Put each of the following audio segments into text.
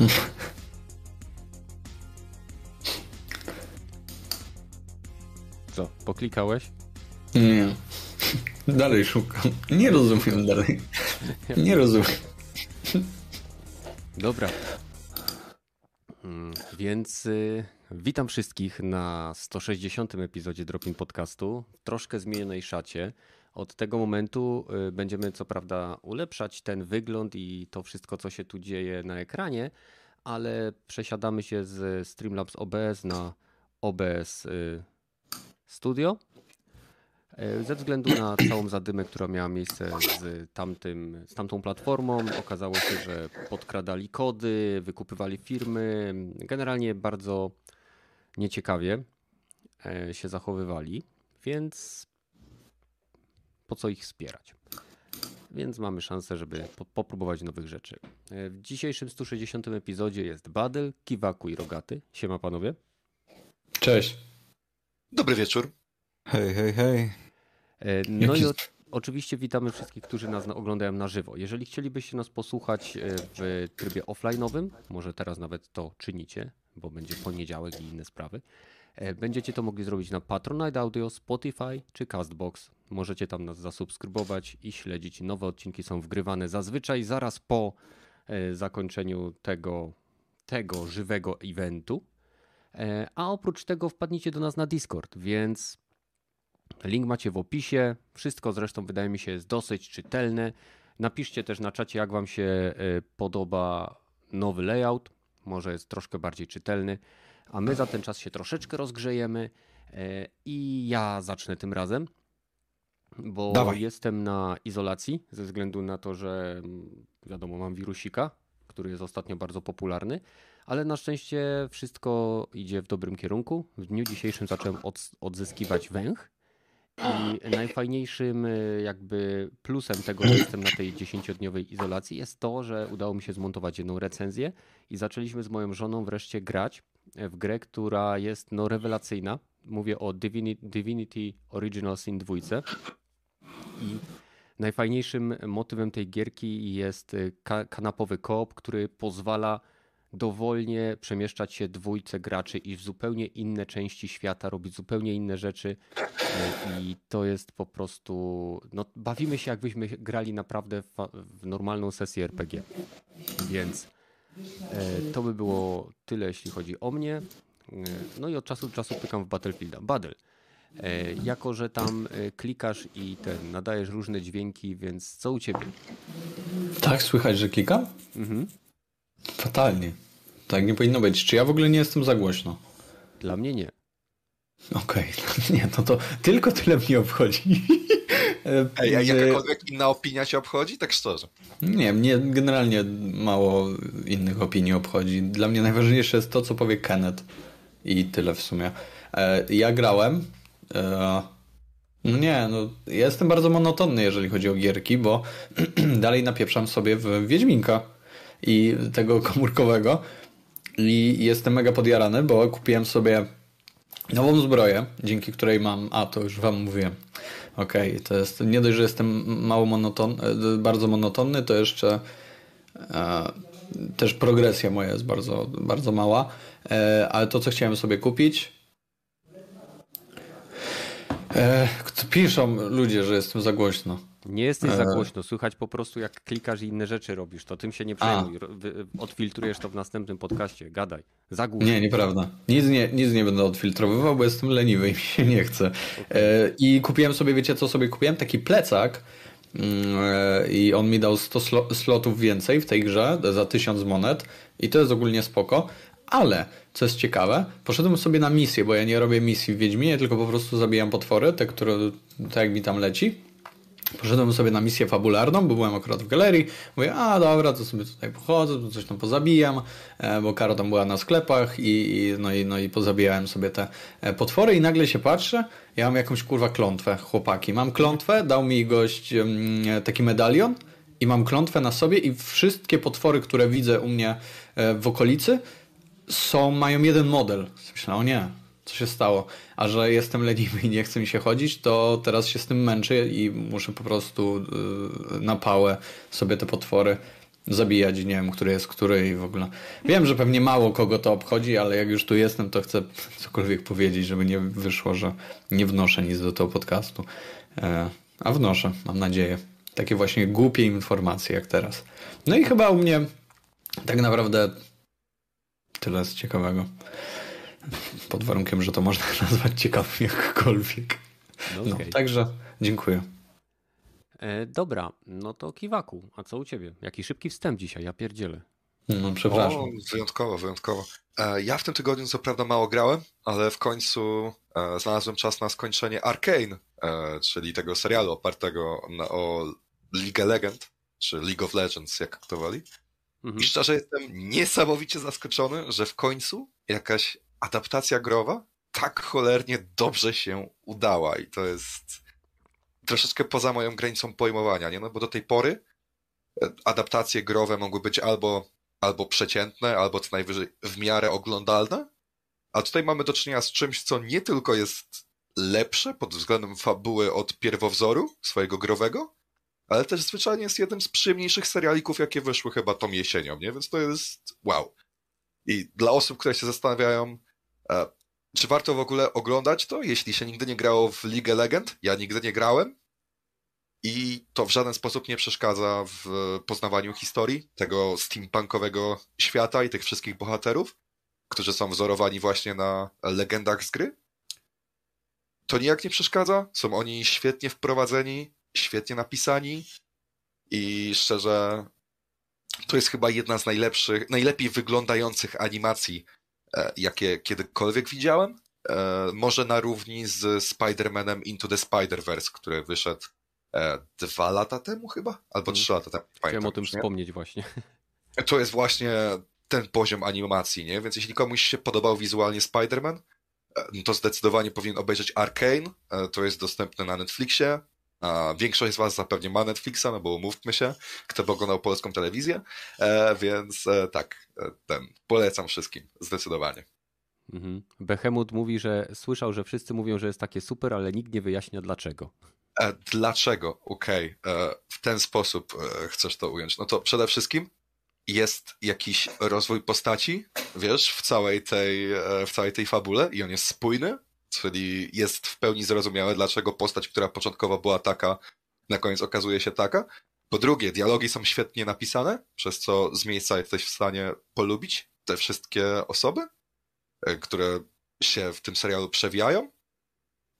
Co, poklikałeś? Nie. Dalej szukam. Nie rozumiem dalej. Nie rozumiem. Dobra. Mm, Więc y, witam wszystkich na 160. epizodzie Dropin Podcastu w troszkę zmienionej szacie. Od tego momentu y, będziemy co prawda ulepszać ten wygląd i to wszystko, co się tu dzieje na ekranie, ale przesiadamy się z Streamlabs OBS na OBS y, Studio. E, Ze względu na całą zadymę, która miała miejsce z, tamtym, z tamtą platformą, okazało się, że podkradali kody, wykupywali firmy. Generalnie bardzo nieciekawie e, się zachowywali, więc po co ich wspierać? Więc mamy szansę, żeby po, popróbować nowych rzeczy. E, W dzisiejszym 160 epizodzie jest Badel, Kiwaku i Rogaty. Siema panowie. Cześć. Dobry wieczór. Hej, hej, hej. E, No Jaki- i o, oczywiście witamy wszystkich, którzy nas na- oglądają na żywo. Jeżeli chcielibyście nas posłuchać e, w trybie offline'owym, może teraz nawet to czynicie, bo będzie poniedziałek i inne sprawy, będziecie to mogli zrobić na Patronite Audio, Spotify czy Castbox. Możecie tam nas zasubskrybować i śledzić. Nowe odcinki są wgrywane zazwyczaj zaraz po e, zakończeniu tego, tego żywego eventu. E, A oprócz tego wpadnijcie do nas na Discord, więc Link macie w opisie. Wszystko zresztą wydaje mi się jest dosyć czytelne. Napiszcie też na czacie, jak Wam się e, podoba nowy layout. Może jest troszkę bardziej czytelny. A my za ten czas się troszeczkę rozgrzejemy e, i ja zacznę tym razem, bo Dawaj. jestem na izolacji ze względu na to, że mm, wiadomo, mam wirusika, który jest ostatnio bardzo popularny, ale na szczęście wszystko idzie w dobrym kierunku. W dniu dzisiejszym zacząłem od, odzyskiwać węch. I najfajniejszym y, jakby plusem tego, że jestem na tej 10-dniowej izolacji jest to, że udało mi się zmontować jedną recenzję i zaczęliśmy z moją żoną wreszcie grać w grę, która jest no rewelacyjna. Mówię o Divinity, Original Sin 2. I najfajniejszym motywem tej gierki jest y, ka- kanapowy koop, który pozwala dowolnie przemieszczać się dwójce graczy i w zupełnie inne części świata, robić zupełnie inne rzeczy e, i to jest po prostu, no bawimy się jakbyśmy grali naprawdę w, normalną sesję RPG, więc to by było tyle jeśli chodzi o mnie. E, No i od czasu do czasu pykam w Battlefielda. Battle. E, Jako, że tam e, klikasz i ten, nadajesz różne dźwięki, więc co u ciebie? Tak, słychać, że klikam? Mhm. Fatalnie. Tak nie powinno być. Czy ja w ogóle nie jestem za głośno? Dla mnie nie. Okej, nie, no to tylko tyle mnie obchodzi. Ej, a Że- jakakolwiek inna opinia cię obchodzi? Tak szczerze. Nie, mnie generalnie mało innych opinii obchodzi. Dla mnie najważniejsze jest to, co powie Kenneth. I tyle w sumie. E, Ja grałem. e, No nie, no ja jestem bardzo monotonny, jeżeli chodzi o gierki, bo dalej napieprzam sobie w Wiedźminka i tego komórkowego. I jestem mega podjarany, bo kupiłem sobie nową zbroję, dzięki której mam. A, to już wam mówiłem. Okej, to jest. Nie dość, że jestem mało monoton, e, bardzo monotonny, to jeszcze e, też progresja moja jest bardzo, bardzo mała. E, ale to, co chciałem sobie kupić. E, piszą ludzie, że jestem za głośno. Nie jesteś za E. głośno, słychać po prostu jak klikasz i inne rzeczy robisz, to tym się nie przejmuj. Odfiltrujesz to w następnym podcaście, gadaj. Za głośno. Nie, nieprawda. Nic nie, nic nie będę odfiltrowywał, bo jestem leniwy i mi się nie chce. E, I kupiłem sobie, wiecie co sobie kupiłem? Taki plecak mm, e, i on mi dał 100 slo- slotów więcej w tej grze za 1000 monet i to jest ogólnie spoko. Ale, co jest ciekawe, poszedłem sobie na misję, bo ja nie robię misji w Wiedźminie, tylko po prostu zabijam potwory, te, które, tak jak mi tam leci. Poszedłem sobie na misję fabularną, bo byłem akurat w galerii. Mówię, a dobra, to sobie tutaj pochodzę, coś tam pozabijam, e, bo Karo tam była na sklepach i, i, no, i, no i pozabijałem sobie te e, potwory i nagle się patrzę, ja mam jakąś kurwa klątwę, chłopaki. Mam klątwę, dał mi gość mm, taki medalion i mam klątwę na sobie i wszystkie potwory, które widzę u mnie e, w okolicy są, mają jeden model. Myślałem, o nie, co się stało? A że jestem leniwy i nie chce mi się chodzić, to teraz się z tym męczę i muszę po prostu yy, na pałę sobie te potwory zabijać, nie wiem, który jest który i w ogóle. Wiem, że pewnie mało kogo to obchodzi, ale jak już tu jestem, to chcę cokolwiek powiedzieć, żeby nie wyszło, że nie wnoszę nic do tego podcastu. E, a wnoszę, mam nadzieję. Takie właśnie głupie informacje jak teraz. No i chyba u mnie tak naprawdę tyle z ciekawego. Pod warunkiem, że to można nazwać ciekawym jakkolwiek. No, okay. no, także dziękuję. E, dobra, no to Kiwaku, a co u ciebie? Jaki szybki wstęp dzisiaj, ja pierdzielę. No, przepraszam. O, wyjątkowo, wyjątkowo. E, ja w tym tygodniu co prawda mało grałem, ale w końcu e, znalazłem czas na skończenie Arcane, e, czyli tego serialu opartego na, o League Legend, czy League of Legends, jak kto woli. Mhm. I szczerze jestem niesamowicie zaskoczony, że w końcu jakaś adaptacja growa tak cholernie dobrze się udała i to jest troszeczkę poza moją granicą pojmowania, nie? No bo do tej pory e, adaptacje growe mogły być albo, albo przeciętne, albo co najwyżej w miarę oglądalne, a tutaj mamy do czynienia z czymś, co nie tylko jest lepsze pod względem fabuły od pierwowzoru swojego growego, ale też zwyczajnie jest jednym z przyjemniejszych serialików, jakie wyszły chyba tą jesienią, nie? Więc to jest wow. I dla osób, które się zastanawiają, czy warto w ogóle oglądać to, jeśli się nigdy nie grało w League Legend? Ja nigdy nie grałem. I to w żaden sposób nie przeszkadza w poznawaniu historii tego steampunkowego świata i tych wszystkich bohaterów, którzy są wzorowani właśnie na legendach z gry. To nijak nie przeszkadza. Są oni świetnie wprowadzeni, świetnie napisani i szczerze, to jest chyba jedna z najlepszych, najlepiej wyglądających animacji, e, jakie kiedykolwiek widziałem. E, może na równi z Spider-Manem Into the Spider-Verse, który wyszedł e, dwa lata temu chyba? Albo trzy lata temu. Chciałem o tym nie? wspomnieć właśnie. To jest właśnie ten poziom animacji, nie? Więc jeśli komuś się podobał wizualnie Spider-Man, no to zdecydowanie powinien obejrzeć Arkane. To jest dostępne na Netflixie. A większość z Was zapewnie ma Netflixa, no bo umówmy się, kto by oglądał polską telewizję, e, więc e, tak, e, ten, polecam wszystkim, zdecydowanie. Mhm. Behemoth mówi, że słyszał, że wszyscy mówią, że jest takie super, ale nikt nie wyjaśnia dlaczego. E, dlaczego? Okej, okay. E, w ten sposób e, chcesz to ująć. No to przede wszystkim jest jakiś rozwój postaci, wiesz, w całej tej, w całej tej fabule i on jest spójny, czyli jest w pełni zrozumiałe, dlaczego postać, która początkowo była taka, na koniec okazuje się taka. Po drugie, dialogi są świetnie napisane, przez co z miejsca jesteś w stanie polubić te wszystkie osoby, e, które się w tym serialu przewijają.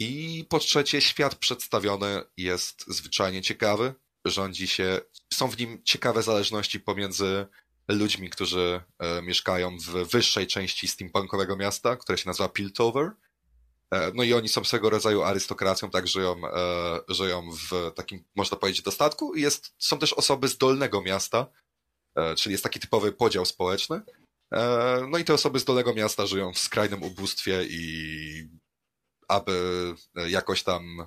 I po trzecie, świat przedstawiony jest zwyczajnie ciekawy. Rządzi się, są w nim ciekawe zależności pomiędzy ludźmi, którzy e, mieszkają w wyższej części steampunkowego miasta, które się nazywa Piltover, no i oni są swego rodzaju arystokracją, tak żyją, e, żyją w takim, można powiedzieć, dostatku. Jest, są też osoby z dolnego miasta, e, czyli jest taki typowy podział społeczny. No i te osoby z dolnego miasta żyją w skrajnym ubóstwie i aby jakoś tam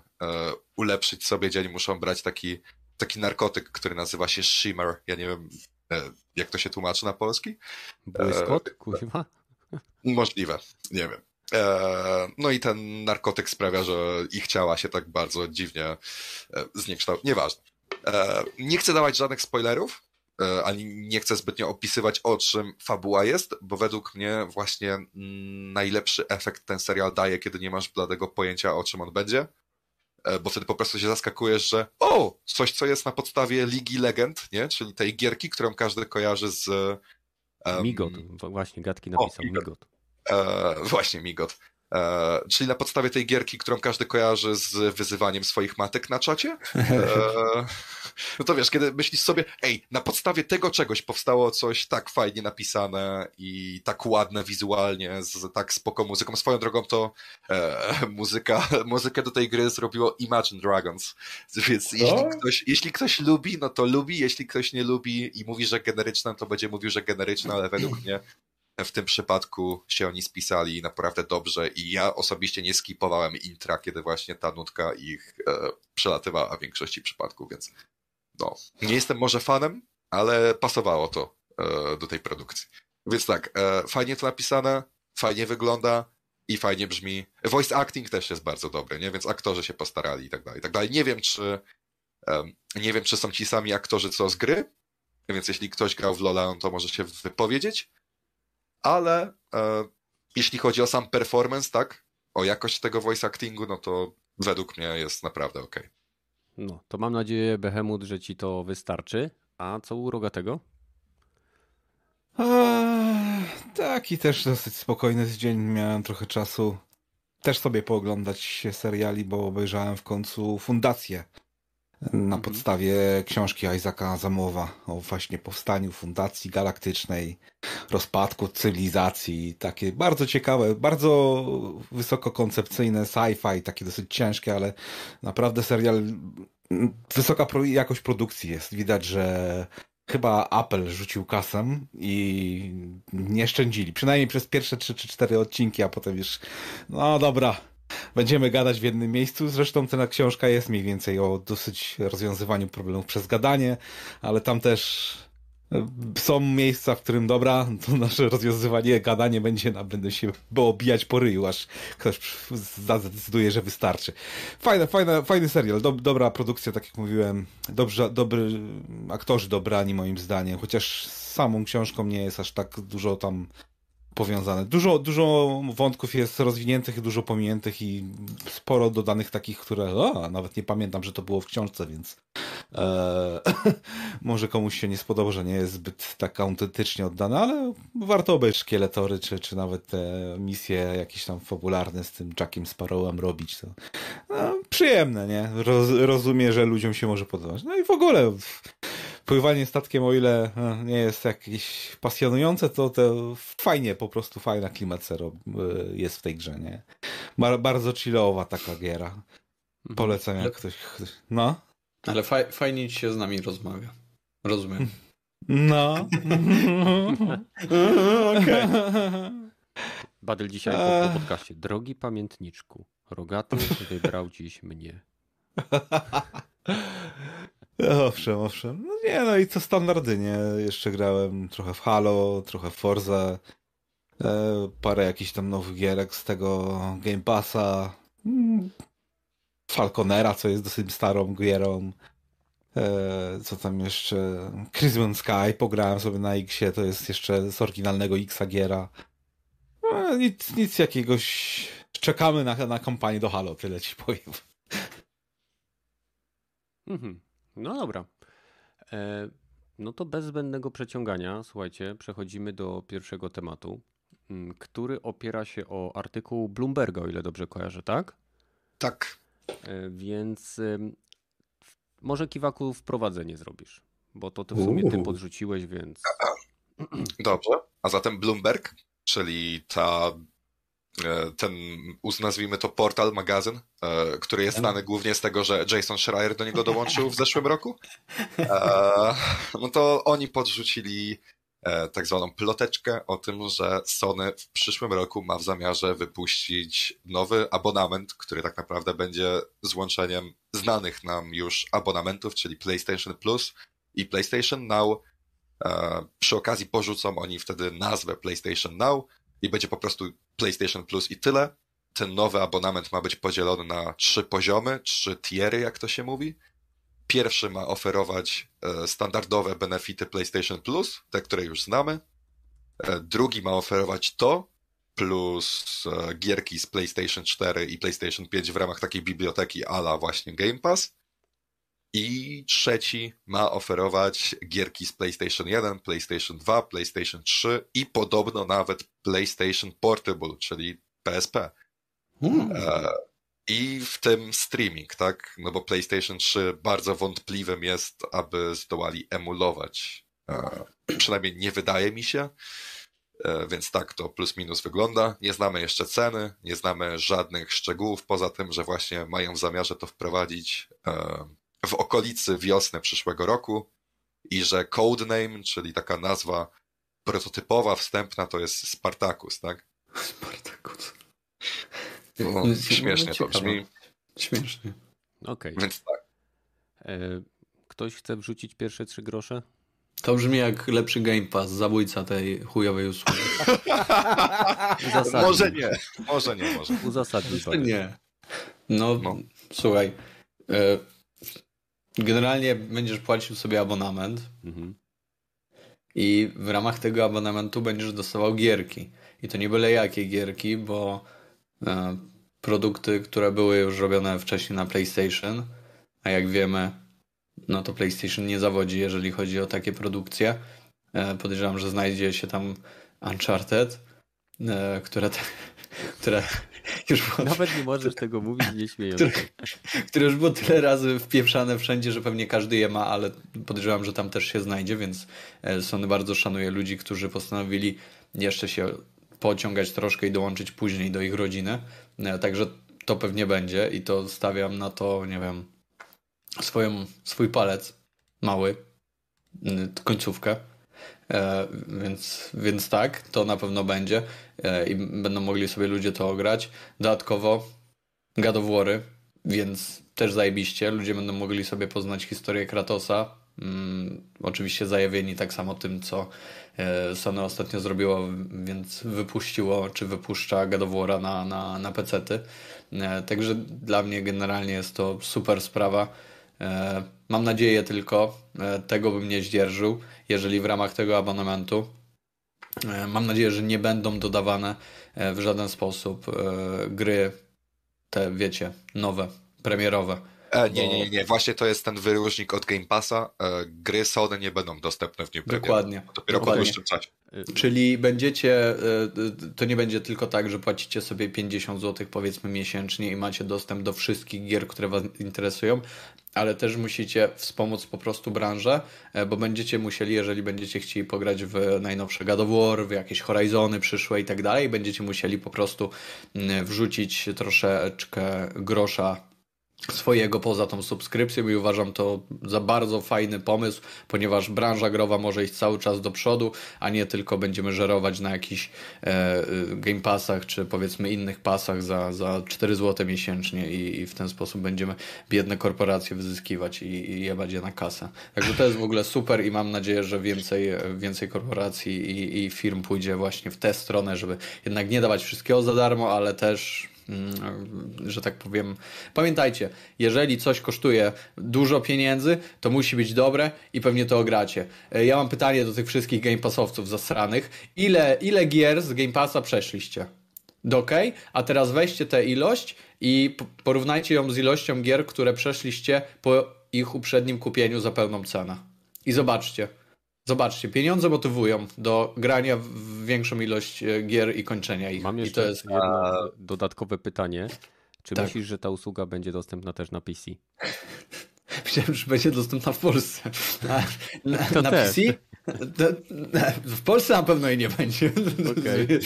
ulepszyć sobie dzień, muszą brać taki, taki narkotyk, który nazywa się Shimmer. Ja nie wiem, jak to się tłumaczy na polski. Błyskot, kurwa? Możliwe, nie wiem. E, no i ten narkotyk sprawia, że ich ciała się tak bardzo dziwnie e, zniekształcają. Nieważne. E, nie chcę dawać żadnych spoilerów, ani nie chcę zbytnio opisywać o czym fabuła jest, bo według mnie właśnie najlepszy efekt ten serial daje, kiedy nie masz bladego pojęcia o czym on będzie, bo wtedy po prostu się zaskakujesz, że o, coś co jest na podstawie Ligi Legend, nie? czyli tej gierki, którą każdy kojarzy z... Um... Migot, właśnie Gatki napisał, o, Migot. E, właśnie Migot. E, czyli na podstawie tej gierki, którą każdy kojarzy z wyzywaniem swoich matek na czacie. E, no to wiesz, kiedy myślisz sobie, ej, na podstawie tego czegoś powstało coś tak fajnie napisane i tak ładne wizualnie, z tak spoko muzyką. Swoją drogą to e, muzyka, muzykę do tej gry zrobiło Imagine Dragons. Więc jeśli ktoś, jeśli ktoś lubi, no to lubi, jeśli ktoś nie lubi i mówi, że generyczne, to będzie mówił, że generyczne, ale według mnie w tym przypadku się oni spisali naprawdę dobrze i ja osobiście nie skipowałem intra, kiedy właśnie ta nutka ich e, przelatywała w większości przypadków, więc no, nie jestem może fanem, ale pasowało to e, do tej produkcji. Więc tak, e, fajnie to napisane, fajnie wygląda i fajnie brzmi. Voice acting też jest bardzo dobry, nie? Więc aktorzy się postarali i tak dalej, i tak dalej. Nie wiem, czy nie wiem, czy są ci sami aktorzy co z gry, więc jeśli ktoś grał w Lola, no to może się wypowiedzieć. Ale e, jeśli chodzi o sam performance, tak, o jakość tego voice actingu, no to według mnie jest naprawdę ok. No, to mam nadzieję, Behemoth, że ci to wystarczy. A co u Rogatego? Eee, taki też dosyć spokojny dzień. Miałem trochę czasu też sobie pooglądać seriali, bo obejrzałem w końcu Fundację na mhm. podstawie książki Isaaca Zamowa o właśnie powstaniu Fundacji Galaktycznej, rozpadku cywilizacji. Takie bardzo ciekawe, bardzo wysokokoncepcyjne sci-fi, takie dosyć ciężkie, ale naprawdę serial wysoka jakość produkcji jest. Widać, że chyba Apple rzucił kasem i nie szczędzili. Przynajmniej przez pierwsze 3 czy 4 odcinki, a potem już no dobra, będziemy gadać w jednym miejscu. Zresztą ta książka jest mniej więcej o dosyć rozwiązywaniu problemów przez gadanie, ale tam też są miejsca, w którym dobra, to nasze rozwiązywanie, gadanie będzie, na, będę się było bijać po ryju, aż ktoś zadecyduje, że wystarczy. Fajna, fajna, fajny serial, Dob, dobra produkcja, tak jak mówiłem, dobrze, dobry aktorzy dobrani moim zdaniem, chociaż samą książką nie jest aż tak dużo tam powiązane. Dużo, dużo wątków jest rozwiniętych, dużo pominiętych i sporo dodanych takich, które o, nawet nie pamiętam, że to było w książce, więc e, może komuś się nie spodoba, że nie jest zbyt tak autentycznie oddane, ale warto obejrzeć szkieletory, czy, czy nawet te misje jakieś tam fabularne z tym Jackiem Sparrowem robić. To no, przyjemne, nie? Roz, rozumie, że ludziom się może podobać. No i w ogóle pływanie statkiem, o ile e, nie jest jakieś pasjonujące, to, to fajnie, po prostu fajna klimat zero e, jest w tej grze, nie? Bar bardzo chillowa taka giera. Mhm. Polecam jak ktoś... No? Ale faj, fajnie ci się z nami rozmawia. Rozumiem. No. Okej. Badyl dzisiaj po, po podcaście. Drogi pamiętniczku, rogaty wybrał dziś mnie. Owszem, owszem. No nie, no i co standardy, nie? Jeszcze grałem trochę w Halo, trochę w Forza, e, parę jakichś tam nowych gierek z tego Game Passa, mm, Falconera, co jest dosyć starą gierą. E, co tam jeszcze? Crimson Sky, pograłem sobie na Xie, to jest jeszcze z oryginalnego Xa giera. No, nic, nic jakiegoś... Czekamy na, na kampanię do Halo, tyle ci powiem. Mhm. No dobra. E, no to bez zbędnego przeciągania, słuchajcie, przechodzimy do pierwszego tematu, mm, który opiera się o artykuł Bloomberga, o ile dobrze kojarzę, tak? Tak. E, więc może kiwaku wprowadzenie zrobisz, bo to ty w sumie ty podrzuciłeś, więc. Dobrze. A zatem Bloomberg, czyli ta ten, nazwijmy to portal, magazyn, e, który jest znany głównie z tego, że Jason Schreier do niego dołączył w zeszłym roku. E, no to oni podrzucili tak zwaną ploteczkę o tym, że Sony w przyszłym roku ma w zamiarze wypuścić nowy abonament, który tak naprawdę będzie złączeniem znanych nam już abonamentów, czyli PlayStation Plus i PlayStation Now. Przy okazji porzucą oni wtedy nazwę PlayStation Now i będzie po prostu PlayStation Plus i tyle. Ten nowy abonament ma być podzielony na trzy poziomy, trzy tiery, jak to się mówi. Pierwszy ma oferować e, standardowe benefity PlayStation Plus, te, które już znamy. E, drugi ma oferować to, plus e, gierki z PlayStation 4 i PlayStation 5 w ramach takiej biblioteki ala właśnie Game Pass. I trzeci ma oferować gierki z PlayStation 1, PlayStation 2, PlayStation 3 i podobno nawet PlayStation Portable, czyli PSP. Hmm. E, I w tym streaming, tak? No bo PlayStation 3 bardzo wątpliwym jest, aby zdołali emulować. E, przynajmniej nie wydaje mi się. E, więc tak to plus minus wygląda. Nie znamy jeszcze ceny, nie znamy żadnych szczegółów, poza tym, że właśnie mają w zamiarze to wprowadzić w okolicy wiosny przyszłego roku i że codename, czyli taka nazwa prototypowa, wstępna, to jest Spartacus, tak? Spartacus. No, śmiesznie to brzmi. Śmiesznie. Okej. Okay. Więc tak. E, ktoś chce wrzucić pierwsze trzy grosze? To brzmi jak lepszy Game Pass, zabójca tej chujowej usługi. może nie, może nie, może. Uzasadnij. Nie. No, no, słuchaj. Generalnie będziesz płacił sobie abonament. Mhm. i w ramach tego abonamentu będziesz dostawał gierki. I to nie byle jakie gierki, bo e, produkty, które były już robione wcześniej na PlayStation, a jak wiemy, no to PlayStation nie zawodzi, jeżeli chodzi o takie produkcje. E, podejrzewam, że znajdzie się tam Uncharted, e, które, te, które już było... Nawet nie możesz tego mówić, nie śmiejąc. Które, które już było tyle razy wpieprzane wszędzie, że pewnie każdy je ma, ale podejrzewam, że tam też się znajdzie, więc e, Sony bardzo szanuje ludzi, którzy postanowili jeszcze się pociągać troszkę i dołączyć później do ich rodziny. Także to pewnie będzie i to stawiam na to, nie wiem, swoją, swój palec mały, końcówkę. E, więc, więc tak, to na pewno będzie e, i będą mogli sobie ludzie to ograć. Dodatkowo War, więc też zajebiście. Ludzie będą mogli sobie poznać historię Kratosa. Mm, oczywiście zajawieni tak samo tym, co e, Sony ostatnio zrobiło, więc wypuściło, czy wypuszcza War na, na, na pecety. Także dla mnie generalnie jest to super sprawa. E, mam nadzieję tylko, e, tego bym nie zdzierżył, jeżeli w ramach tego abonamentu mam nadzieję, że nie będą dodawane w żaden sposób gry te, wiecie, nowe, premierowe. E, nie, nie, nie, nie, właśnie to jest ten wyróżnik od Game Passa. E, gry Sony nie będą dostępne w dniu Dokładnie. Dopiero dokładnie. po dłuższym czasie. Czyli będziecie, e, to nie będzie tylko tak, że płacicie sobie 50 zł powiedzmy miesięcznie i macie dostęp do wszystkich gier, które Was interesują, ale też musicie wspomóc po prostu branżę, e, bo będziecie musieli, jeżeli będziecie chcieli pograć w najnowsze God of War, w jakieś Horizony przyszłe i tak dalej, będziecie musieli po prostu mm, wrzucić troszeczkę grosza swojego poza tą subskrypcją i uważam to za bardzo fajny pomysł, ponieważ branża growa może iść cały czas do przodu, a nie tylko będziemy żerować na jakichś e, Game Passach czy powiedzmy innych pasach za, za 4 zł miesięcznie i, i w ten sposób będziemy biedne korporacje wyzyskiwać i, i jebać je na kasę. Także to jest w ogóle super i mam nadzieję, że więcej, więcej korporacji i, i firm pójdzie właśnie w tę stronę, żeby jednak nie dawać wszystkiego za darmo, ale też że tak powiem. Pamiętajcie, jeżeli coś kosztuje dużo pieniędzy, to musi być dobre i pewnie to ogracie. E, ja mam pytanie do tych wszystkich Game Passowców zasranych. Ile, ile gier z Game Passa przeszliście? Do OK, a teraz weźcie tę ilość i porównajcie ją z ilością gier, które przeszliście po ich uprzednim kupieniu za pełną cenę. I zobaczcie. Zobaczcie, pieniądze motywują do grania w większą ilość e, gier i kończenia ich. Mam jeszcze jest... jedno dodatkowe pytanie. Czy tak. myślisz, że ta usługa będzie dostępna też na PC? Myślałem, że będzie dostępna w Polsce. Na, na, na PC? w Polsce na pewno jej nie będzie. Okay.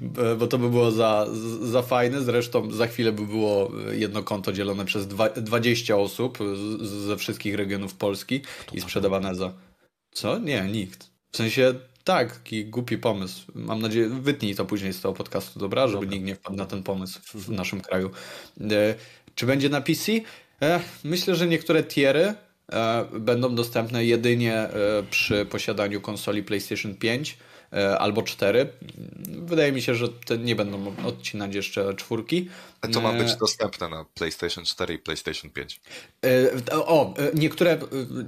Bo to by było za, za fajne. Zresztą za chwilę by było jedno konto dzielone przez 20 osób ze wszystkich regionów Polski i sprzedawane za co? Nie, nikt. W sensie tak, taki głupi pomysł. Mam nadzieję, wytnij to później z tego podcastu, dobra? Żeby dobra. nikt nie wpadł na ten pomysł w mhm. naszym kraju. E, czy będzie na PC? E, myślę, że niektóre tiery e, będą dostępne jedynie e, przy posiadaniu konsoli PlayStation 5 e, albo 4. Wydaje mi się, że te nie będą odcinać jeszcze czwórki. A to ma e, być dostępne na PlayStation 4 i PlayStation 5. O, niektóre,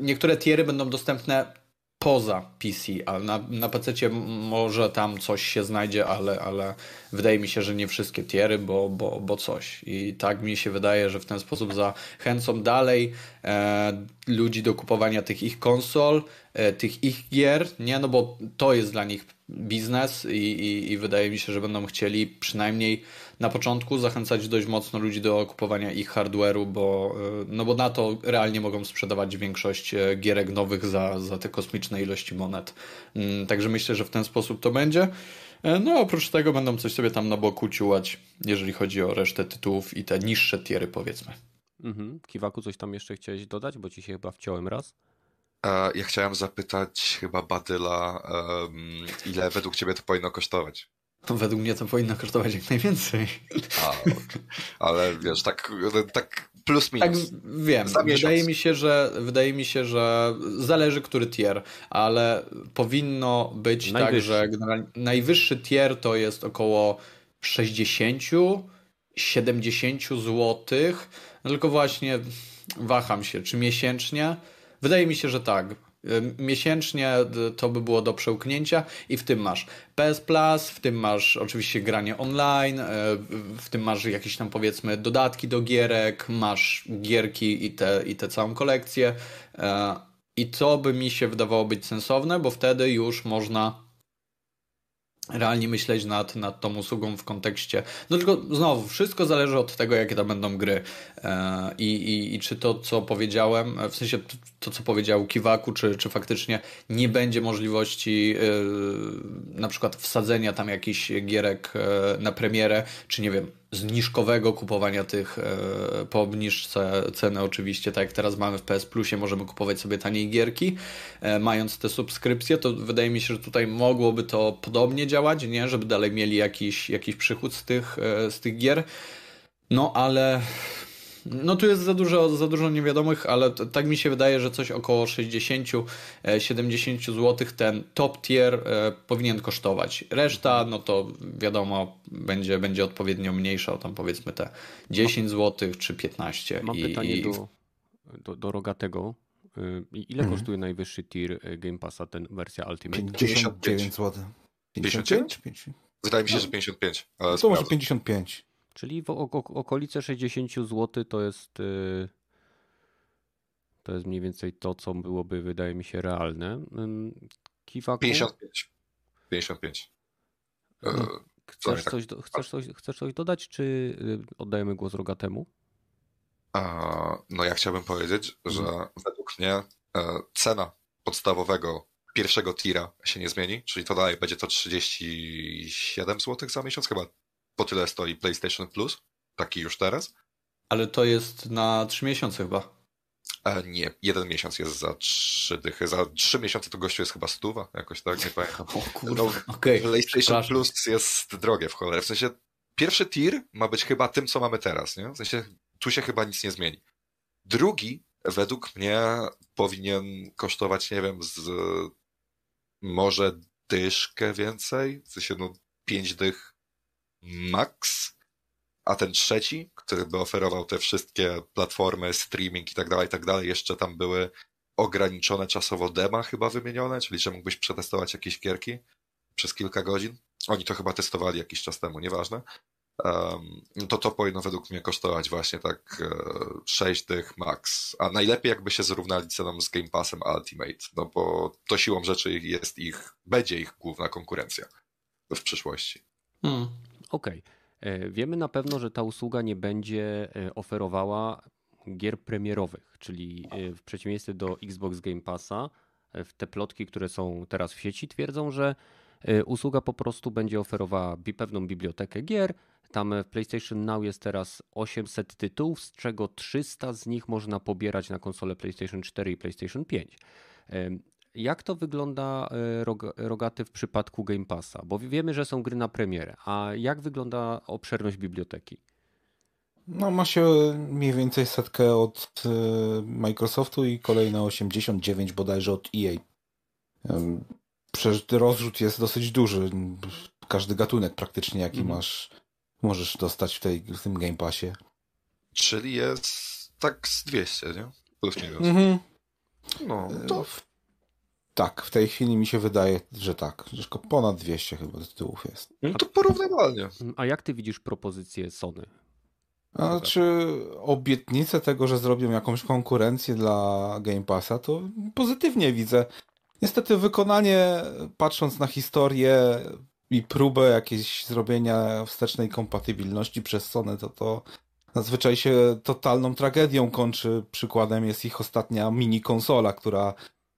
niektóre tiery będą dostępne poza PC, ale na, na PC może tam coś się znajdzie, ale, ale wydaje mi się, że nie wszystkie tiery, bo, bo, bo coś. I tak mi się wydaje, że w ten sposób zachęcą dalej e, ludzi do kupowania tych ich konsol, e, tych ich gier, nie? No bo to jest dla nich biznes i, i, i wydaje mi się, że będą chcieli przynajmniej na początku zachęcać dość mocno ludzi do kupowania ich hardware'u, bo, e, no bo na to realnie mogą sprzedawać większość e, gierek nowych za, za te kosmiczne ilości monet. Mm, także myślę, że w ten sposób to będzie. E, no oprócz tego będą coś sobie tam na boku ciułać, jeżeli chodzi o resztę tytułów i te niższe tiery powiedzmy. Mhm. Kiwaku, coś tam jeszcze chciałeś dodać, bo ci się chyba wciąłem raz. Ja chciałem zapytać chyba Badyla, um, ile według ciebie to powinno kosztować? Według mnie to powinno kosztować jak najwięcej. A, ale wiesz, tak, tak plus minus. Tak, wiem. Wydaje mi, się, że, wydaje mi się, że zależy który tier, ale powinno być najwyższy. tak, że generalnie najwyższy tier to jest około 60, 70 zł. No tylko właśnie waham się, czy miesięcznie. Wydaje mi się, że tak. Miesięcznie to by było do przełknięcia i w tym masz PS Plus, w tym masz oczywiście granie online, w tym masz jakieś tam powiedzmy dodatki do gierek, masz gierki i te, i te całą kolekcję. I to by mi się wydawało być sensowne, bo wtedy już można realnie myśleć nad, nad tą usługą w kontekście. No tylko znowu, wszystko zależy od tego, jakie to będą gry. E, I, i, i czy to, co powiedziałem, w sensie to, co powiedział Kiwaku, czy, czy faktycznie nie będzie możliwości e, na przykład wsadzenia tam jakichś gierek e, na premierę, czy nie wiem, zniżkowego kupowania tych e, po obniżce ceny oczywiście, tak jak teraz mamy w PS Plusie, możemy kupować sobie taniej gierki, e, mając te subskrypcje, to wydaje mi się, że tutaj mogłoby to podobnie działać, nie? Żeby dalej mieli jakiś, jakiś przychód z tych, e, z tych gier. No ale no tu jest za dużo, za dużo niewiadomych, ale tak mi się wydaje, że coś około 60-70 e, zł ten top tier e, powinien kosztować. Reszta, no to wiadomo, będzie, będzie odpowiednio mniejsza, o tam powiedzmy te 10 zł czy 15. Mam I, pytanie i... Do, do, do Rogatego. Y, ile mhm. kosztuje najwyższy tier e, Game Passa, ten wersja Ultimate? 59 zł. 55? 55? Wydaje mi się, że 55. Ale to może 55. Czyli w okolice 60 zł to jest y, to jest mniej więcej to, co byłoby, wydaje mi się, realne. Kiwaku? 55. 55. No, chcesz, tak. coś, chcesz, coś, chcesz coś dodać, czy y, oddajemy głos Rogatemu? No ja chciałbym powiedzieć, że hmm. według mnie e, cena podstawowego pierwszego tira się nie zmieni, czyli to dalej będzie to 37 zł za miesiąc, chyba po tyle stoi PlayStation Plus, taki już teraz. Ale to jest na 3 miesiące chyba. E, nie, jeden miesiąc jest za trzy dychy. Za trzy miesiące to gościu jest chyba stuwa, jakoś tak, nie pamiętam. O kurde, no, okay. PlayStation Plus jest drogie w cholerę. W sensie pierwszy tier ma być chyba tym, co mamy teraz, nie? W sensie tu się chyba nic nie zmieni. Drugi, według mnie, powinien kosztować, nie wiem, z może dyszkę więcej, w sensie no pięć dych Max, a ten trzeci, który by oferował te wszystkie platformy, streaming i tak dalej, i tak dalej, jeszcze tam były ograniczone czasowo dema chyba wymienione, czyli że mógłbyś przetestować jakieś gierki przez kilka godzin. Oni to chyba testowali jakiś czas temu, nieważne. Um, to to powinno według mnie kosztować właśnie tak e, 6 dych max. A najlepiej jakby się zrównali ceną z Game Passem Ultimate, no bo to siłą rzeczy jest ich, będzie ich główna konkurencja w przyszłości. Hmm. Okej. Okay. E, wiemy na pewno, że ta usługa nie będzie e, oferowała gier premierowych, czyli e, w przeciwieństwie do Xbox Game Passa, te plotki, które są teraz w sieci, twierdzą, że usługa po prostu będzie oferowała pewną bibliotekę gier. Tam w PlayStation Now jest teraz 800 tytułów, z czego 300 z nich można pobierać na konsole PlayStation 4 i PlayStation 5. Jak to wygląda e, rogaty w przypadku Game Passa? Bo wiemy, że są gry na premierę, a jak wygląda obszerność biblioteki? No ma się mniej więcej setkę od e, Microsoftu i kolejne 89 bodajże od EA. Przecież rozrzut jest dosyć duży. Każdy gatunek praktycznie, jaki mm. masz, możesz dostać w, tej, w tym Game Passie. Czyli jest tak z 200, nie? Plus minus. Mm -hmm. No, to tak, w tej chwili mi się wydaje, że tak. Że ponad 200 chyba tytułów jest. No to porównywalnie. A jak ty widzisz propozycję Sony? A czy obietnice tego, że zrobią jakąś konkurencję dla Game Passa, to pozytywnie widzę. Niestety wykonanie, patrząc na historię i próbę jakiejś zrobienia wstecznej kompatybilności przez Sony, to to zazwyczaj się totalną tragedią kończy. Przykładem jest ich ostatnia mini konsola, która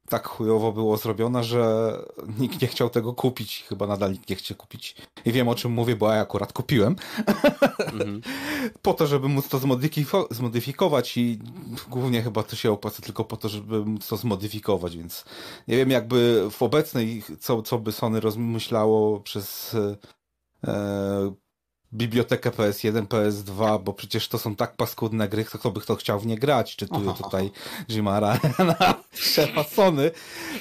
tak chujowo było zrobione, że nikt nie chciał tego kupić. Chyba nadal nikt nie chce kupić. I wiem o czym mówię, bo ja akurat kupiłem. Mm -hmm. po to, żeby móc to zmodyfikować i głównie chyba to się opłaca tylko po to, żeby móc to zmodyfikować, więc nie wiem jakby w obecnej, co, co by Sony rozmyślało przez e, bibliotekę PS1, PS2, bo przecież to są tak paskudne gry, kto by kto chciał w nie grać. Czytuję tutaj Jimara na szefa Sony.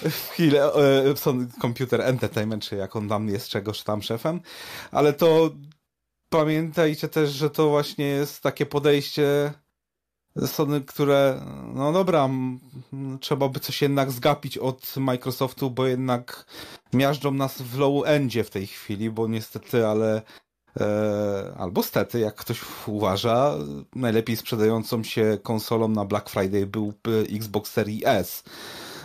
W chwilę, e, Sony Computer Entertainment, czy jak on tam jest czegoś tam szefem, ale to pamiętajcie też, że to właśnie jest takie podejście Sony, które, no dobra, trzeba by coś jednak zgapić od Microsoftu, bo jednak miażdżą nas w low endzie w tej chwili, bo niestety, ale albo stety, jak ktoś uważa, najlepiej sprzedającą się konsolą na Black Friday był Xbox Series S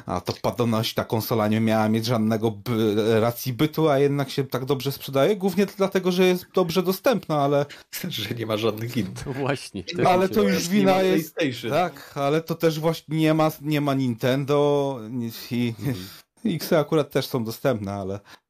a to podobność ta konsola nie miała mieć żadnego by, racji bytu, a jednak się tak dobrze sprzedaje, głównie dlatego, że jest dobrze dostępna, ale... Że nie ma żadnych innych. To właśnie. ale to już wina jest... Tak, ale to też właśnie nie ma, nie ma Nintendo i... Mhm. X akurat też są dostępne, ale E,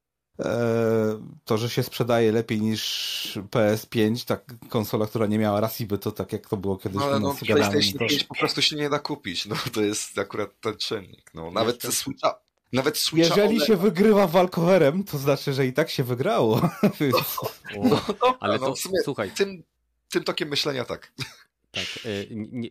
to, że się sprzedaje lepiej niż PS5, tak konsola, która nie miała by to tak jak to było kiedyś. No, ale no, PlayStation 5 po prostu się nie da kupić, no to jest akurat ten czynnik. No, nawet te Switcha, nawet Switcha Jeżeli OLED... się wygrywa walkowerem, to znaczy, że i tak się wygrało. O, no, ale no, to, no, słuchaj. Tym, tym tokiem myślenia tak. Tak, e,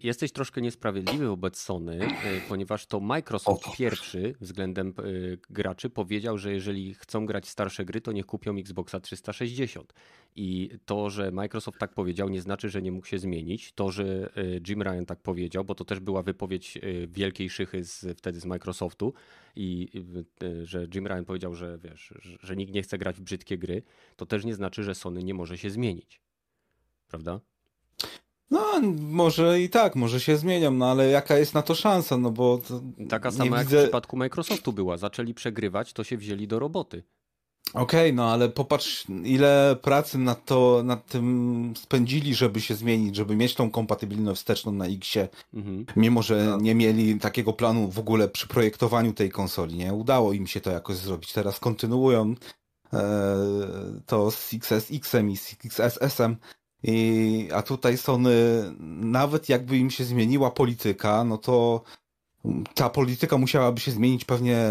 jesteś troszkę niesprawiedliwy wobec Sony, e, ponieważ to Microsoft pierwszy względem e, graczy powiedział, że jeżeli chcą grać starsze gry, to niech kupią Xboxa 360. I to, że Microsoft tak powiedział, nie znaczy, że nie mógł się zmienić. To, że Jim Ryan tak powiedział, bo to też była wypowiedź wielkiej szychy z, wtedy z Microsoftu i że Jim Ryan powiedział, że wiesz, że nikt nie chce grać w brzydkie gry, to też nie znaczy, że Sony nie może się zmienić. Prawda? No, może i tak, może się zmienią, no ale jaka jest na to szansa, no bo... Taka sama jak widzę... w przypadku Microsoftu była. Zaczęli przegrywać, to się wzięli do roboty. Okej, okay, no ale popatrz, ile pracy nad, to, nad tym spędzili, żeby się zmienić, żeby mieć tą kompatybilność wsteczną na Xie, mhm. mimo że no. nie mieli takiego planu w ogóle przy projektowaniu tej konsoli, nie? Udało im się to jakoś zrobić. Teraz kontynuują e, to z XSX-em i z XSS-em, i, a tutaj Sony, nawet jakby im się zmieniła polityka, no to ta polityka musiałaby się zmienić pewnie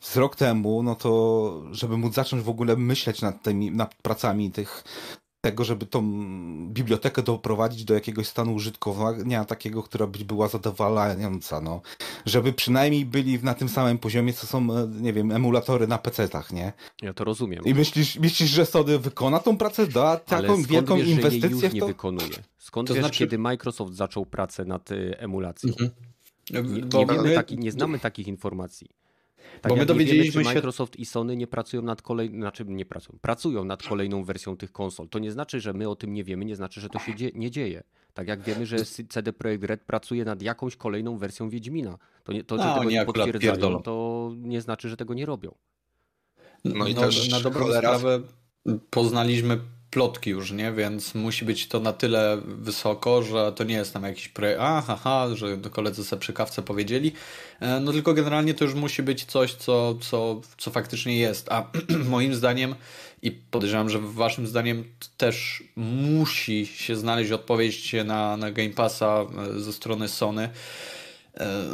z rok temu, no to żeby móc zacząć w ogóle myśleć nad tymi, nad pracami tych tego, żeby tą bibliotekę doprowadzić do jakiegoś stanu użytkowania takiego, która by była zadowalająca, no. Żeby przynajmniej byli na tym samym poziomie, co są, nie wiem, emulatory na PC-tach, nie? Ja to rozumiem. I myślisz, myślisz że Sony wykona tą pracę, da taką wielką wiesz, inwestycję że jej już nie wykonuje? Skąd to wiesz, znaczy... kiedy Microsoft zaczął pracę nad y, emulacją? Mhm. Nie, nie, wiemy, taki, nie znamy takich informacji. Tak Bo my dowiedzieliśmy wiemy, się... Microsoft i Sony nie pracują nad kolejną, znaczy nie pracują, pracują nad kolejną wersją tych konsol. To nie znaczy, że my o tym nie wiemy, nie znaczy, że to się dzie nie dzieje. Tak jak wiemy, że CD Projekt Red pracuje nad jakąś kolejną wersją Wiedźmina. To, nie, to że no, tego nie potwierdzają, to nie znaczy, że tego nie robią. No i no, też na dobrą cholera... sprawę poznaliśmy plotki już, nie? Więc musi być to na tyle wysoko, że to nie jest tam jakiś projekt, a haha, że koledzy sobie przy kawce powiedzieli, e, no tylko generalnie to już musi być coś, co, co, co faktycznie jest, a moim zdaniem i podejrzewam, że waszym zdaniem też musi się znaleźć odpowiedź na, na Game Passa e, ze strony Sony,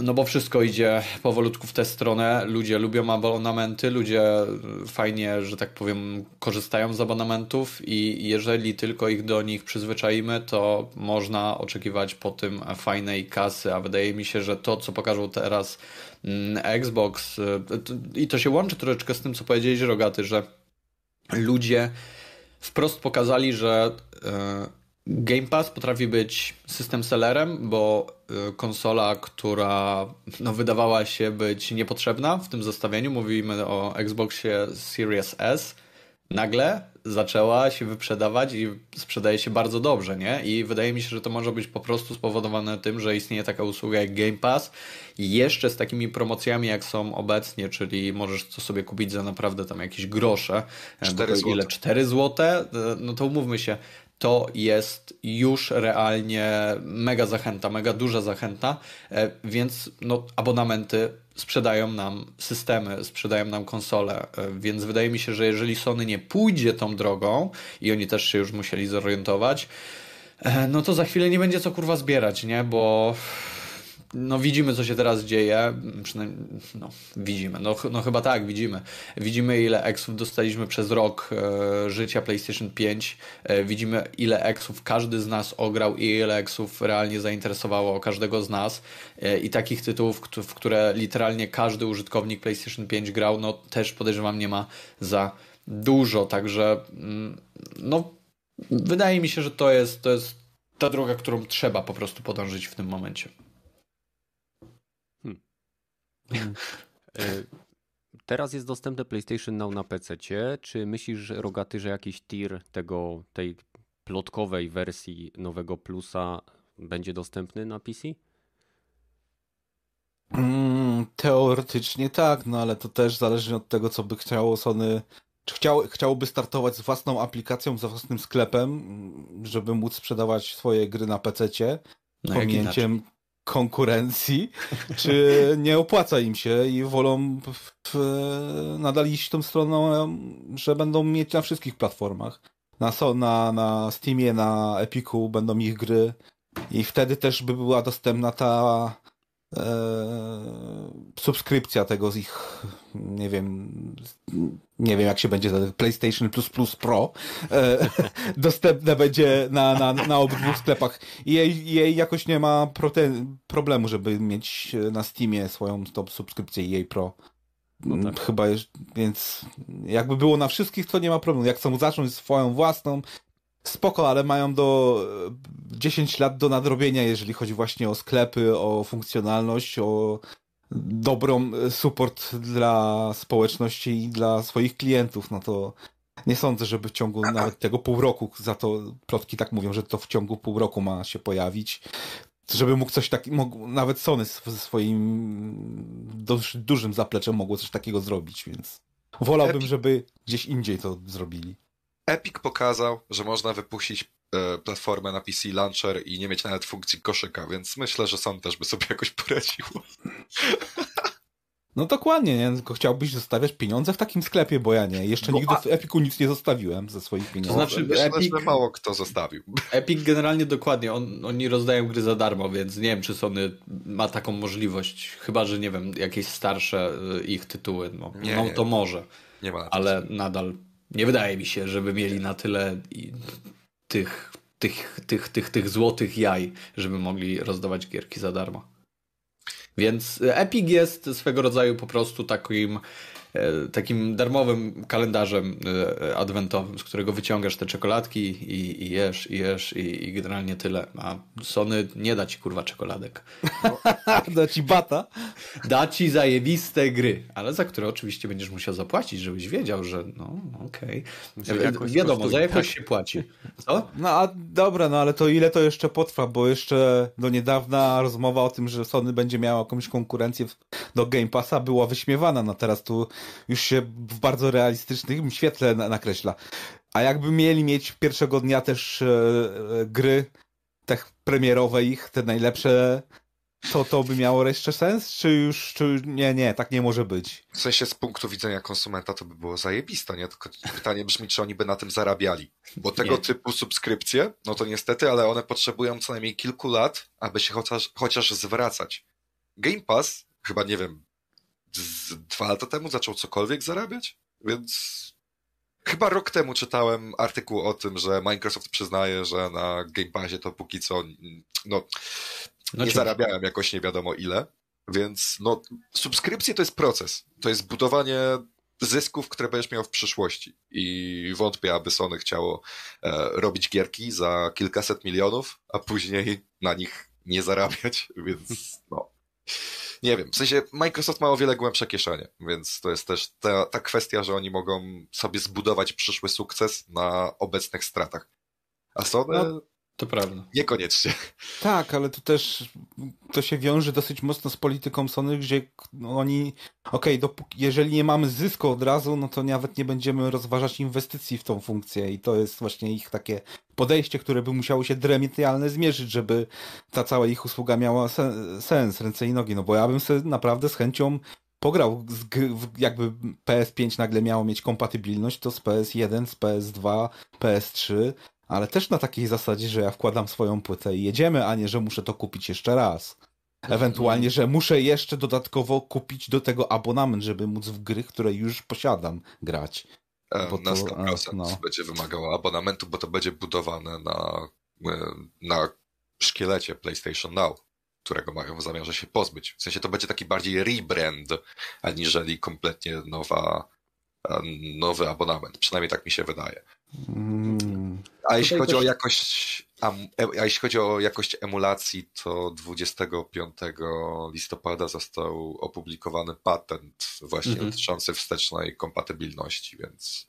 no bo wszystko idzie powolutku w tę stronę. Ludzie lubią abonamenty, ludzie fajnie, że tak powiem, korzystają z abonamentów i jeżeli tylko ich do nich przyzwyczaimy, to można oczekiwać po tym fajnej kasy, a wydaje mi się, że to, co pokażą teraz mm, Xbox e, i to się łączy troszeczkę z tym, co powiedziałeś, Rogaty, że ludzie wprost pokazali, że e, Game Pass potrafi być system sellerem, bo y, konsola, która no, wydawała się być niepotrzebna w tym zestawieniu, mówimy o Xboxie Series S, nagle zaczęła się wyprzedawać i sprzedaje się bardzo dobrze, nie? I wydaje mi się, że to może być po prostu spowodowane tym, że istnieje taka usługa jak Game Pass i jeszcze z takimi promocjami jak są obecnie, czyli możesz to sobie kupić za naprawdę tam jakieś grosze. 4 zł. Ile? 4 złote? No to umówmy się, to jest już realnie mega zachęta, mega duża zachęta, e, więc no, abonamenty sprzedają nam systemy, sprzedają nam konsole, e, więc wydaje mi się, że jeżeli Sony nie pójdzie tą drogą i oni też się już musieli zorientować, e, no to za chwilę nie będzie co kurwa zbierać, nie? Bo no widzimy, co się teraz dzieje. Przynajmniej, no, widzimy. No, no chyba tak, widzimy. Widzimy, ile eksów dostaliśmy przez rok e, życia PlayStation 5. E, widzimy, ile eksów każdy z nas ograł i ile eksów realnie zainteresowało każdego z nas. E, I takich tytułów, w które literalnie każdy użytkownik PlayStation 5 grał, no też podejrzewam nie ma za dużo. Także mm, no wydaje mi się, że to jest, to jest ta droga, którą trzeba po prostu podążyć w tym momencie. Hmm. Teraz jest dostępne PlayStation Now na PC. Czy myślisz, Rogaty, że jakiś tier tego, tej plotkowej wersji nowego Plusa będzie dostępny na PC? Mm, teoretycznie tak, no ale to też zależy od tego, co by chciało Sony. Czy chciał, chciałoby startować z własną aplikacją, z własnym sklepem, żeby móc sprzedawać swoje gry na PC-cie, no, pominięciem konkurencji, czy nie opłaca im się i wolą w, nadal iść tą stroną, że będą mieć na wszystkich platformach. Na, na, na Steamie, na Epiku będą ich gry i wtedy też by była dostępna ta e, subskrypcja tego z ich, nie wiem, nie wiem jak się będzie PlayStation Plus Plus Pro e, dostępne będzie na, na, na obydwu sklepach jej, jej jakoś nie ma problemu, żeby mieć na Steamie swoją top subskrypcję jej Pro. No tak. Chyba, więc jakby było na wszystkich, to nie ma problemu. Jak chcą zacząć swoją własną, spoko, ale mają do 10 lat do nadrobienia, jeżeli chodzi właśnie o sklepy, o funkcjonalność, o dobrą support dla społeczności i dla swoich klientów, no to nie sądzę, żeby w ciągu nawet tego pół roku, za to plotki tak mówią, że to w ciągu pół roku ma się pojawić, żeby mógł coś takiego, nawet Sony ze swoim dość dużym zapleczem mogło coś takiego zrobić, więc wolałbym, żeby gdzieś indziej to zrobili. Epic pokazał, że można wypuścić e, platformę na PC Launcher i nie mieć nawet funkcji koszyka, więc myślę, że Sony też by sobie jakoś poradził. No dokładnie, nie? tylko chciałbyś zostawiać pieniądze w takim sklepie, bo ja nie. Jeszcze no, nigdy w Epiku nic nie zostawiłem ze swoich pieniędzy. To znaczy, Myślę, Epic, że mało kto zostawił. Epic generalnie dokładnie, on, oni rozdają gry za darmo, więc nie wiem, czy Sony ma taką możliwość, chyba, że nie wiem, jakieś starsze y, ich tytuły, no, nie, no nie, to może. Nie ma ale nadal nie wydaje mi się, żeby mieli na tyle tych, tych, tych, tych, tych złotych jaj, żeby mogli rozdawać gierki za darmo. Więc Epic jest swego rodzaju po prostu takim takim darmowym kalendarzem e, adwentowym, z którego wyciągasz te czekoladki i, i jesz, i jesz, i, i, generalnie tyle. A Sony nie da ci kurwa czekoladek. No. da ci bata? Da ci zajebiste gry, ale za które oczywiście będziesz musiał zapłacić, żebyś wiedział, że no okej. Okay. Wiadomo, za jakoś tak. się płaci. Co? No a dobra, no ale to ile to jeszcze potrwa, bo jeszcze do niedawna rozmowa o tym, że Sony będzie miała jakąś konkurencję do Game Passa była wyśmiewana, no teraz tu już się w bardzo realistycznym świetle nakreśla. A jakby mieli mieć pierwszego dnia też e, e, gry te premierowe ich, te najlepsze, to to by miało jeszcze sens? Czy już, czy nie, nie, tak nie może być? W sensie z punktu widzenia konsumenta to by było zajebiste, nie? Tylko pytanie brzmi, czy oni by na tym zarabiali. Bo tego nie. typu subskrypcje, no to niestety, ale one potrzebują co najmniej kilku lat, aby się chociaż, chociaż zwracać. Game Pass, chyba nie wiem, dwa lata temu zaczął cokolwiek zarabiać, więc chyba rok temu czytałem artykuł o tym, że Microsoft przyznaje, że na Game Passie to póki co no, no nie zarabiałem jakoś nie wiadomo ile, więc no, subskrypcje to jest proces, to jest budowanie zysków, które będziesz miał w przyszłości. I wątpię, aby Sony chciało e, robić gierki za kilkaset milionów, a później na nich nie zarabiać, więc no nie wiem, w sensie Microsoft ma o wiele głębsze kieszenie, więc to jest też ta, ta kwestia, że oni mogą sobie zbudować przyszły sukces na obecnych stratach. A Sony no, to prawda. Niekoniecznie. Tak, ale to też to się wiąże dosyć mocno z polityką Sony, gdzie oni, okej, okay, jeżeli nie mamy zysku od razu, no to nawet nie będziemy rozważać inwestycji w tą funkcję i to jest właśnie ich takie podejście, które by musiało się dremitialne zmierzyć, żeby ta cała ich usługa miała sens, ręce i nogi, no bo ja bym sobie naprawdę z chęcią pograł, z, jakby PS5 nagle miało mieć kompatybilność, to z PS1, z PS2, PS3, ale też na takiej zasadzie, że ja wkładam swoją płytę i jedziemy, a nie, że muszę to kupić jeszcze raz. Ewentualnie, że muszę jeszcze dodatkowo kupić do tego abonament, żeby móc w gry, które już posiadam, grać. E, bo na 100% no. będzie wymagało abonamentu, bo to będzie budowane na, e, na szkielecie PlayStation Now, którego mają w zamiarze się pozbyć. W sensie to będzie taki bardziej rebrand, aniżeli kompletnie nowa, e, nowy abonament. Przynajmniej tak mi się wydaje. Mm. A jeśli chodzi też... o jakość, a, a jeśli chodzi o jakość emulacji, to 25 listopada został opublikowany patent właśnie Mhm. dotyczący wstecznej kompatybilności, więc.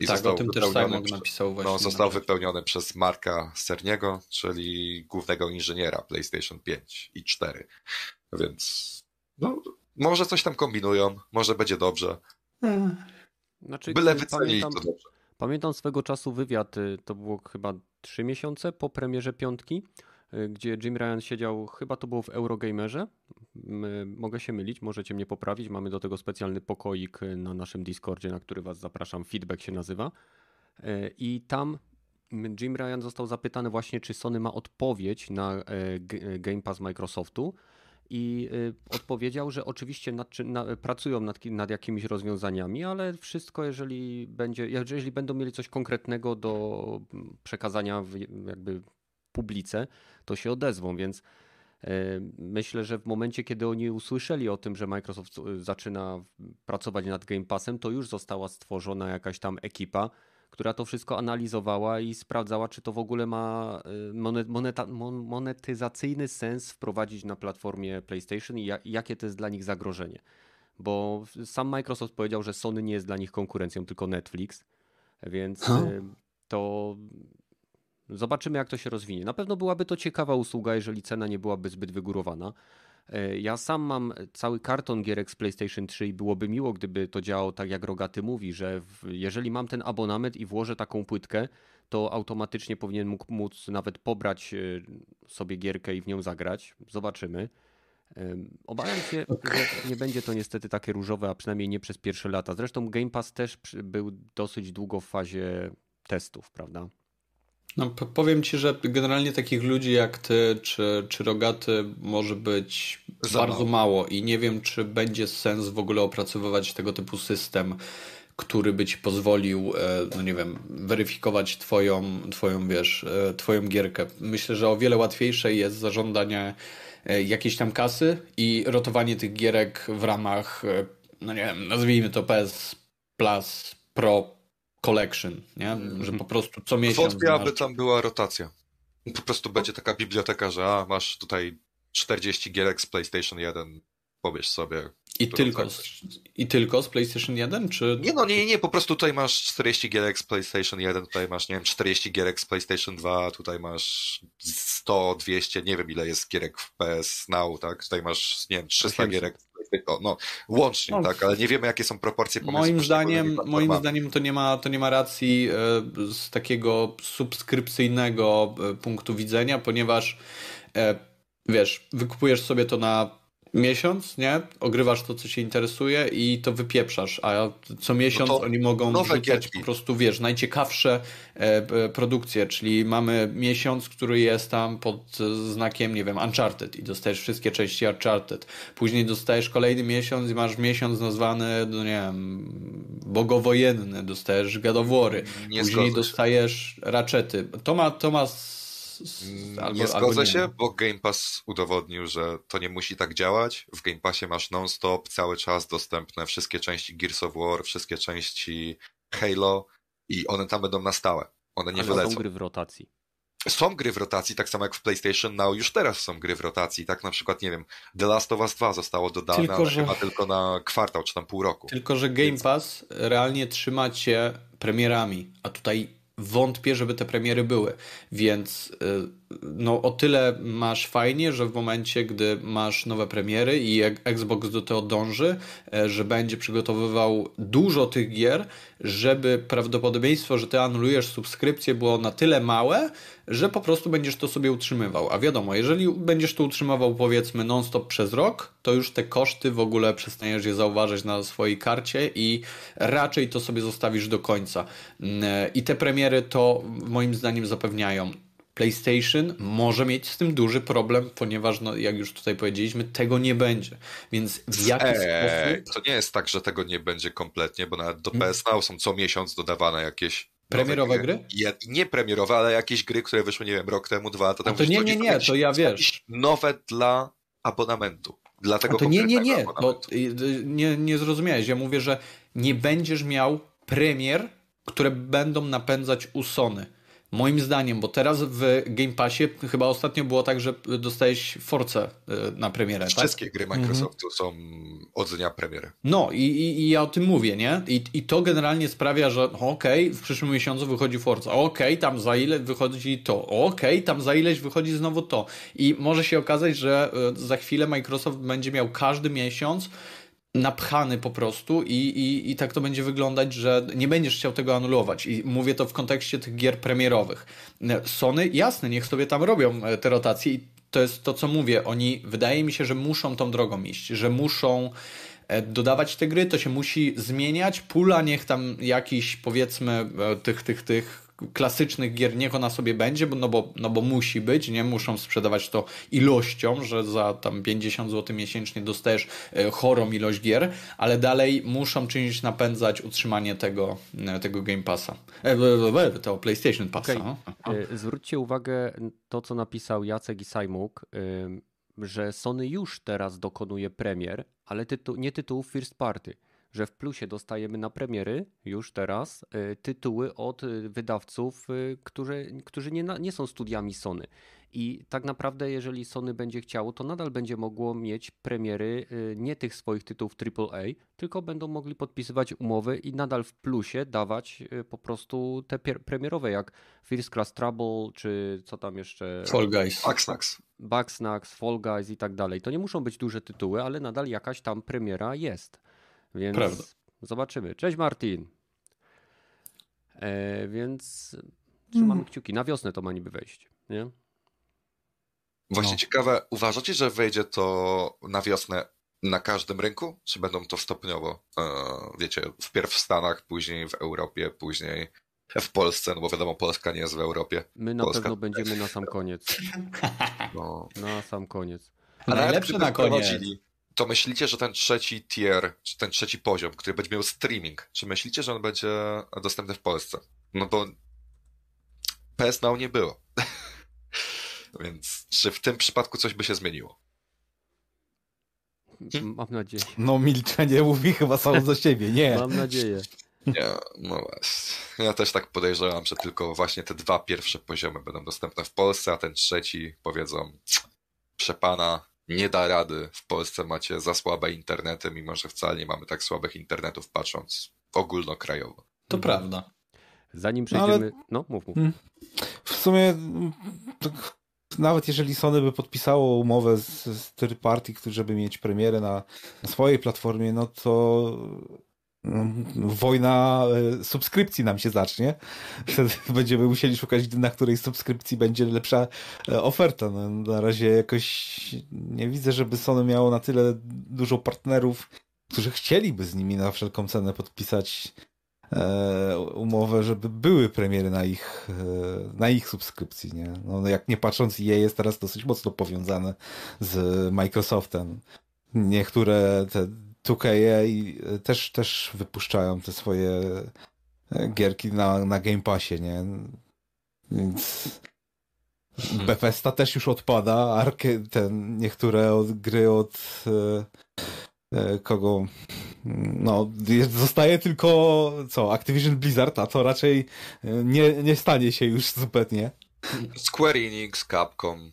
I tak, został o tym też wypełniony Simon prze- napisał właśnie. No, został na- wypełniony przez Marka Cerniego, czyli głównego inżyniera PlayStation 5 i 4. Więc no, może coś tam kombinują, może będzie dobrze. Znaczy, Byle y, wycenili pamiętam, to dobrze. Pamiętam swego czasu wywiad, y, to było chyba trzy miesiące po premierze piątki, y, gdzie Jim Ryan siedział, chyba to było w Eurogamerze. M- Mogę się mylić, możecie mnie poprawić. Mamy do tego specjalny pokoik y, na naszym Discordzie, na który was zapraszam. Feedback się nazywa. Y, I tam Jim Ryan został zapytany właśnie, czy Sony ma odpowiedź na Game Pass Microsoftu. I y, odpowiedział, że oczywiście nad, na, pracują nad, nad jakimiś rozwiązaniami, ale wszystko, jeżeli będzie, jeżeli będą mieli coś konkretnego do mm, przekazania w, jakby publice, to się odezwą, więc e, myślę, że w momencie, kiedy oni usłyszeli o tym, że Microsoft y, zaczyna pracować nad Game Passem, to już została stworzona jakaś tam ekipa, która to wszystko analizowała i sprawdzała, czy to w ogóle ma y, monet, moneta, mon, monetyzacyjny sens wprowadzić na platformie PlayStation i, ja, i jakie to jest dla nich zagrożenie. Bo sam Microsoft powiedział, że Sony nie jest dla nich konkurencją, tylko Netflix, więc Ha. y, to zobaczymy, jak to się rozwinie. Na pewno byłaby to ciekawa usługa, jeżeli cena nie byłaby zbyt wygórowana. E, Ja sam mam cały karton gierek z PlayStation 3 i byłoby miło, gdyby to działało tak, jak Rogaty mówi, że jeżeli mam ten abonament i włożę taką płytkę, to automatycznie powinien mógł móc nawet pobrać e, sobie gierkę i w nią zagrać. Zobaczymy. Obawiam się, że nie będzie to niestety takie różowe, a przynajmniej nie przez pierwsze lata. Zresztą Game Pass też był dosyć długo w fazie testów, prawda? No, powiem ci, że generalnie takich ludzi jak ty czy, czy Rogaty może być Za bardzo mało. mało. i nie wiem, czy będzie sens w ogóle opracowywać tego typu system, który by ci pozwolił, e, no nie wiem, weryfikować twoją, twoją wiesz, e, twoją gierkę. Myślę, że o wiele łatwiejsze jest zażądanie e, jakiejś tam kasy i rotowanie tych gierek w ramach, no nie wiem, nazwijmy to PS Plus Pro Collection, nie? Że po prostu co miesiąc Wątpię, aby masz- tam była rotacja. Po prostu będzie taka biblioteka, że a, masz tutaj 40 gierek z PlayStation 1, pobierz sobie. I tylko, z. I tylko z PlayStation 1, czy... Nie no, nie, nie, po prostu tutaj masz 40 gierek z PlayStation 1, tutaj masz, nie wiem, 40 gierek z PlayStation 2, tutaj masz 100, 200, nie wiem ile jest gierek w PS Now, tak? Tutaj masz, nie wiem, 300 800. gierek. No, łącznie, No. tak, ale nie wiemy jakie są proporcje pomiędzy Moim zdaniem, moim zdaniem to nie ma, to nie ma racji e, z takiego subskrypcyjnego e, punktu widzenia, ponieważ e, wiesz, wykupujesz sobie to na miesiąc, nie? Ogrywasz to, co cię interesuje i to wypieprzasz, a co miesiąc No oni mogą wrzucać po prostu, wiesz, najciekawsze e, produkcje, czyli mamy miesiąc, który jest tam pod e, znakiem, nie wiem, Uncharted i dostajesz wszystkie części Uncharted. Później dostajesz kolejny miesiąc i masz miesiąc nazwany, no nie wiem, bogowojenny, dostajesz gadowory. Nie Później dostajesz raczety. To ma, to ma albo, nie albo zgodzę nie. się, bo Game Pass udowodnił, że to nie musi tak działać. W Game Passie masz non-stop, cały czas dostępne wszystkie części Gears of War, wszystkie części Halo i one tam będą na stałe. One nie Ale wylecą. są gry w rotacji. Są gry w rotacji, tak samo jak w PlayStation Now, już teraz są gry w rotacji. Tak na przykład, nie wiem, The Last of Us 2 zostało dodane, Tylko, ale że- chyba tylko na kwartał czy tam pół roku. Tylko, że Game Więc- Pass realnie trzyma cię premierami, a tutaj wątpię, żeby te premiery były. Więc y, no o tyle masz fajnie, że w momencie, gdy masz nowe premiery i Xbox do tego dąży, e, że będzie przygotowywał dużo tych gier, żeby prawdopodobieństwo, że ty anulujesz subskrypcję było na tyle małe, że po prostu będziesz to sobie utrzymywał. A wiadomo, jeżeli będziesz to utrzymywał powiedzmy non-stop przez rok, to już te koszty w ogóle przestaniesz je zauważać na swojej karcie i raczej to sobie zostawisz do końca. Mm, I te premiery to moim zdaniem zapewniają. PlayStation może mieć z tym duży problem, ponieważ, no, jak już tutaj powiedzieliśmy, tego nie będzie. Więc w jaki Eee, sposób to nie jest tak, że tego nie będzie kompletnie, bo nawet do PS Now są co miesiąc dodawane jakieś Premierowe gry? Je- Nie premierowe, ale jakieś gry, które wyszły, nie wiem, rok temu, dwa lata temu. to nie, nie, nie, to ja wiesz. Nowe dla abonamentu. Dla tego A to nie, nie, nie. Abonamentu. y, y, nie. Nie zrozumiałeś. Ja mówię, że nie będziesz miał premier, które będą napędzać u Sony. Moim zdaniem, bo teraz w Game Passie chyba ostatnio było tak, że dostałeś Force y, na premierę. Tak? Wszystkie gry Microsoftu mm -hmm. są od dnia premiery. No i, i, i, ja o tym mówię, nie? I, i to generalnie sprawia, że okej, okay, w przyszłym miesiącu wychodzi Forza, okej, okay, tam za ile wychodzi to, okej, okay, tam za ileś wychodzi znowu to. I może się okazać, że y, za chwilę Microsoft będzie miał każdy miesiąc napchany po prostu i, i, i tak to będzie wyglądać, że nie będziesz chciał tego anulować. I mówię to w kontekście tych gier premierowych. Sony, jasne, niech sobie tam robią e, te rotacje i to jest to, co mówię. Oni, wydaje mi się, że muszą tą drogą iść, że muszą e, dodawać te gry, to się musi zmieniać. Pula niech tam jakiś, powiedzmy, e, tych, tych, tych klasycznych gier niech ona sobie będzie, no bo, no bo musi być, nie muszą sprzedawać to ilością, że za tam 50 zł miesięcznie dostajesz e, chorą ilość gier, ale dalej muszą czymś napędzać utrzymanie tego, e, tego Game Passa, e, tego PlayStation Passa. Okay. No. Zwróćcie uwagę to, co napisał Jacek i Sajmuk, że Sony już teraz dokonuje premier, ale tytu nie tytułów first party że w plusie dostajemy na premiery już teraz y, tytuły od y, wydawców, y, którzy, którzy nie, nie są studiami Sony. I tak naprawdę, jeżeli Sony będzie chciało, to nadal będzie mogło mieć premiery nie tych swoich tytułów AAA, tylko będą mogli podpisywać umowy i nadal w plusie dawać po prostu te premierowe, jak First Class Trouble, czy co tam jeszcze. Fall Guys. Bugsnax. Bugsnax, Fall Guys i tak dalej. To nie muszą być duże tytuły, ale nadal jakaś tam premiera jest. Więc Prawda. zobaczymy. Cześć Martin. E, więc trzymamy hmm. kciuki. Na wiosnę to ma niby wejść, nie? Właśnie no. ciekawe, uważacie, że wejdzie to na wiosnę na każdym rynku? Czy będą to stopniowo? E, wiecie, wpierw w Stanach, później w Europie, później w Polsce, no bo wiadomo, Polska nie jest w Europie. My na Polska pewno będziemy na sam koniec. No. Na sam koniec. A najlepsze na koniec to myślicie, że ten trzeci tier, czy ten trzeci poziom, który będzie miał streaming, czy myślicie, że on będzie dostępny w Polsce? No bo PS Now nie było. Więc czy w tym przypadku coś by się zmieniło? Hmm? Mam nadzieję. No milczenie mówi chyba samo za siebie, nie. Mam nadzieję. Nie, no właśnie. Ja też tak podejrzewam, że tylko właśnie te dwa pierwsze poziomy będą dostępne w Polsce, a ten trzeci powiedzą przepana, nie da rady. W Polsce macie za słabe internety, mimo że wcale nie mamy tak słabych internetów, patrząc ogólnokrajowo. To mhm. prawda. Zanim przejdziemy. No, ale... no mów, mów. Hmm. W sumie. Nawet jeżeli Sony by podpisało umowę z, z third party, żeby mieć premierę na, na swojej platformie, no to wojna e, subskrypcji nam się zacznie. Wtedy będziemy musieli szukać, na której subskrypcji będzie lepsza e, oferta. No, na razie jakoś nie widzę, żeby Sony miało na tyle dużo partnerów, którzy chcieliby z nimi na wszelką cenę podpisać e, umowę, żeby były premiery na ich, na ich subskrypcji. Nie? No, jak nie patrząc, EA jest teraz dosyć mocno powiązane z Microsoftem. Niektóre te 2K e też, też wypuszczają te swoje e, gierki na, na Game Passie, nie? Więc hmm. Bethesda też już odpada, Arke, ten, niektóre od, gry od e, kogo no, zostaje tylko co, Activision Blizzard, a to raczej nie, nie stanie się już zupełnie. Square Enix, Capcom.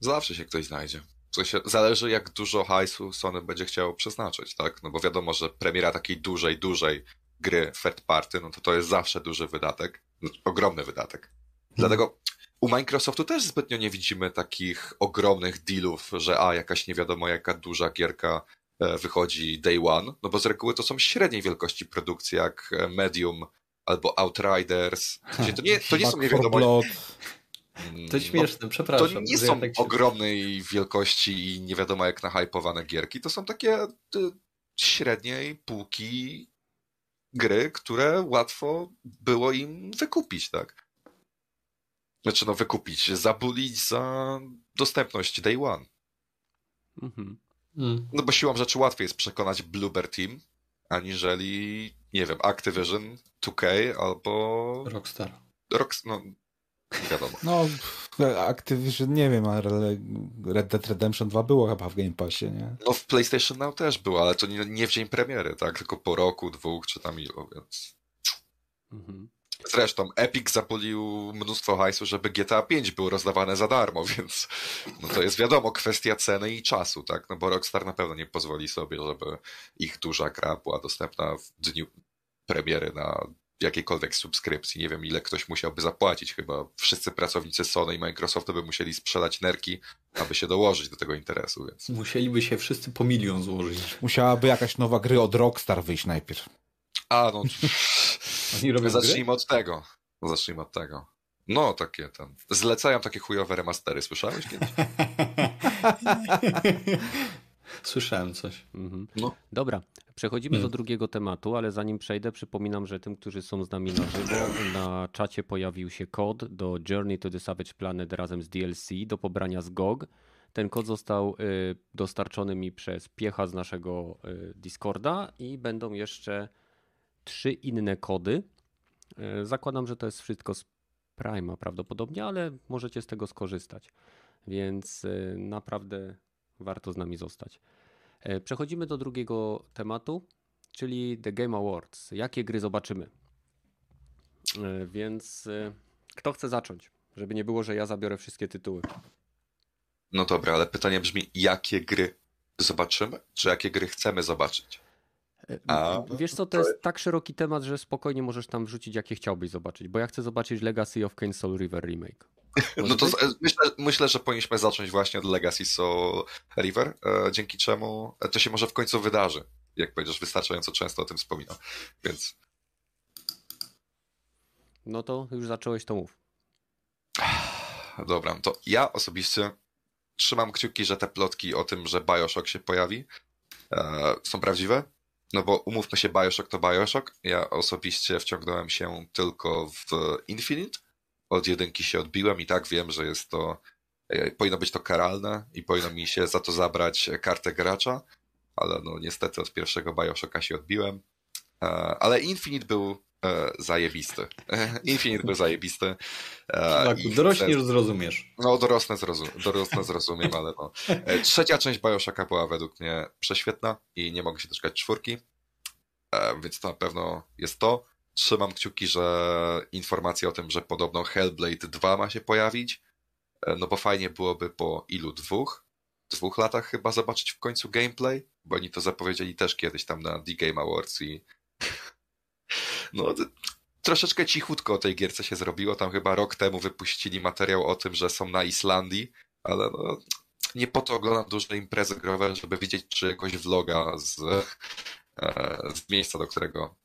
Zawsze się ktoś znajdzie. W sensie zależy, jak dużo hajsu Sony będzie chciało przeznaczyć, tak? No bo wiadomo, że premiera takiej dużej, dużej gry third party, no to to jest zawsze duży wydatek, no, ogromny wydatek. Dlatego u Microsoftu też zbytnio nie widzimy takich ogromnych dealów, że a, jakaś nie wiadomo jaka duża gierka e, wychodzi day one, no bo z reguły to są średniej wielkości produkcje, jak e, Medium albo Outriders. To nie, to nie są nie wiadomo... To śmieszne, przepraszam. To nie są tak się... ogromnej wielkości i nie wiadomo jak nahypowane gierki. To są takie średniej półki gry, które łatwo było im wykupić, tak? Znaczy, no wykupić, zabulić za dostępność Day One. Mhm. Mm. No bo siłą rzeczy łatwiej jest przekonać Bluebird Team, aniżeli, nie wiem, Activision, 2K albo... Rockstar. Rock, no, wiadomo. No, Activision, nie wiem, ale Red Dead Redemption 2 było chyba w Game Passie, nie? No w PlayStation Now też było, ale to nie, nie w dzień premiery, tak? Tylko po roku, dwóch, czy tam ilo, więc... Mhm. Zresztą Epic zapolił mnóstwo hajsu, żeby GTA 5 było rozdawane za darmo, więc no to jest wiadomo kwestia ceny i czasu, tak? No bo Rockstar na pewno nie pozwoli sobie, żeby ich duża gra była dostępna w dniu premiery na jakiejkolwiek subskrypcji. Nie wiem, ile ktoś musiałby zapłacić. Chyba wszyscy pracownicy Sony i Microsoftu by musieli sprzedać nerki, aby się dołożyć do tego interesu, więc... Musieliby się wszyscy po milion złożyć. Musiałaby jakaś nowa gry od Rockstar wyjść najpierw. A, no... Oni robią Zacznijmy od tego. Zacznijmy od tego. No, takie tam. Zlecają takie chujowe remastery, słyszałeś kiedyś? Słyszałem coś. Mhm. No. Dobra, przechodzimy do drugiego tematu, ale zanim przejdę, przypominam, że tym, którzy są z nami na żywo, na czacie pojawił się kod do Journey to the Savage Planet razem z DLC do pobrania z GOG. Ten kod został y, dostarczony mi przez piecha z naszego y, Discorda i będą jeszcze trzy inne kody. Y, zakładam, że to jest wszystko z Prima prawdopodobnie, ale możecie z tego skorzystać. Więc y, naprawdę warto z nami zostać. E, Przechodzimy do drugiego tematu, czyli The Game Awards. Jakie gry zobaczymy? E, Więc e, kto chce zacząć? Żeby nie było, że ja zabiorę wszystkie tytuły. No dobra, ale pytanie brzmi, jakie gry zobaczymy, czy jakie gry chcemy zobaczyć? A, Wiesz co, to jest tak szeroki temat, że spokojnie możesz tam wrzucić, jakie chciałbyś zobaczyć, bo ja chcę zobaczyć Legacy of Kain Soul River remake. No to myślę, myślę, że powinniśmy zacząć właśnie od Legacy Soul River, e, dzięki czemu to się może w końcu wydarzy. Jak powiedziesz, wystarczająco często o tym wspominam. Więc No to już zacząłeś, to mów. dobra, to ja osobiście trzymam kciuki, że te plotki o tym, że Bioshock się pojawi, e, są prawdziwe. No bo umówmy się, Bioshock to Bioshock. Ja osobiście wciągnąłem się tylko w Infinite. Od jedynki się odbiłem i tak wiem, że jest to. e, Powinno być to karalne i powinno mi się za to zabrać kartę gracza, ale no niestety od pierwszego Bioshocka się odbiłem. E, Ale Infinite był e, zajebisty. Infinite był zajebisty. Tak, dorośniesz, zrozumiesz. no, dorosnę, zrozum dorosnę zrozumiem, ale no. Trzecia część Bioshocka była według mnie prześwietna i nie mogę się doczekać czwórki, więc to na pewno jest to. Trzymam kciuki, że informacja o tym, że podobno Hellblade 2 ma się pojawić, e, no bo fajnie byłoby po ilu dwóch? Dwóch latach chyba zobaczyć w końcu gameplay, bo oni to zapowiedzieli też kiedyś tam na The Game Awards i no, troszeczkę cichutko o tej gierce się zrobiło. Tam chyba rok temu wypuścili materiał o tym, że są na Islandii, ale no, nie po to oglądam duże imprezy growe, żeby widzieć czyjegoś vloga z, e, z miejsca, do którego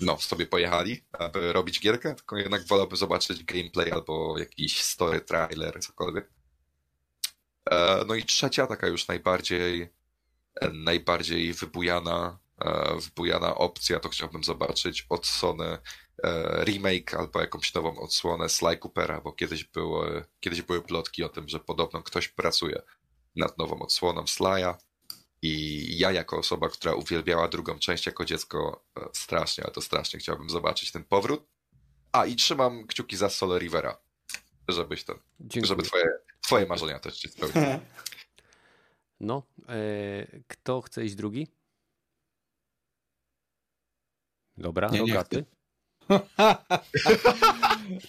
no, sobie pojechali, aby robić gierkę, tylko jednak wolałbym zobaczyć gameplay albo jakiś story trailer, cokolwiek. E, No i trzecia, taka już najbardziej e, najbardziej wybujana, e, wybujana opcja, to chciałbym zobaczyć od Sony e, remake albo jakąś nową odsłonę Sly Coopera, bo kiedyś były, kiedyś były plotki o tym, że podobno ktoś pracuje nad nową odsłoną Sly'a i ja jako osoba, która uwielbiała drugą część jako dziecko e, strasznie, ale to strasznie chciałbym zobaczyć ten powrót. A i trzymam kciuki za Solo Rivera, żebyś ten, Dziękuję. żeby twoje, twoje marzenia też się spełniły. No, e, kto chce iść drugi? Dobra, Nie, nie rogaty.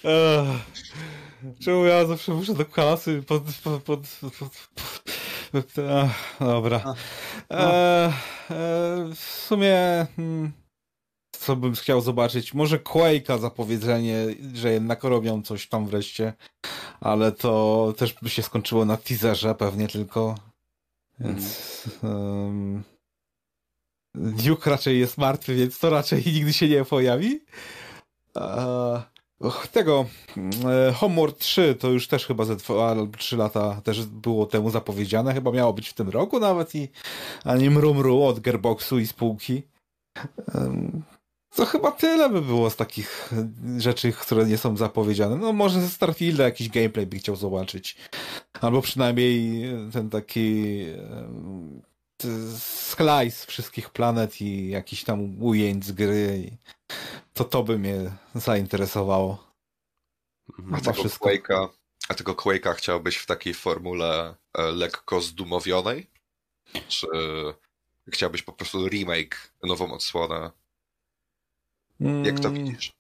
Ech, Czemu ja zawsze muszę do klasy pod... pod, pod, pod, pod, pod ach, dobra. E, e, w sumie... hmm, Co bym chciał zobaczyć? Może Quake'a zapowiedzenie, że jednak robią coś tam wreszcie. Ale to też by się skończyło na teaserze pewnie tylko. Więc... em, Duke raczej jest martwy, więc to raczej nigdy się nie pojawi. Och, tego e, Homeworld 3 to już też chyba ze 2 albo 3 lata też było temu zapowiedziane. Chyba miało być w tym roku nawet i a nie mrumru od Gearboxu i spółki. Em, To chyba tyle by było z takich rzeczy, które nie są zapowiedziane. No może ze Starfielda jakiś gameplay by chciał zobaczyć. Albo przynajmniej ten taki t- slice wszystkich planet i jakiś tam ujęć z gry. To to by mnie zainteresowało. Mhm. A tego wszystko. Quake'a, a tego Quake'a chciałbyś w takiej formule e, lekko zdumowionej? Czy chciałbyś po prostu remake, nową odsłonę? Jak to Mm, widzisz?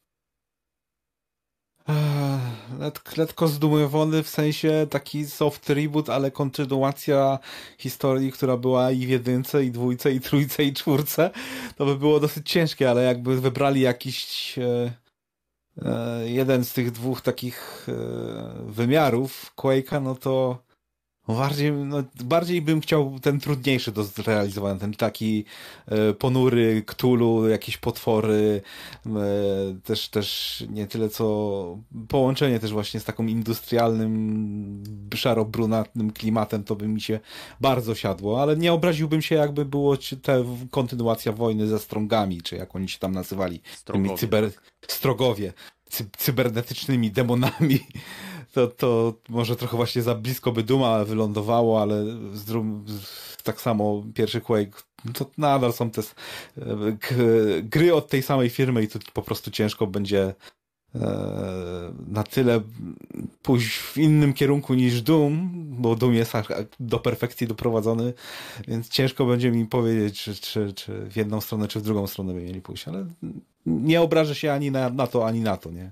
Letko zdumiewony w sensie taki soft reboot, ale kontynuacja historii, która była i w jedynce, i dwójce, i trójce, i czwórce, to by było dosyć ciężkie, ale jakby wybrali jakiś e, e, jeden z tych dwóch takich e, wymiarów Quake'a, no to Bardziej, no, bardziej bym chciał ten trudniejszy do zrealizowania, ten taki e, ponury, ktulu, jakieś potwory, e, też, też nie tyle co połączenie też właśnie z taką industrialnym, szaro-brunatnym klimatem, to by mi się bardzo siadło, ale nie obraziłbym się jakby było ta kontynuacja wojny ze strongami, czy jak oni się tam nazywali, Strogowie. tymi cyber, strogowie, cy, cybernetycznymi demonami to, to może trochę właśnie za blisko by Duma wylądowało, ale z drum, tak samo pierwszy Quake to nadal są te gry od tej samej firmy i tu po prostu ciężko będzie e, na tyle pójść w innym kierunku niż Doom, bo Doom jest do perfekcji doprowadzony, więc ciężko będzie mi powiedzieć, czy, czy, czy w jedną stronę, czy w drugą stronę by mieli pójść, ale nie obrażę się ani na, na to, ani na to, nie?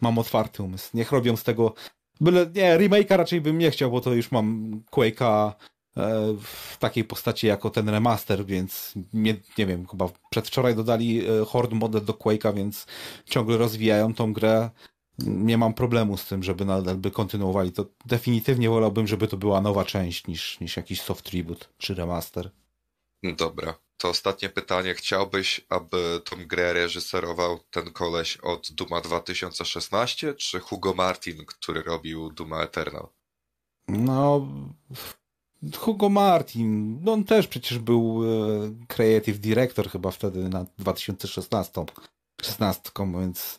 Mam otwarty umysł. Niech robią z tego Byle, nie, remake'a raczej bym nie chciał, bo to już mam Quake'a e, w takiej postaci jako ten remaster, więc nie, nie wiem, chyba przedwczoraj dodali e, Horde model do Quake'a, więc ciągle rozwijają tą grę. Nie mam problemu z tym, żeby nadal by kontynuowali. To definitywnie wolałbym, żeby to była nowa część niż, niż jakiś soft reboot czy remaster. Dobra. To ostatnie pytanie. Chciałbyś, aby tą grę reżyserował ten koleś od Duma 2016, czy Hugo Martin, który robił Duma Eternal? No, Hugo Martin, no on też przecież był e, creative director chyba wtedy na 2016, 16, więc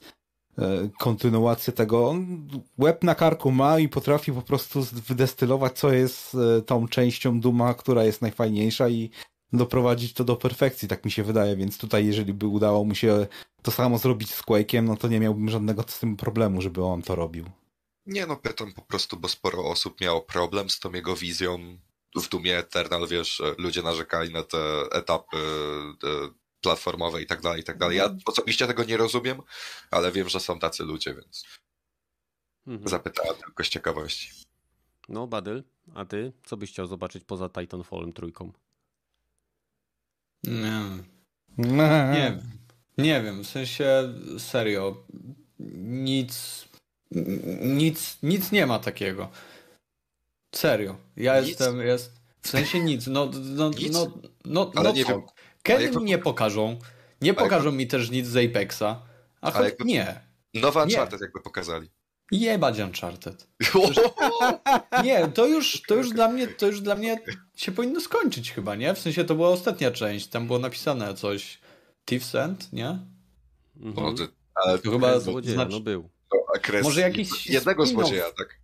e, kontynuację tego. On łeb na karku ma i potrafi po prostu wydestylować, co jest e, tą częścią Duma, która jest najfajniejsza i doprowadzić to do perfekcji, tak mi się wydaje, więc tutaj jeżeli by udało mu się to samo zrobić z Quake'iem, no to nie miałbym żadnego z tym problemu, żeby on to robił. Nie no, pytam po prostu, bo sporo osób miało problem z tą jego wizją w Dumie Eternal, wiesz, ludzie narzekali na te etapy platformowe i tak dalej, i tak dalej. Ja osobiście tego nie rozumiem, ale wiem, że są tacy ludzie, więc mhm. zapytałem tylko z ciekawości. No, Badyl, a ty co byś chciał zobaczyć poza Titanfallem trójką? Nie. Nie wiem. Nie wiem, w sensie serio. Nic. Nic, nic nie ma takiego. Serio. Ja nic? jestem. Jest, w sensie nic. No, no, nic? no, no, Ale no nie wiem. Kiedy mi nie pokażą. Nie pokażą mi też nic z Apexa. A choć nie. Nowa Uncharted jakby pokazali. Jebać Uncharted. nie, to już, to już dla mnie, to już dla mnie się powinno skończyć chyba, nie? W sensie to była ostatnia część, tam było napisane coś Thief's End, nie? Mhm. No, ale to chyba złodzieja, znaczy, no był. No, Może jakiś jednego złodzieja, tak?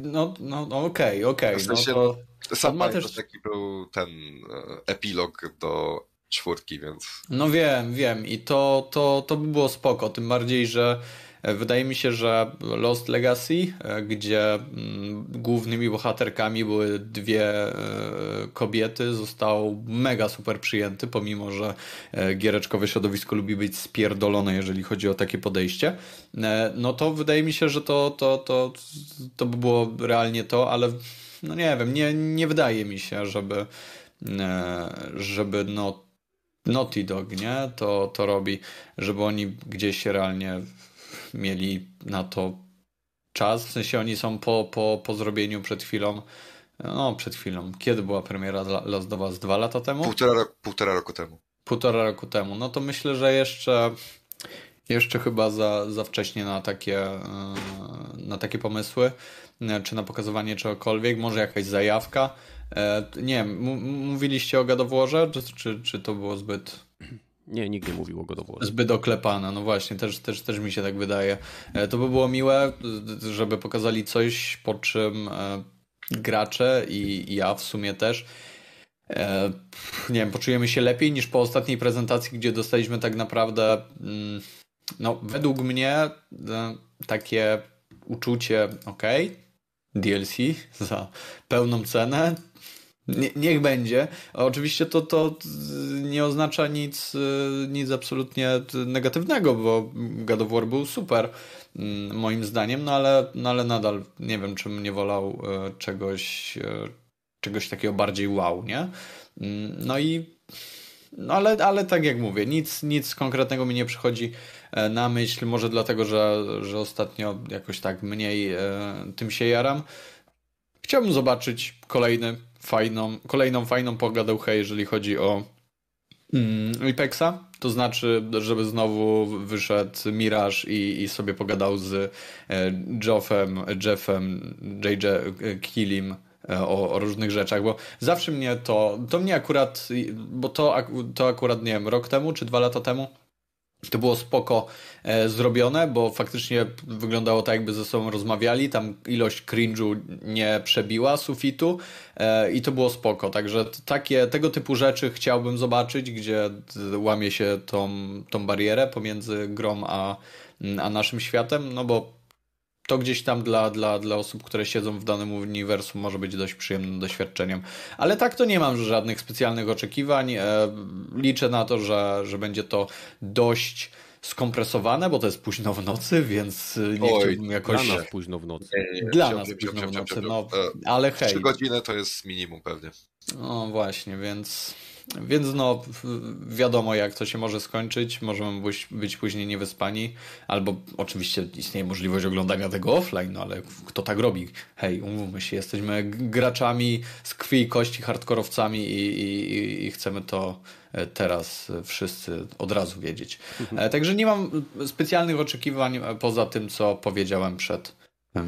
No, no, no okej, okay, okej. Okay. W sensie, no to, sam ma też... taki był ten e, epilog do czwórki, więc... No wiem, wiem i to, to, to by było spoko, tym bardziej, że wydaje mi się, że Lost Legacy, e, gdzie mm, głównymi bohaterkami były dwie e, kobiety, został mega super przyjęty, pomimo że giereczkowe środowisko lubi być spierdolone, jeżeli chodzi o takie podejście. No to wydaje mi się, że to, to, to, to by było realnie to, ale no nie wiem, nie, nie wydaje mi się, żeby żeby no Naughty Dog, nie? To, to robi, żeby oni gdzieś realnie mieli na to czas. W sensie oni są po, po, po zrobieniu przed chwilą. No, przed chwilą. Kiedy była premiera Last of Us? Dwa lata temu? Półtora, półtora roku temu. Półtora roku temu. No to myślę, że jeszcze jeszcze chyba za, za wcześnie na takie, e, na takie pomysły, e, czy na pokazywanie czegokolwiek, może jakaś zajawka. E, nie wiem, mówiliście o gadowłorze, czy, czy, czy to było zbyt nie, nikt nie mówił o God of War. Zbyt oklepana, no właśnie, też, też, też mi się tak wydaje. E, to by było miłe, żeby pokazali coś, po czym e, gracze i ja w sumie też e, nie wiem, poczujemy się lepiej niż po ostatniej prezentacji, gdzie dostaliśmy tak naprawdę mm, no, według mnie takie uczucie, ok, DLC za pełną cenę, Nie, niech będzie. Oczywiście to, to nie oznacza nic, nic absolutnie negatywnego, bo God of War był super mm, moim zdaniem, no ale, no ale nadal nie wiem, czym nie wolał e, czegoś, e, czegoś takiego bardziej wow, nie? Mm, no i no ale, ale tak jak mówię, nic, nic konkretnego mi nie przychodzi e, na myśl, może dlatego, że, że ostatnio jakoś tak mniej tym się jaram. Chciałbym zobaczyć kolejny fajną, kolejną fajną pogadałkę, jeżeli chodzi o mm, Apexa. To znaczy, żeby znowu wyszedł Mirage i, i sobie pogadał z e, Joffem, Jeffem, JJ Killim e, o, o, różnych rzeczach, bo zawsze mnie to, to mnie akurat, bo to, to akurat, nie wiem, rok temu czy dwa lata temu to było spoko e, zrobione, bo faktycznie wyglądało tak, jakby ze sobą rozmawiali. Tam ilość cringe'u nie przebiła sufitu e, i to było spoko. Także takie, tego typu rzeczy chciałbym zobaczyć, gdzie łamie się tą, tą barierę pomiędzy grą a, a naszym światem, no bo to gdzieś tam dla, dla, dla osób, które siedzą w danym uniwersum może być dość przyjemnym doświadczeniem. Ale tak to nie mam żadnych specjalnych oczekiwań. E, liczę na to, że, że będzie to dość skompresowane, bo to jest późno w nocy, więc nie Oj, chciałbym jakoś... Dla nas późno w nocy. Nie, nie, dla nas późno w nocy, no, ale hej. Trzy godziny to jest minimum pewnie. No właśnie, więc więc no, wiadomo jak to się może skończyć. Możemy być, później niewyspani, albo oczywiście istnieje możliwość oglądania tego offline, no ale kto tak robi? Hej, umówmy się, jesteśmy graczami z krwi i kości, hardkorowcami i, i, i chcemy to e, teraz wszyscy od razu wiedzieć. E, także nie mam specjalnych oczekiwań e, poza tym, co powiedziałem przed,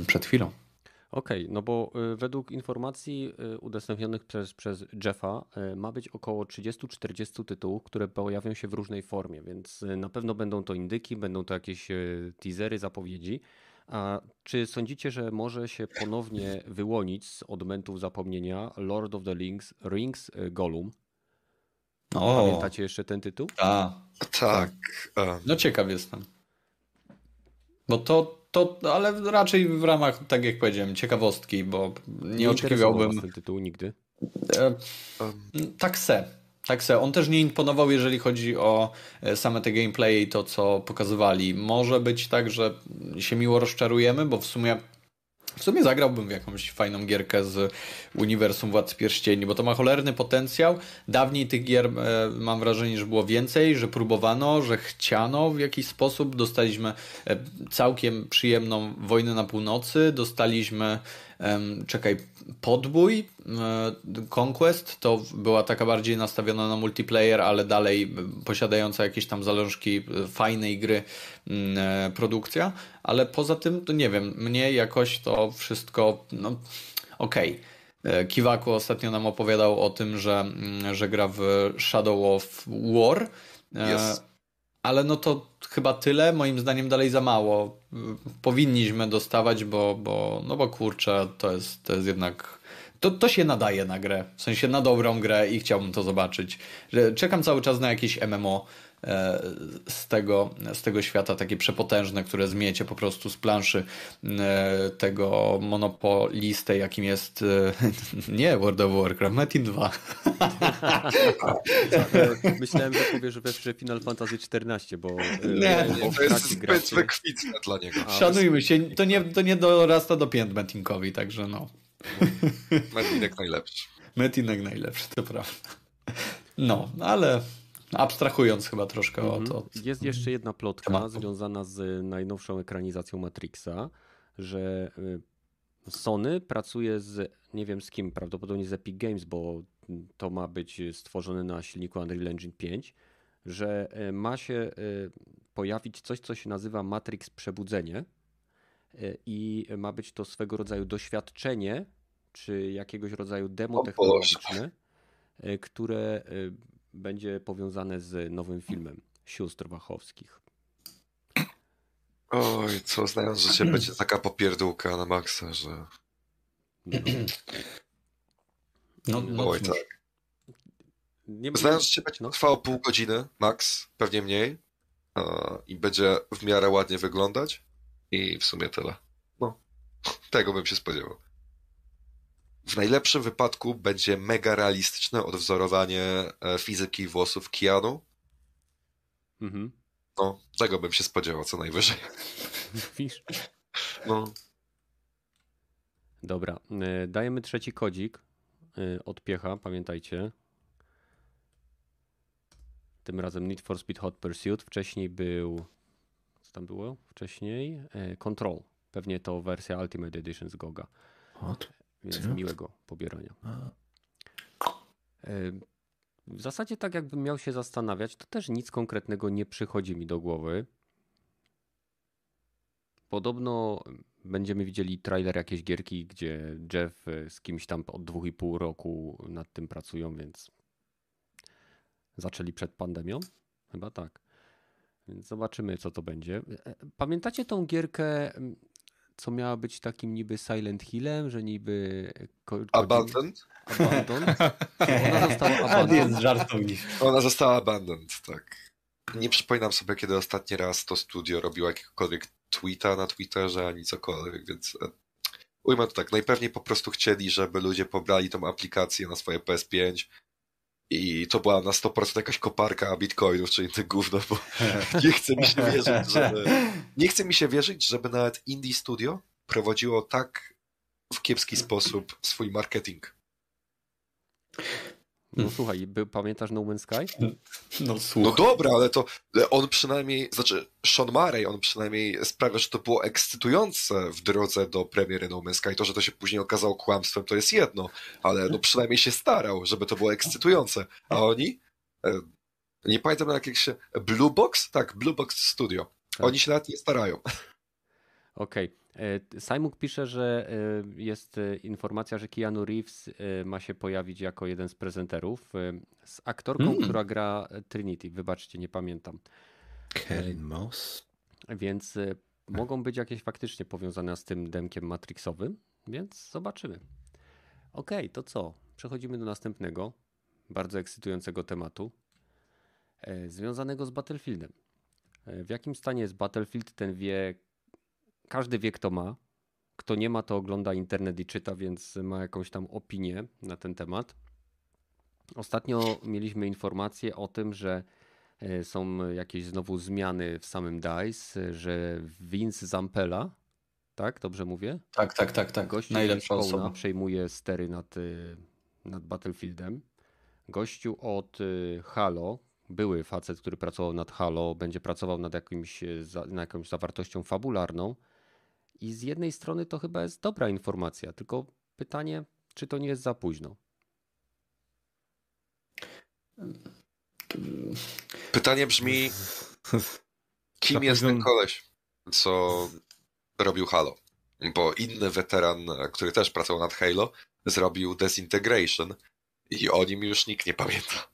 przed chwilą. Okej, okay, no bo y, według informacji y, udostępnionych przez, przez Jeffa y, ma być około 30-40 tytułów, które pojawią się w różnej formie, więc na pewno będą to indyki, będą to jakieś teasery, zapowiedzi. A czy sądzicie, że może się ponownie wyłonić z odmentów zapomnienia Lord of the Rings, Rings Gollum? O, Pamiętacie jeszcze ten tytuł? A, tak. No ciekaw jestem. Bo to to, ale raczej w ramach, tak jak powiedziałem, ciekawostki, bo nie, nie oczekiwałbym. ten tytuł nigdy. E, tak se. Tak se. On też nie imponował, jeżeli chodzi o e, same te gameplay i to, co pokazywali. Może być tak, że się miło rozczarujemy, bo w sumie w sumie zagrałbym w jakąś fajną gierkę z uniwersum Władcy Pierścieni, bo to ma cholerny potencjał. Dawniej tych gier e, mam wrażenie, że było więcej, że próbowano, że chciano w jakiś sposób. Dostaliśmy e, całkiem przyjemną Wojnę na Północy, dostaliśmy czekaj, podbój e, Conquest to była taka bardziej nastawiona na multiplayer, ale dalej posiadająca jakieś tam zalążki fajnej gry mm, e, produkcja, ale poza tym to nie wiem, mnie jakoś to wszystko no okej. Okay. E, Kiwaku ostatnio nam opowiadał o tym, że, mm, że gra w Shadow of War. Yes. Ale no to chyba tyle, moim zdaniem dalej za mało. Powinniśmy dostawać, bo, bo, no bo kurczę, to jest, to jest jednak. To, to się nadaje na grę, w sensie na dobrą grę i chciałbym to zobaczyć. Czekam cały czas na jakieś MMO, z tego, z tego świata, takie przepotężne, które zmiecie po prostu z planszy e, tego monopolistę, jakim jest e, nie World of Warcraft, Metin 2. Myślałem, że powiesz, że Final Fantasy XIV, bo nie, nie to jest zbyt wykwitne dla niego. Szanujmy się, to nie, to nie dorasta do pięt Metinkowi, także no. Metinek najlepszy. Metinek najlepszy, to prawda. No, ale Abstrahując chyba troszkę mm -hmm. od, mhm. od, Jest jeszcze jedna plotka tematu. związana z najnowszą ekranizacją Matrixa, że y, Sony pracuje z, nie wiem z kim, prawdopodobnie z Epic Games, bo to ma być stworzone na silniku Unreal Engine 5, że y, ma się y, pojawić coś, co się nazywa Matrix Przebudzenie i ma być to swego rodzaju doświadczenie, czy jakiegoś rodzaju demo technologiczne, które będzie powiązane z nowym filmem Sióstr Wachowskich. Oj, co znając życie, będzie taka popierdółka na maksa, że... No, no, no Oj, tak. Nie znając życie, będzie no. trwało pół godziny, max, pewnie mniej. I będzie w miarę ładnie wyglądać. I w sumie tyle. No, tego bym się spodziewał. W najlepszym wypadku będzie mega realistyczne odwzorowanie e, fizyki włosów Keanu. Mhm. No, tego bym się spodziewał co najwyżej. Wiesz? No, Dobra, y, dajemy trzeci kodzik y, od piecha, pamiętajcie. Tym razem Need for Speed Hot Pursuit. Wcześniej był. Co tam było? Wcześniej? Control. Pewnie to wersja Ultimate Edition z Goga. Więc Co? miłego pobierania. Y, W zasadzie tak jakbym miał się zastanawiać, to też nic konkretnego nie przychodzi mi do głowy. Podobno będziemy widzieli trailer jakiejś gierki, gdzie Jeff y, z kimś tam od dwóch i pół roku nad tym pracują, więc zaczęli przed pandemią? Chyba tak. Więc zobaczymy, co to będzie. E, Pamiętacie tą gierkę, co miała być takim niby Silent Hillem, że niby... Kojima- Abandoned? Abandoned? Ona została abandoned. Ona została abandoned, tak. Nie przypominam sobie, kiedy ostatni raz to studio robiło jakiegokolwiek tweeta na Twitterze, ani cokolwiek, więc e, ujmę to tak. Najpewniej po prostu chcieli, żeby ludzie pobrali tą aplikację na swoje PS5 i to była na 100% jakaś koparka bitcoinów czy inne gówno, bo nie chce mi się wierzyć, żeby... Nie chce mi się wierzyć, żeby nawet indie studio prowadziło tak w kiepski sposób swój marketing. No słuchaj, by, pamiętasz No Man's Sky? No No słuchaj. dobra, ale to on przynajmniej, znaczy Sean Murray, on przynajmniej sprawia, że to było ekscytujące w drodze do premiery No Man's Sky. To, że to się później okazało kłamstwem, to jest jedno, ale no przynajmniej się starał, żeby to było ekscytujące. A oni? e, Nie pamiętam jak jak się... Blue Box? Tak, Blue Box Studio. Tak. Oni się nawet nie starają. Okej. E, Simuk pisze, że e, jest e, informacja, że Keanu Reeves ma się pojawić jako jeden z prezenterów z aktorką, Mm. która gra Trinity. Wybaczcie, nie pamiętam. Karen Moss. Więc mogą być jakieś faktycznie powiązane z tym demkiem Matrixowym, więc zobaczymy. Okej, to co? Przechodzimy do następnego, bardzo ekscytującego tematu, związanego z Battlefieldem. W jakim stanie jest Battlefield, ten wie, każdy wie kto ma. Kto nie ma, to ogląda internet i czyta, więc ma jakąś tam opinię na ten temat. Ostatnio mieliśmy informację o tym, że e, są jakieś znowu zmiany w samym DICE, że Vince Zampella, tak, dobrze mówię? Tak, tak, tak, tak. Gościu Najlepsza osoba. przejmuje stery nad, y, nad Battlefieldem. Gościu od Halo, były facet, który pracował nad Halo, będzie pracował nad jakimś, nad jakąś zawartością fabularną. I z jednej strony to chyba jest dobra informacja, tylko pytanie, czy to nie jest za późno? Pytanie brzmi, kim jest ten koleś, co robił Halo? Bo inny weteran, który też pracował nad Halo, zrobił Desintegration i o nim już nikt nie pamięta.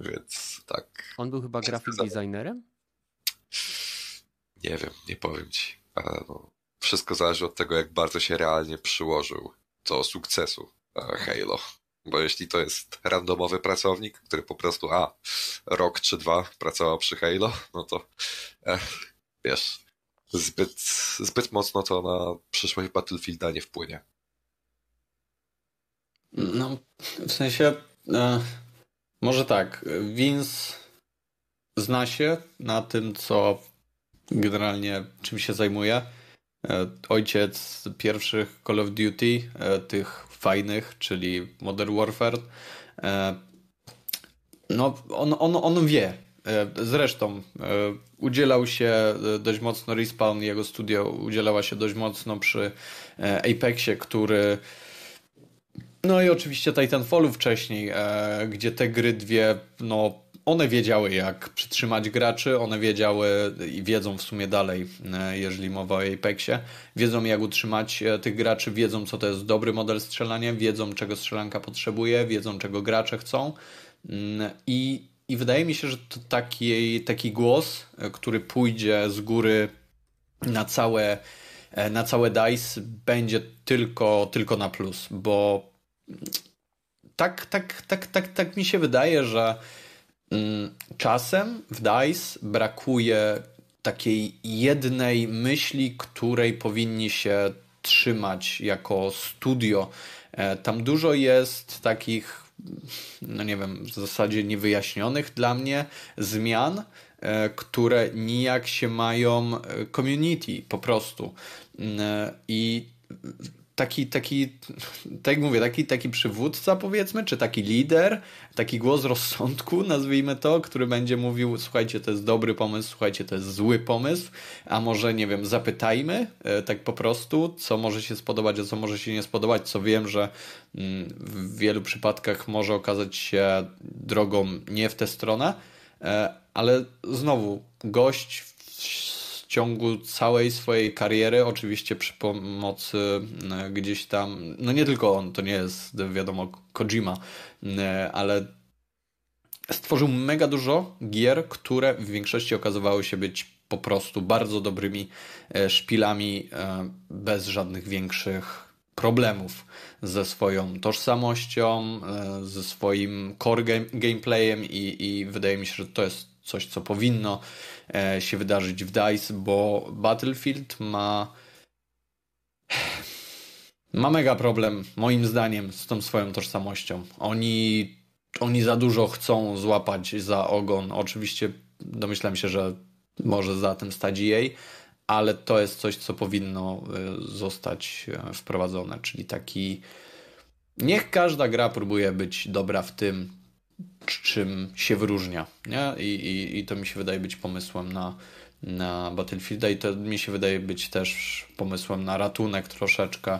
Więc tak, On był chyba graphic za- designerem? nie wiem, nie powiem ci. Ale no, wszystko zależy od tego, jak bardzo się realnie przyłożył do sukcesu e, Halo. Bo jeśli to jest randomowy pracownik, który po prostu, a, rok czy dwa pracował przy Halo, no to e, wiesz, zbyt, zbyt mocno to na przyszłość Battlefielda nie wpłynie. No, w sensie, e, może tak, Vince zna się na tym, co generalnie czym się zajmuje. E, ojciec pierwszych Call of Duty, e, tych fajnych, czyli Modern Warfare. E, no, on, on, on wie. Zresztą udzielał się dość mocno Respawn, jego studio udzielała się dość mocno przy Apexie, który no i oczywiście Titanfallu wcześniej, gdzie te gry dwie, no one wiedziały jak przytrzymać graczy, one wiedziały i wiedzą w sumie dalej, e, jeżeli mowa o Apexie, wiedzą jak utrzymać e, tych graczy, wiedzą co to jest dobry model strzelania, wiedzą czego strzelanka potrzebuje, wiedzą czego gracze chcą. Mm, i, i wydaje mi się, że to taki, taki głos, e, który pójdzie z góry na całe, na całe DICE będzie tylko, tylko na plus, bo tak, tak, tak, tak, tak mi się wydaje, że czasem w DICE brakuje takiej jednej myśli, której powinni się trzymać jako studio. Tam dużo jest takich, no nie wiem, w zasadzie niewyjaśnionych dla mnie zmian, które nijak się mają community po prostu. I taki, taki, tak jak mówię, taki, taki przywódca powiedzmy, czy taki lider, taki głos rozsądku, nazwijmy to, który będzie mówił, słuchajcie, to jest dobry pomysł, słuchajcie, to jest zły pomysł, a może, nie wiem, zapytajmy e, tak po prostu, co może się spodobać, a co może się nie spodobać, co wiem, że mm, w wielu przypadkach może okazać się drogą nie w tę stronę, e, ale znowu, gość ciągu całej swojej kariery, oczywiście przy pomocy e, gdzieś tam, no nie tylko on, to nie jest wiadomo Kojima, e, ale stworzył mega dużo gier, które w większości okazywały się być po prostu bardzo dobrymi e, szpilami bez żadnych większych problemów ze swoją tożsamością, ze swoim core game, gameplayem i, i wydaje mi się, że to jest coś, co powinno się wydarzyć w DICE, bo Battlefield ma ma mega problem, moim zdaniem, z tą swoją tożsamością. Oni, oni za dużo chcą złapać za ogon. Oczywiście domyślam się, że może za tym stać EA, ale to jest coś, co powinno e, zostać e, wprowadzone, czyli taki niech każda gra próbuje być dobra w tym, czym się wyróżnia. Nie? I, i, I to mi się wydaje być pomysłem na, na Battlefielda i to mi się wydaje być też pomysłem na ratunek troszeczkę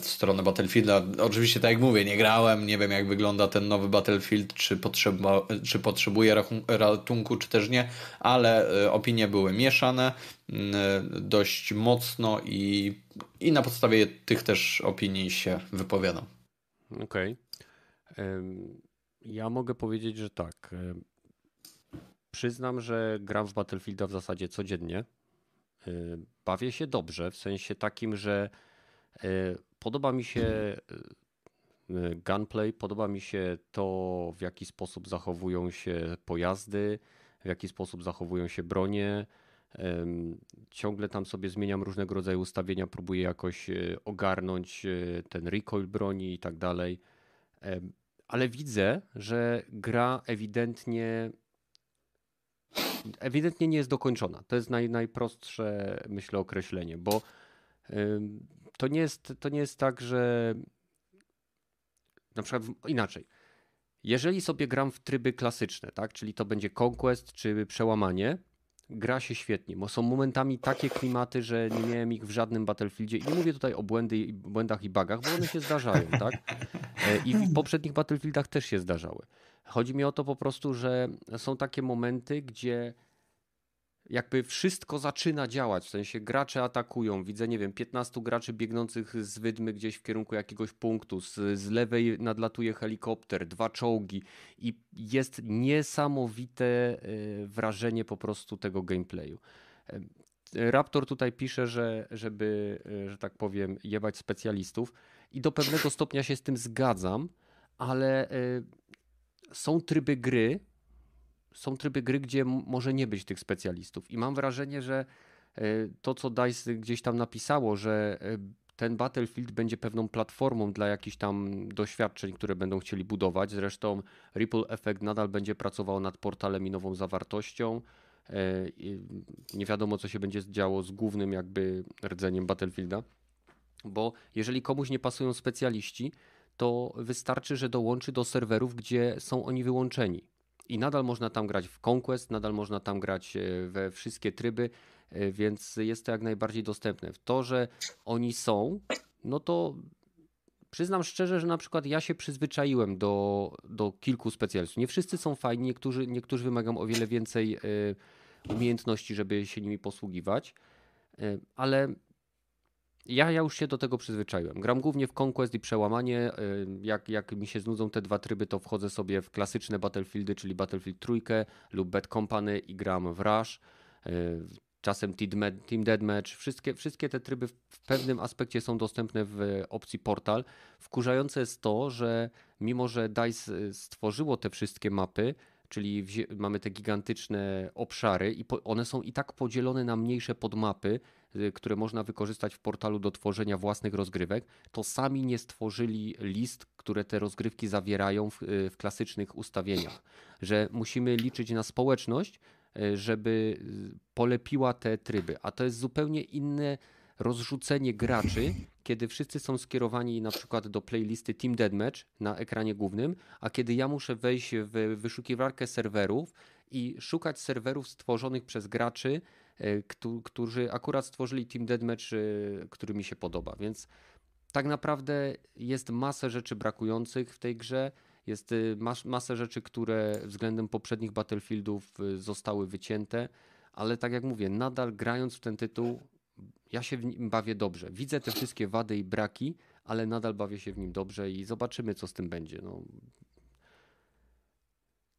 w stronę Battlefielda. Oczywiście, tak jak mówię, nie grałem, nie wiem jak wygląda ten nowy Battlefield, czy, potrzeba, czy potrzebuje ratunku, czy też nie, ale e, opinie były mieszane dość mocno i, i na podstawie tych też opinii się wypowiadam. Okej. Okay. Ja mogę powiedzieć, że tak. E, przyznam, że gram w Battlefielda w zasadzie codziennie. E, bawię się dobrze, w sensie takim, że e, podoba mi się gunplay, podoba mi się to, w jaki sposób zachowują się pojazdy, w jaki sposób zachowują się bronie. Ciągle tam sobie zmieniam różnego rodzaju ustawienia, próbuję jakoś ogarnąć ten recoil broni i tak dalej ale widzę, że gra ewidentnie ewidentnie nie jest dokończona. To jest naj, najprostsze, myślę, określenie, bo to nie jest, to nie jest tak, że na przykład inaczej. Jeżeli sobie gram w tryby klasyczne, tak, czyli to będzie Conquest czy przełamanie, gra się świetnie, bo są momentami takie klimaty, że nie miałem ich w żadnym Battlefieldzie. I nie mówię tutaj o błędy, błędach i bugach, bo one się zdarzają, tak? E, I w poprzednich Battlefieldach też się zdarzały. Chodzi mi o to po prostu, że są takie momenty, gdzie jakby wszystko zaczyna działać, w sensie gracze atakują, widzę, nie wiem, 15 graczy biegnących z wydmy gdzieś w kierunku jakiegoś punktu, z, z lewej nadlatuje helikopter, dwa czołgi i jest niesamowite e, wrażenie po prostu tego gameplayu. E, Raptor tutaj pisze, że żeby, e, że tak powiem, jebać specjalistów i do pewnego stopnia się z tym zgadzam, ale są tryby gry, są tryby gry, gdzie może nie być tych specjalistów. I mam wrażenie, że e, to, co DICE gdzieś tam napisało, że e, ten Battlefield będzie pewną platformą dla jakichś tam doświadczeń, które będą chcieli budować. Zresztą Ripple Effect nadal będzie pracował nad portalem i nową zawartością. E, nie wiadomo, co się będzie działo z głównym jakby rdzeniem Battlefielda, bo jeżeli komuś nie pasują specjaliści, to wystarczy, że dołączy do serwerów, gdzie są oni wyłączeni i nadal można tam grać w Conquest, nadal można tam grać e, we wszystkie tryby, e, więc jest to jak najbardziej dostępne. W to, że oni są, no to przyznam szczerze, że na przykład ja się przyzwyczaiłem do, do kilku specjalistów. Nie wszyscy są fajni, niektórzy, niektórzy wymagają o wiele więcej e, umiejętności, żeby się nimi posługiwać, ale ja, ja już się do tego przyzwyczaiłem. Gram głównie w Conquest i Przełamanie. Y, jak, jak mi się znudzą te dwa tryby, to wchodzę sobie w klasyczne Battlefieldy, czyli Battlefield trójkę lub Bad Company i gram w Rush. Y, czasem Team Deathmatch. Wszystkie, wszystkie te tryby w pewnym aspekcie są dostępne w opcji portal. Wkurzające jest to, że mimo, że DICE y, stworzyło te wszystkie mapy, czyli mamy te gigantyczne obszary i one są i tak podzielone na mniejsze podmapy, y, które można wykorzystać w portalu do tworzenia własnych rozgrywek, to sami nie stworzyli list, które te rozgrywki zawierają w, y, w klasycznych ustawieniach. Że musimy liczyć na społeczność, y, żeby polepiła te tryby, a to jest zupełnie inne rozrzucenie graczy, kiedy wszyscy są skierowani na przykład do playlisty Team Deathmatch na ekranie głównym, a kiedy ja muszę wejść w wyszukiwarkę serwerów i szukać serwerów stworzonych przez graczy, e, którzy akurat stworzyli Team Deathmatch, e, który mi się podoba. Więc tak naprawdę jest masę rzeczy brakujących w tej grze. Jest e, mas masę rzeczy, które względem poprzednich Battlefieldów zostały wycięte, ale tak jak mówię, nadal grając w ten tytuł, ja się w nim bawię dobrze. Widzę te wszystkie wady i braki, ale nadal bawię się w nim dobrze i zobaczymy, co z tym będzie. No.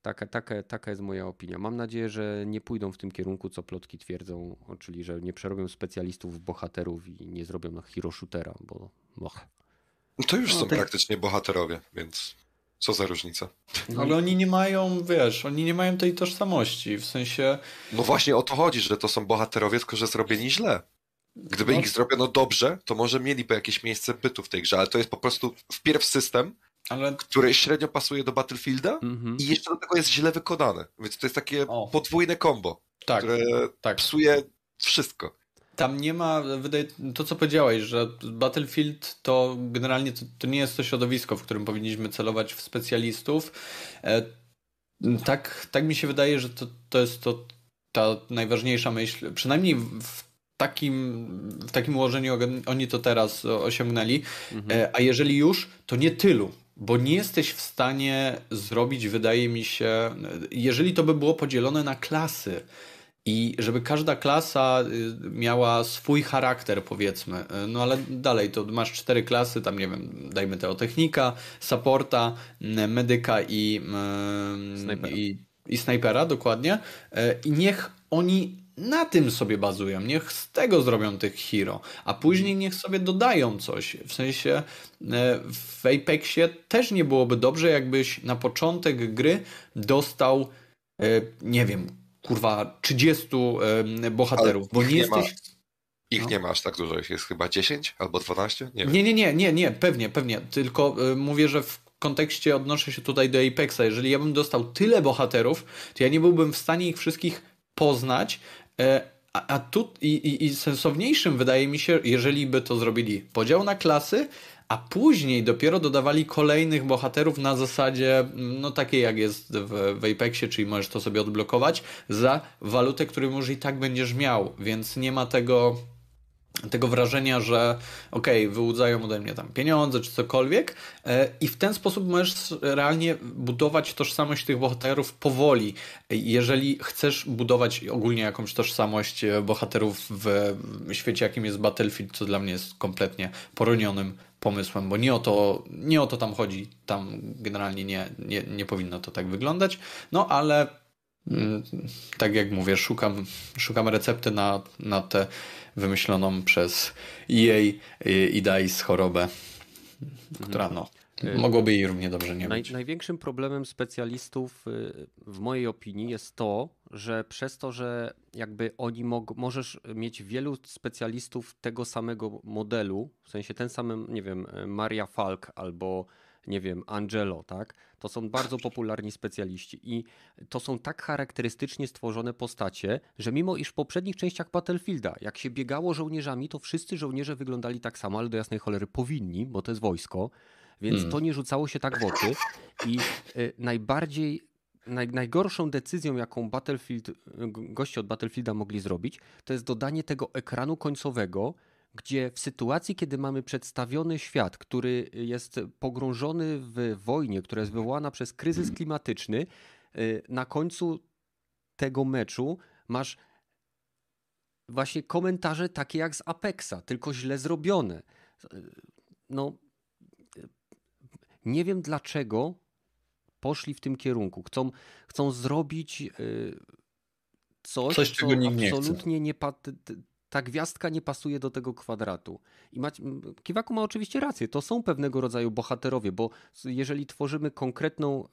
Taka, taka, taka jest moja opinia. Mam nadzieję, że nie pójdą w tym kierunku, co plotki twierdzą, czyli że nie przerobią specjalistów w bohaterów i nie zrobią na hero shootera, bo. Och. No to już no, są te... praktycznie bohaterowie, więc co za różnica. No ale oni nie mają, wiesz, oni nie mają tej tożsamości, w sensie... No właśnie o to chodzi, że to są bohaterowie, tylko że zrobieni źle. Gdyby no. ich zrobiono dobrze, to może mieliby jakieś miejsce bytu w tej grze, ale to jest po prostu wpierw system, ale... który średnio pasuje do Battlefielda mm-hmm. i jeszcze do tego jest źle wykonane. Więc to jest takie o. podwójne combo, tak, które tak. psuje wszystko. Tam nie ma, wydaje, to co powiedziałeś, że Battlefield to generalnie to, to nie jest to środowisko, w którym powinniśmy celować w specjalistów. E, tak, tak mi się wydaje, że to, to jest to ta najważniejsza myśl, przynajmniej w takim, w takim ułożeniu oni to teraz osiągnęli, mhm. E, a jeżeli już, to nie tylu, bo nie jesteś w stanie zrobić, wydaje mi się, jeżeli to by było podzielone na klasy, i żeby każda klasa y, miała swój charakter, powiedzmy. Y, no ale dalej, to masz cztery klasy, tam nie wiem, dajmy tego technika, supporta, medyka i, snajpera. i, i snajpera, dokładnie. E, I niech oni na tym sobie bazują, niech z tego zrobią tych hero, a później niech sobie dodają coś. W sensie e, w Apexie też nie byłoby dobrze, jakbyś na początek gry dostał, e, nie wiem, kurwa, 30 bohaterów, bo nie, nie jesteś. Ma, ich no. nie masz tak dużo, ich jest chyba 10 albo 12? Nie, nie, nie, nie, nie, nie, pewnie, pewnie. Tylko mówię, że w kontekście odnoszę się tutaj do Apexa. Jeżeli ja bym dostał tyle bohaterów, to ja nie byłbym w stanie ich wszystkich poznać. E, a, a tu i, i, i sensowniejszym wydaje mi się, jeżeli by to zrobili podział na klasy, a później dopiero dodawali kolejnych bohaterów na zasadzie, no takiej jak jest w, w Apexie, czyli możesz to sobie odblokować za walutę, którą już i tak będziesz miał, więc nie ma tego tego wrażenia, że okej, okay, wyłudzają ode mnie tam pieniądze czy cokolwiek e, i w ten sposób możesz realnie budować tożsamość tych bohaterów powoli. Jeżeli chcesz budować ogólnie jakąś tożsamość e, bohaterów w świecie, jakim jest Battlefield, co dla mnie jest kompletnie poronionym pomysłem, bo nie o to, nie o to tam chodzi. Tam generalnie nie, nie, nie powinno to tak wyglądać. No ale mm, tak jak mówię, szukam, szukam recepty na, na tę wymyśloną przez EA i DICE chorobę, która no, Y, Mogłoby jej równie dobrze nie Naj, być. Największym problemem specjalistów y, w mojej opinii jest to, że przez to, że jakby oni mog, możesz mieć wielu specjalistów tego samego modelu, w sensie ten sam, nie wiem, Maria Falk albo nie wiem, Angelo, tak? To są bardzo popularni specjaliści i to są tak charakterystycznie stworzone postacie, że mimo iż w poprzednich częściach Battlefielda, jak się biegało żołnierzami, to wszyscy żołnierze wyglądali tak samo, ale do jasnej cholery powinni, bo to jest wojsko więc hmm. to nie rzucało się tak w oczy. I y, najbardziej naj, najgorszą decyzją, jaką Battlefield, goście od Battlefielda mogli zrobić, to jest dodanie tego ekranu końcowego, gdzie w sytuacji, kiedy mamy przedstawiony świat, który jest pogrążony w wojnie, która jest wywołana przez kryzys klimatyczny, y, na końcu tego meczu masz właśnie komentarze takie jak z Apexa, tylko źle zrobione. No, nie wiem dlaczego poszli w tym kierunku. Chcą, chcą zrobić y, coś, coś czego nikt absolutnie nie, nie ta gwiazdka nie pasuje do tego kwadratu. I Kiwaku ma oczywiście rację, to są pewnego rodzaju bohaterowie, bo jeżeli tworzymy konkretną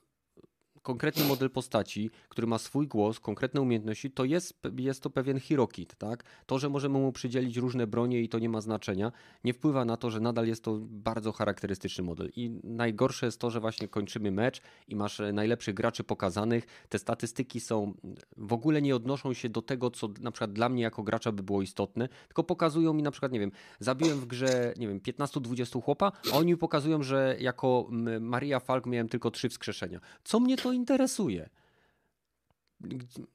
konkretny model postaci, który ma swój głos, konkretne umiejętności, to jest, jest to pewien hero-kit, tak? To, że możemy mu przydzielić różne bronie i to nie ma znaczenia, nie wpływa na to, że nadal jest to bardzo charakterystyczny model. I najgorsze jest to, że właśnie kończymy mecz i masz najlepszych graczy pokazanych, te statystyki są, w ogóle nie odnoszą się do tego, co na przykład dla mnie jako gracza by było istotne, tylko pokazują mi na przykład, nie wiem, zabiłem w grze, nie wiem, 15-20 chłopa, a oni mi pokazują, że jako Maria Falk miałem tylko trzy wskrzeszenia. Co mnie to interesuje?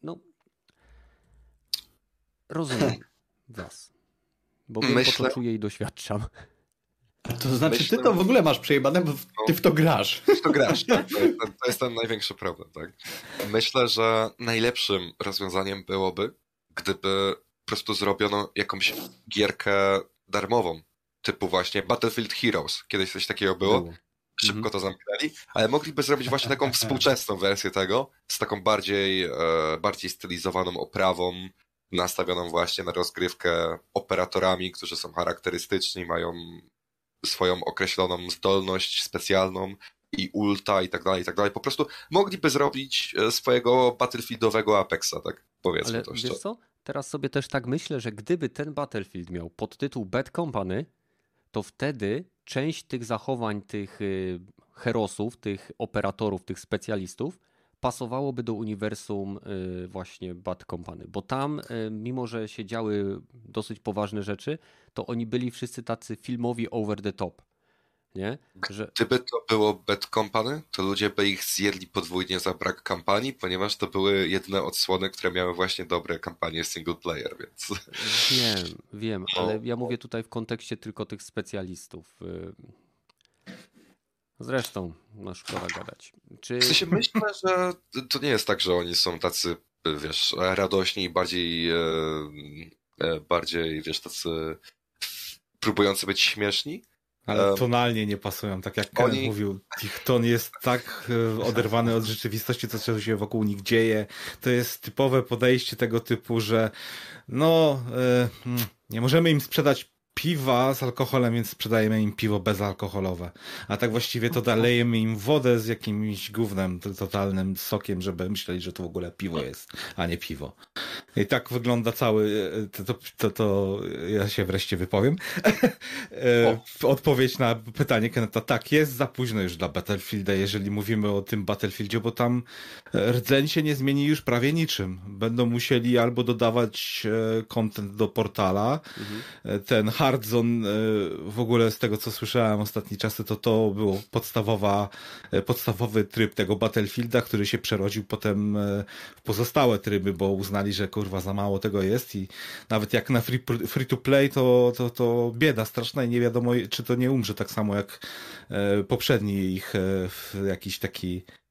No, rozumiem was, bo wiem, Myślę... to czuję i doświadczam. To znaczy, Myślę... ty to w ogóle masz przejebane, bo ty w to grasz. W to grasz, tak? To jest, ten, to jest ten największy problem, tak? Myślę, że najlepszym rozwiązaniem byłoby, gdyby po prostu zrobiono jakąś gierkę darmową, typu właśnie Battlefield Heroes. Kiedyś coś takiego było. było. Szybko -hmm. to zamknęli, ale mogliby zrobić właśnie taką współczesną wersję tego, z taką bardziej, e, bardziej stylizowaną oprawą, nastawioną właśnie na rozgrywkę operatorami, którzy są charakterystyczni, mają swoją określoną zdolność specjalną i ulta i tak dalej, i tak dalej. Po prostu mogliby zrobić e, swojego Battlefieldowego Apexa, tak powiedzmy Ale to wiesz co? Teraz sobie też tak myślę, że gdyby ten Battlefield miał podtytuł Bad Company, to wtedy część tych zachowań tych y, herosów, tych operatorów, tych specjalistów pasowałoby do uniwersum y, właśnie Bad Company, bo tam y, mimo, że się działy dosyć poważne rzeczy, to oni byli wszyscy tacy filmowi over the top nie? Że... Gdyby to było Bad Company, to ludzie by ich zjedli podwójnie za brak kampanii, ponieważ to były jedyne odsłony, które miały właśnie dobre kampanie single player, więc... Wiem, wiem, ale ja mówię tutaj w kontekście tylko tych specjalistów. Y, zresztą, no szkoda gadać. Czy... W sensie myślę, że to nie jest tak, że oni są tacy, wiesz, radośni i bardziej, e, e, bardziej, wiesz, tacy próbujący być śmieszni, ale tonalnie nie pasują, tak jak Ken oni... mówił. Ich ton jest tak e, oderwany od rzeczywistości, co się wokół nich dzieje. To jest typowe podejście tego typu, że no, e, hmm, nie możemy im sprzedać piwa z alkoholem, więc sprzedajemy im piwo bezalkoholowe. A tak właściwie to dalejemy im wodę z jakimś gównem, totalnym sokiem, żeby myśleli, że to w ogóle piwo jest, a nie piwo. I tak wygląda cały, to, to, to, to ja się wreszcie wypowiem. E, odpowiedź na pytanie Keneta, tak, jest za późno już dla Battlefielda, jeżeli mówimy o tym Battlefieldzie, bo tam rdzeń się nie zmieni już prawie niczym. Będą musieli albo dodawać content do portala, mhm. ten Hardzone w ogóle z tego co słyszałem ostatnie czasy, to to był podstawowa, e, podstawowy tryb tego Battlefielda, który się przerodził potem e, w pozostałe tryby, bo uznali, że kurwa za mało tego jest i nawet jak na free, free to play to, to, to bieda straszna i nie wiadomo czy to nie umrze tak samo jak e, poprzedni ich jakiś taki E,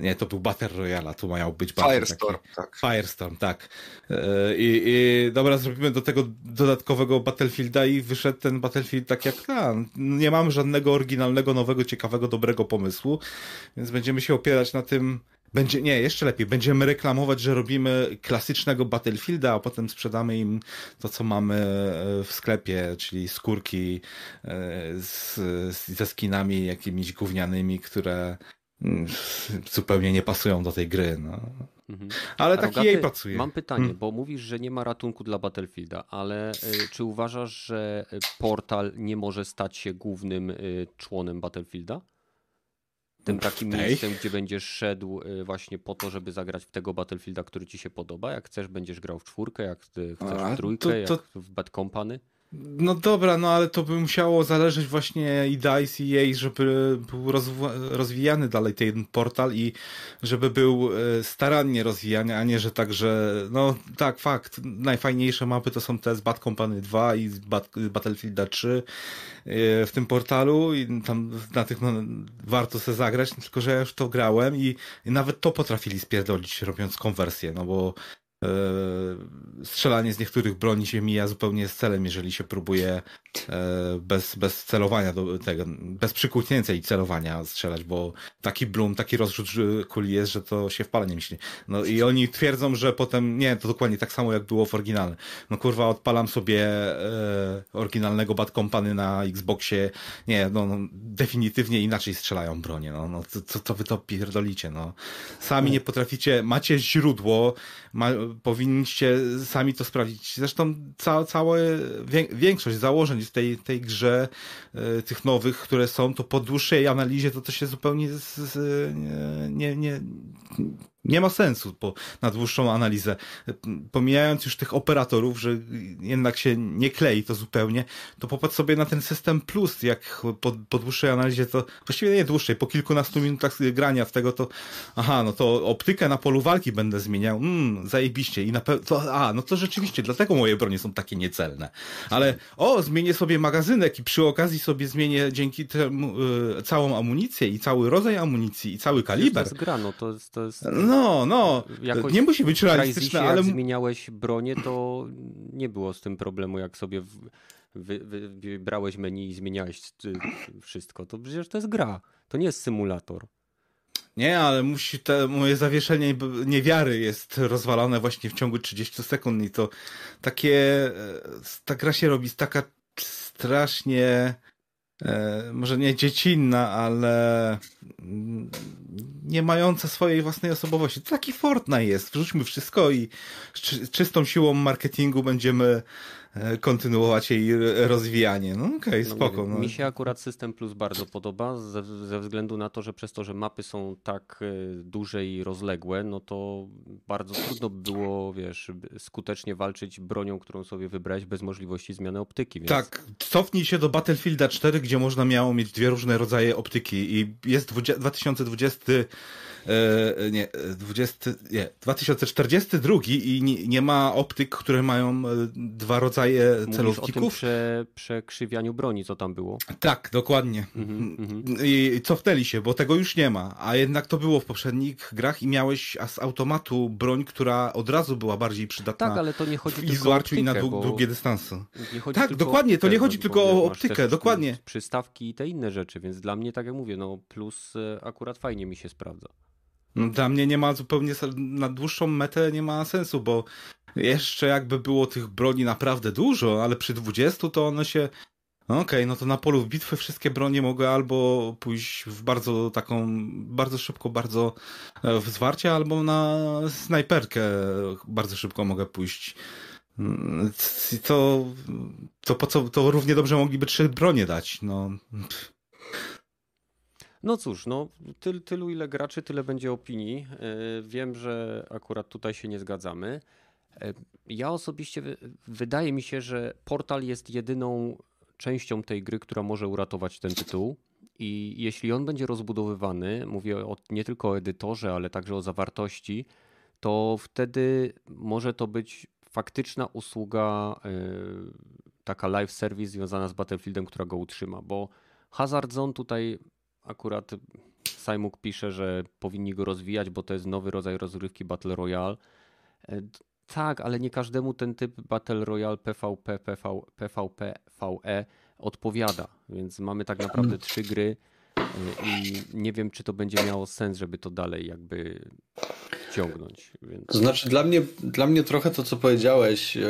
nie, to był Battle Royale, tu mają być Firestorm, taki... tak. Firestorm, tak. E, I, I dobra, zrobimy do tego dodatkowego Battlefielda i wyszedł ten Battlefield tak jak, a, nie mamy żadnego oryginalnego, nowego, ciekawego, dobrego pomysłu, więc będziemy się opierać na tym, będzie, nie, jeszcze lepiej, będziemy reklamować, że robimy klasycznego Battlefielda, a potem sprzedamy im to, co mamy e, w sklepie, czyli skórki z, ze skinami jakimiś gównianymi, które zupełnie nie pasują do tej gry. No. Mhm. Ale taki jej pasuje. Mam pytanie, hmm. bo mówisz, że nie ma ratunku dla Battlefielda, ale y, czy uważasz, że y, portal nie może stać się głównym y, członem Battlefielda? Tym takim miejscem, gdzie będziesz szedł właśnie po to, żeby zagrać w tego Battlefielda, który ci się podoba. Jak chcesz, będziesz grał w czwórkę, jak chcesz w trójkę, to, to... jak w Bad Company. No dobra, no ale to by musiało zależeć właśnie i DICE i jej, żeby był rozwijany dalej ten portal i żeby był e, starannie rozwijany, a nie, że tak, że no tak, fakt, najfajniejsze mapy to są te z Bad Company 2 i z Bad, Battlefielda 3 e, w tym portalu i tam na tych no, warto sobie zagrać, tylko że ja już to grałem i, i nawet to potrafili spierdolić robiąc konwersję, no bo strzelanie z niektórych broni się mija zupełnie z celem, jeżeli się próbuje e, bez, bez celowania do tego, bez przykucnięcia i celowania strzelać, bo taki bloom, taki rozrzut kuli jest, że to się w pale nie myśli. No i oni twierdzą, że potem, nie, to dokładnie tak samo jak było w oryginale. No kurwa, odpalam sobie e, oryginalnego Bad Company na Xboxie, nie, no, no definitywnie inaczej strzelają bronie, no, no co, co wy to pierdolicie, no. Sami nie potraficie, macie źródło, ma, powinniście sami to sprawdzić. Zresztą ca, całe, większość założeń w tej, tej grze, e, tych nowych, które są, to po dłuższej analizie to to się zupełnie z, z, nie, nie, nie ma sensu po, na dłuższą analizę. Pomijając już tych operatorów, że jednak się nie klei to zupełnie, to popatrz sobie na ten system plus, jak po, po dłuższej analizie to, właściwie nie dłuższej, po kilkunastu minutach grania w tego to, aha, no to optykę na polu walki będę zmieniał, mmm, zajebiście i na pewno, a, no to rzeczywiście, dlatego moje bronie są takie niecelne. Ale, o, zmienię sobie magazynek i przy okazji sobie zmienię dzięki temu y, całą amunicję i cały rodzaj amunicji i cały kaliber. To jest gra, no to jest, to jest... No, no, no. Jakoś nie musi być realistyczne, ale. Jak zmieniałeś bronię, to nie było z tym problemu, jak sobie wy, wy, wybrałeś menu i zmieniałeś wszystko. To przecież to jest gra. To nie jest symulator. Nie, ale musi te moje zawieszenie niewiary jest rozwalone właśnie w ciągu 30 sekund i to takie e, ta gra się robi taka strasznie może nie dziecinna, ale nie mająca swojej własnej osobowości. To taki Fortnite jest. Wrzućmy wszystko i czystą siłą marketingu będziemy E, kontynuować jej rozwijanie. No okej, okay, no, spoko. No. Mi się akurat System Plus bardzo podoba ze, ze, względu na to, że przez to, że mapy są tak e, duże i rozległe, no to bardzo trudno było, wiesz, skutecznie walczyć bronią, którą sobie wybrać bez możliwości zmiany optyki. Więc... Tak, cofnij się do Battlefielda 4, gdzie można miało mieć dwie różne rodzaje optyki i jest 2020 e, nie, 20, nie, 2042 i nie, nie ma optyk, które mają dwa rodzaje rodzaje Mówisz celowników. o tym prze, przekrzywianiu broni, co tam było. Tak, dokładnie. Mm -hmm. I cofnęli się, bo tego już nie ma. A jednak to było w poprzednich grach i miałeś z automatu broń, która od razu była bardziej przydatna. Tak, ale to nie chodzi tylko o optykę, i na dłu długie dystanse. Tak, dokładnie, optykę, to nie chodzi tylko o optykę, dokładnie. Przystawki i te inne rzeczy, więc dla mnie, tak jak mówię, no plus e, akurat fajnie mi się sprawdza. No, dla mnie nie ma zupełnie, na dłuższą metę nie ma sensu, bo jeszcze jakby było tych broni naprawdę dużo, ale przy 20 to one się Okej, okay, no to na polu bitwy wszystkie bronie mogły albo pójść w bardzo taką, bardzo szybko, bardzo e, w zwarcie, albo na snajperkę bardzo szybko mogę pójść. Mm, to, to po co, to równie dobrze mogliby trzy bronie dać, no. No cóż, no tyl, tylu ile graczy, tyle będzie opinii. E, wiem, że akurat tutaj się nie zgadzamy. E, ja osobiście wydaje mi się, że portal jest jedyną częścią tej gry, która może uratować ten tytuł. I jeśli on będzie rozbudowywany, mówię o, nie tylko o edytorze, ale także o zawartości, to wtedy może to być faktyczna usługa, yy, taka live service związana z Battlefieldem, która go utrzyma, bo Hazard Zone tutaj akurat Simuk pisze, że powinni go rozwijać, bo to jest nowy rodzaj rozgrywki Battle Royale. Tak, ale nie każdemu ten typ Battle Royale PvP, PV, PvP, VE odpowiada, więc mamy tak naprawdę trzy gry e, i nie wiem, czy to będzie miało sens, żeby to dalej jakby ciągnąć. Więc... To znaczy dla mnie, dla mnie trochę to, co powiedziałeś e,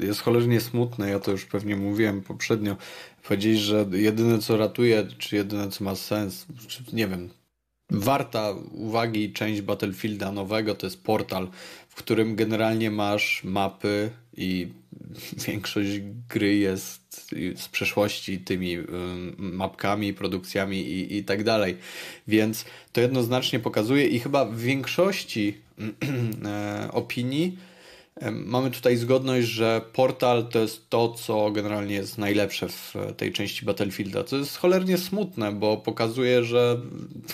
jest cholernie smutne, ja to już pewnie mówiłem poprzednio. Powiedzieć, że jedyne co ratuje, czy jedyne co ma sens, nie wiem, warta uwagi część Battlefielda nowego to jest portal, w którym generalnie masz mapy i większość gry jest z przeszłości tymi mapkami, produkcjami i, i tak dalej. Więc to jednoznacznie pokazuje i chyba w większości e, opinii Mamy tutaj zgodność, że portal to jest to, co generalnie jest najlepsze w tej części Battlefielda. To jest cholernie smutne, bo pokazuje, że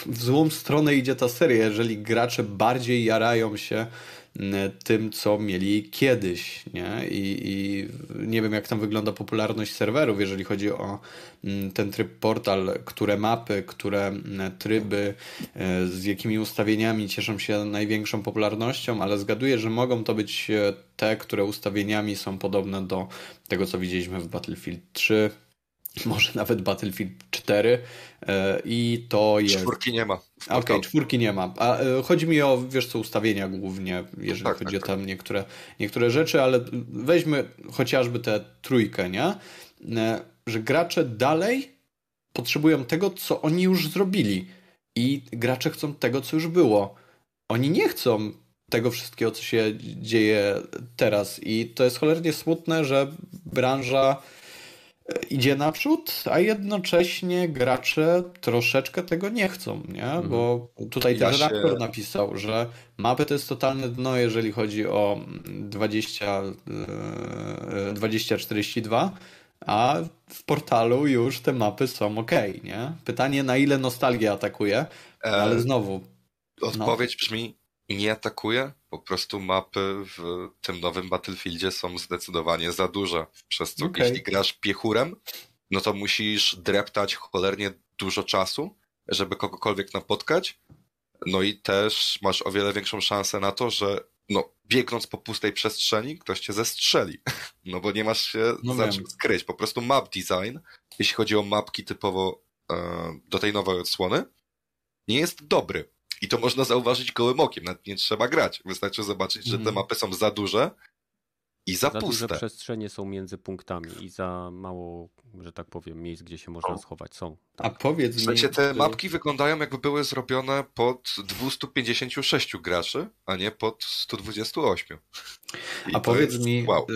w złą stronę idzie ta seria. Jeżeli gracze bardziej jarają się tym, co mieli kiedyś. Nie? I, I nie wiem, jak tam wygląda popularność serwerów, jeżeli chodzi o ten tryb portal, które mapy, które tryby, e, z jakimi ustawieniami cieszą się największą popularnością, ale zgaduję, że mogą to być e, te, które ustawieniami są podobne do tego, co widzieliśmy w Battlefield 3, może nawet Battlefield 4 e, i to jest... Czwórki nie ma. Okej, okay, czwórki nie ma. A chodzi mi o, wiesz co, ustawienia głównie, jeżeli tak, chodzi tak, o tam tak. niektóre, niektóre rzeczy, ale weźmy chociażby tę trójkę, nie? Że gracze dalej potrzebują tego, co oni już zrobili i gracze chcą tego, co już było. Oni nie chcą tego wszystkiego, co się dzieje teraz i to jest cholernie smutne, że branża e, idzie naprzód, a jednocześnie gracze troszeczkę tego nie chcą, nie? Mhm. Bo tutaj ja też się... redaktor napisał, że mapy to jest totalne dno, jeżeli chodzi o 20, 2042, a w portalu już te mapy są ok, nie? Pytanie, na ile nostalgia atakuje, ale znowu. Odpowiedź no. brzmi, nie atakuje, po prostu mapy w tym nowym Battlefieldzie są zdecydowanie za duże, przez co okay. jeśli grasz piechurem, no to musisz dreptać cholernie dużo czasu, żeby kogokolwiek napotkać, no i też masz o wiele większą szansę na to, że no, biegnąc po pustej przestrzeni, ktoś cię zestrzeli. No bo nie masz się no za czym skryć. Po prostu map design, jeśli chodzi o mapki typowo e, do tej nowej odsłony, nie jest dobry. I to można zauważyć gołym okiem, nawet nie trzeba grać. Wystarczy zobaczyć, że te mhm. mapy są za duże i za, za puste. duże przestrzenie są między punktami i za mało, że tak powiem, miejsc, gdzie się można o. schować są. Tak. A powiedz w sensie mi... te mapki wyglądają jakby były zrobione pod 256 graczy, a nie pod 128. I a powiedz jest... mi, wow.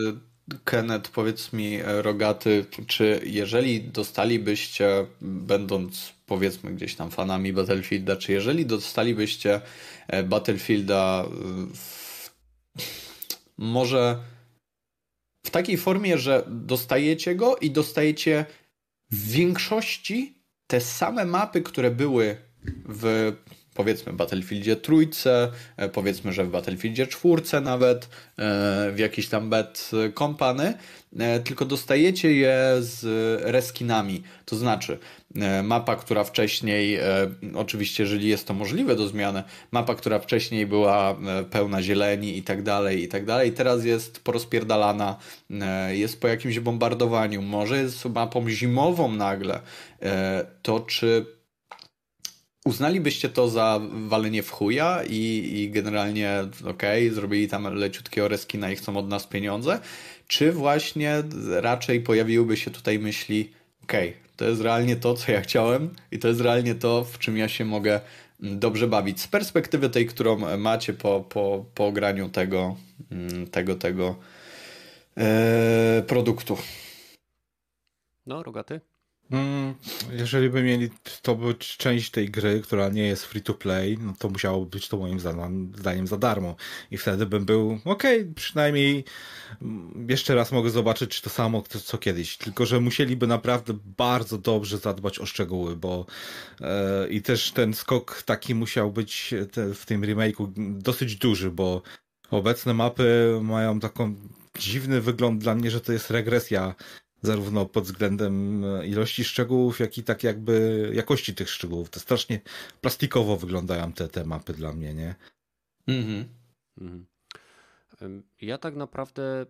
Y, Kenneth, powiedz mi, e, Rogaty, czy jeżeli dostalibyście, będąc powiedzmy gdzieś tam fanami Battlefielda, czy jeżeli dostalibyście e, Battlefielda w, może w takiej formie, że dostajecie go i dostajecie w większości te same mapy, które były w powiedzmy Battlefieldzie trójce, e, powiedzmy, że w Battlefieldzie czwórce nawet, e, w jakiś tam bad e, tylko dostajecie je z reskinami. To znaczy, mapa, która wcześniej, oczywiście, jeżeli jest to możliwe do zmiany, mapa, która wcześniej była pełna zieleni i tak dalej, i tak dalej, teraz jest porozpierdalana, jest po jakimś bombardowaniu, może jest mapą zimową nagle, to czy Uznalibyście to za walenie w chuja i, i generalnie okej, okay, zrobili tam leciutkie oreskina i chcą od nas pieniądze? Czy właśnie raczej pojawiłyby się tutaj myśli, okej, okay, to jest realnie to, co ja chciałem i to jest realnie to, w czym ja się mogę dobrze bawić. Z perspektywy tej, którą macie po, po, po graniu tego, mm, tego, tego e, produktu. No, rogaty? Mm, jeżeli by mieli to być część tej gry, która nie jest free to play, no to musiało być to moim zdaniem za darmo. I wtedy bym był, okej, okay, przynajmniej mm, jeszcze raz mogę zobaczyć czy to samo co kiedyś. Tylko, że musieliby naprawdę bardzo dobrze zadbać o szczegóły, bo e, i też ten skok taki musiał być te, w tym remake'u dosyć duży, bo obecne mapy mają taką dziwny wygląd dla mnie, że to jest regresja zarówno pod względem e, ilości szczegółów, jak i tak jakby jakości tych szczegółów. To strasznie plastikowo wyglądają te, te mapy dla mnie, nie? Mhm. mhm. Ja tak naprawdę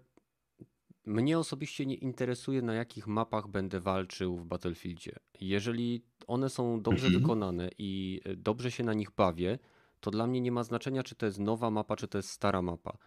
mnie osobiście nie interesuje, na jakich mapach będę walczył w Battlefieldzie. Jeżeli one są dobrze mhm. wykonane i e, dobrze się na nich bawię, to dla mnie nie ma znaczenia, czy to jest nowa mapa, czy to jest stara mapa.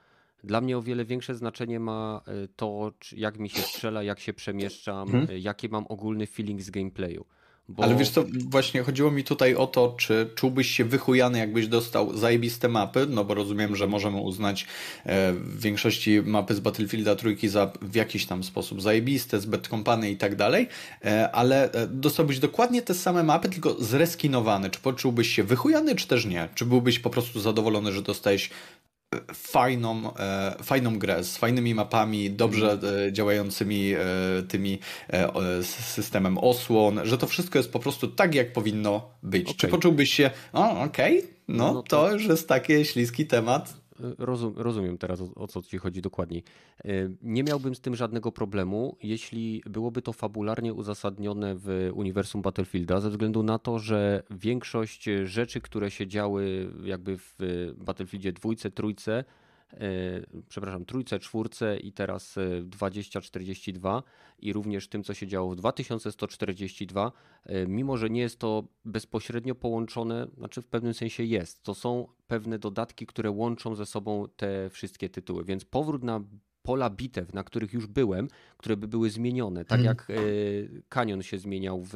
Dla mnie o wiele większe znaczenie ma e, to, jak mi się strzela, jak się przemieszczam, hmm. jaki mam ogólny feeling z gameplayu. Bo... Ale wiesz co, właśnie chodziło mi tutaj o to, czy czułbyś się wychujany, jakbyś dostał zajebiste mapy, no bo rozumiem, że możemy uznać e, w większości mapy z Battlefielda trójki za w jakiś tam sposób zajebiste, z Bad Company i tak dalej, e, ale e, dostałbyś dokładnie te same mapy, tylko zreskinowane. Czy poczułbyś się wychujany, czy też nie? Czy byłbyś po prostu zadowolony, że dostałeś fajną, e, fajną grę z fajnymi mapami, dobrze mhm. e, działającymi e, tymi systemem osłon, że to wszystko jest po prostu tak, jak powinno być. Okay. Czy poczułbyś się, o okej, okay, no, no to... to już jest taki śliski temat, rozum, rozumiem teraz o, o, co ci chodzi dokładniej. E, nie miałbym z tym żadnego problemu, jeśli byłoby to fabularnie uzasadnione w uniwersum Battlefielda, ze względu na to, że większość rzeczy, które się działy jakby w Battlefieldzie dwójce, trójce, przepraszam, trójce, czwórce i teraz 2042 e, i również tym, co się działo w 2142, e, mimo że nie jest to bezpośrednio połączone, znaczy w pewnym sensie jest. To są pewne dodatki, które łączą ze sobą te wszystkie tytuły, więc powrót na pola bitew, na których już byłem, które by były zmienione, tak hmm. jak Kanion się zmieniał w,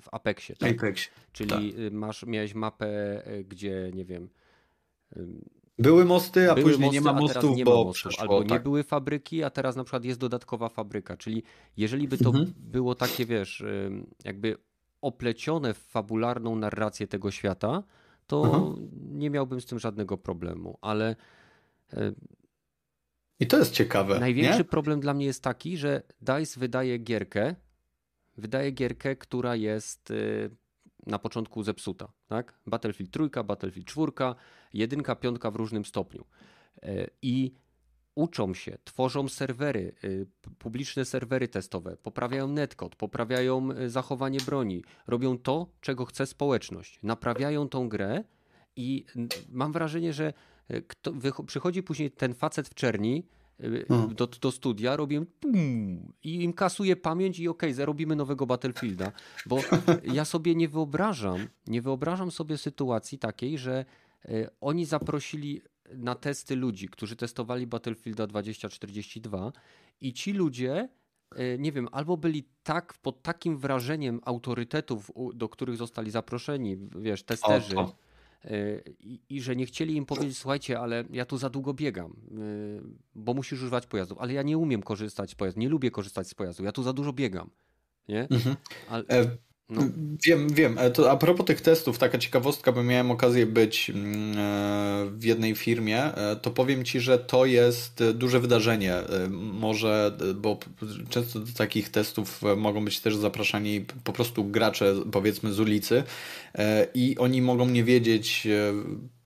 w Apexie. Tak? Apex. Czyli tak. masz, miałeś mapę, gdzie nie wiem były mosty, a były później mosty, nie ma mostów, nie bo ma mostów, albo tak. nie były fabryki, a teraz na przykład jest dodatkowa fabryka. Czyli jeżeli by to mhm. było takie, wiesz, jakby oplecione w fabularną narrację tego świata, to mhm. nie miałbym z tym żadnego problemu, ale i to jest ciekawe. Największy nie? problem dla mnie jest taki, że DICE wydaje gierkę, wydaje gierkę, która jest y, na początku zepsuta. Tak? Battlefield trójka, Battlefield czwórka, jedynka, piątka w różnym stopniu. E, I uczą się, tworzą serwery, y, publiczne serwery testowe, poprawiają netcode, poprawiają y, zachowanie broni, robią to, czego chce społeczność, naprawiają tą grę i mam wrażenie, że y, kto, przychodzi później ten facet w czerni. Do, do studia, robię i im kasuje pamięć i okej, okay, zarobimy nowego Battlefielda. Bo ja sobie nie wyobrażam, nie wyobrażam sobie sytuacji takiej, że e, oni zaprosili na testy ludzi, którzy testowali Battlefielda 2042 i ci ludzie e, nie wiem, albo byli tak pod takim wrażeniem autorytetów, do których zostali zaproszeni, wiesz, testerzy, o, o. I, I, że nie chcieli im powiedzieć, słuchajcie, ale ja tu za długo biegam, y, bo musisz używać pojazdów, ale ja nie umiem korzystać z pojazdu, nie lubię korzystać z pojazdu, ja tu za dużo biegam. Nie? Mhm. Ale... E, no. Wiem, wiem. E, to a propos tych testów, taka ciekawostka, bo miałem okazję być mm, e, w jednej firmie, e, to powiem Ci, że to jest duże wydarzenie. Może, bo często do takich testów mogą być też zapraszani po prostu gracze, powiedzmy, z ulicy i oni mogą nie wiedzieć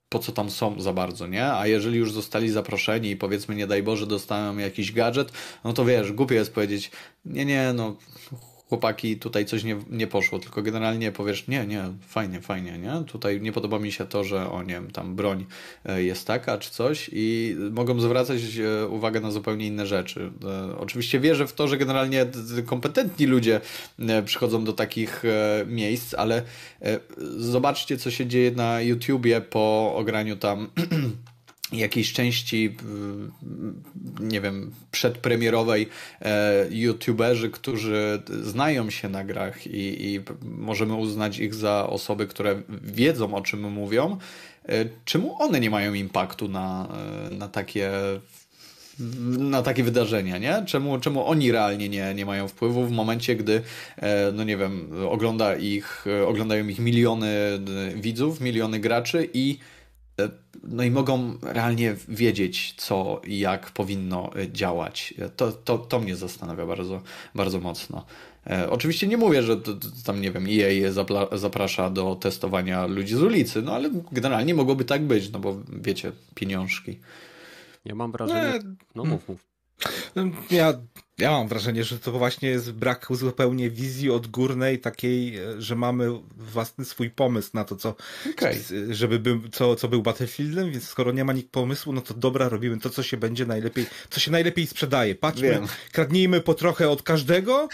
po co tam są za bardzo, nie? A jeżeli już zostali zaproszeni i powiedzmy, nie daj Boże, dostaną jakiś gadżet, no to wiesz, głupie jest powiedzieć, nie, nie, no chłopaki, tutaj coś nie, nie poszło, tylko generalnie powiesz, nie, nie, fajnie, fajnie, nie? Tutaj nie podoba mi się to, że o nie wiem, tam broń e, jest taka czy coś i mogą zwracać e, uwagę na zupełnie inne rzeczy. E, oczywiście wierzę w to, że generalnie kompetentni ludzie przychodzą do takich miejsc, ale zobaczcie, co się dzieje na YouTubie po ograniu tam jakiejś części, nie wiem, przedpremierowej e, youtuberzy, którzy znają się na grach i, i możemy uznać ich za osoby, które wiedzą o czym mówią, e, czemu one nie mają impaktu na, e, na takie na takie wydarzenia, nie? Czemu, czemu oni realnie nie, nie mają wpływu w momencie, gdy, no nie wiem, ogląda ich, oglądają ich miliony widzów, miliony graczy i no i mogą realnie wiedzieć, co i jak powinno działać. To, to, to mnie zastanawia bardzo, bardzo mocno. E, oczywiście nie mówię, że to, to tam, nie wiem, EA zapla, zaprasza do testowania ludzi z ulicy, no ale generalnie mogłoby tak być, no bo wiecie, pieniążki. Ja mam wrażenie... No mów, mów. Ja ja mam wrażenie, że to właśnie jest brak zupełnie wizji odgórnej, takiej, e, że mamy własny swój pomysł na to, co, okay. żeby był, co, co był Battlefieldem, więc skoro nie ma nikt pomysłu, no to dobra, robimy to, co się będzie najlepiej, co się najlepiej sprzedaje. Patrzmy, Wiem. kradnijmy po trochę od każdego,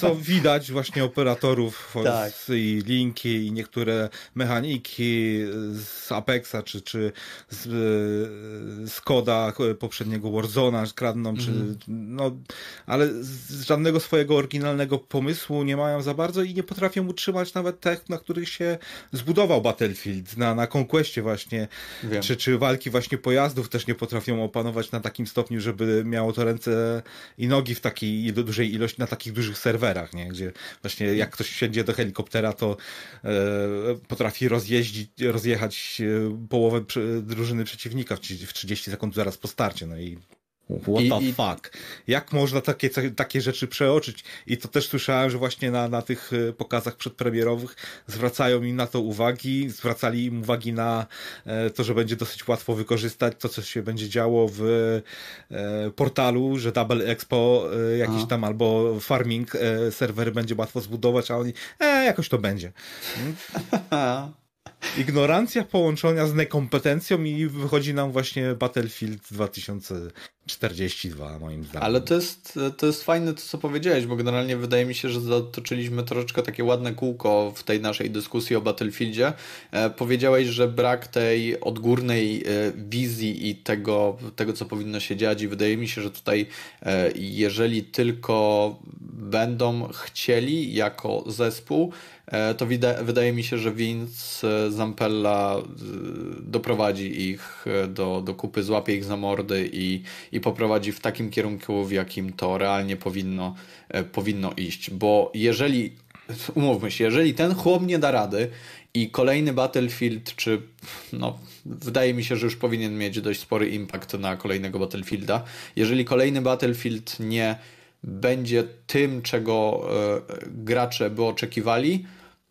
co widać właśnie operatorów tak. i linki i niektóre mechaniki z Apexa, czy, czy z, e, z koda poprzedniego Warzona kradną, mm. czy mhm. no ale z żadnego swojego oryginalnego pomysłu nie mają za bardzo i nie potrafią utrzymać nawet tych, na których się zbudował Battlefield, na, na Conquestie właśnie, czy, czy walki właśnie pojazdów też nie potrafią opanować na takim stopniu, żeby miało to ręce i nogi w takiej dużej ilości, na takich dużych serwerach, nie? gdzie właśnie jak ktoś siedzi do helikoptera, to e, potrafi rozjeździć, rozjechać e, połowę drużyny przeciwnika w 30 sekund zaraz po starcie, no i What I, the i... fuck? Jak można takie, takie rzeczy przeoczyć? I to też słyszałem, że właśnie na, na tych e, pokazach przedpremierowych zwracają im na to uwagi, zwracali im uwagi na e, to, że będzie dosyć łatwo wykorzystać to, co się będzie działo w e, portalu, że Double Expo jakiś tam albo farming serwery będzie łatwo zbudować, a oni, e, jakoś to będzie. Ignorancja połączona z nekompetencją i wychodzi nam właśnie Battlefield 2042 moim zdaniem. Ale to jest, to jest fajne to, co powiedziałeś, bo generalnie wydaje mi się, że zatoczyliśmy troszeczkę takie ładne kółko w tej naszej dyskusji o Battlefieldzie. E, powiedziałeś, że brak tej odgórnej e, wizji i tego, tego, co powinno się dziać i wydaje mi się, że tutaj e, jeżeli tylko będą chcieli jako zespół, E, to wydaje mi się, że Vince e, Zampella e, doprowadzi ich do, do kupy, złapie ich za mordy i, i poprowadzi w takim kierunku, w jakim to realnie powinno, powinno iść. Bo jeżeli, umówmy się, jeżeli ten chłop nie da rady i kolejny Battlefield, czy no, wydaje mi się, że już powinien mieć dość spory impact na kolejnego Battlefielda, jeżeli kolejny Battlefield nie będzie tym, czego gracze by oczekiwali,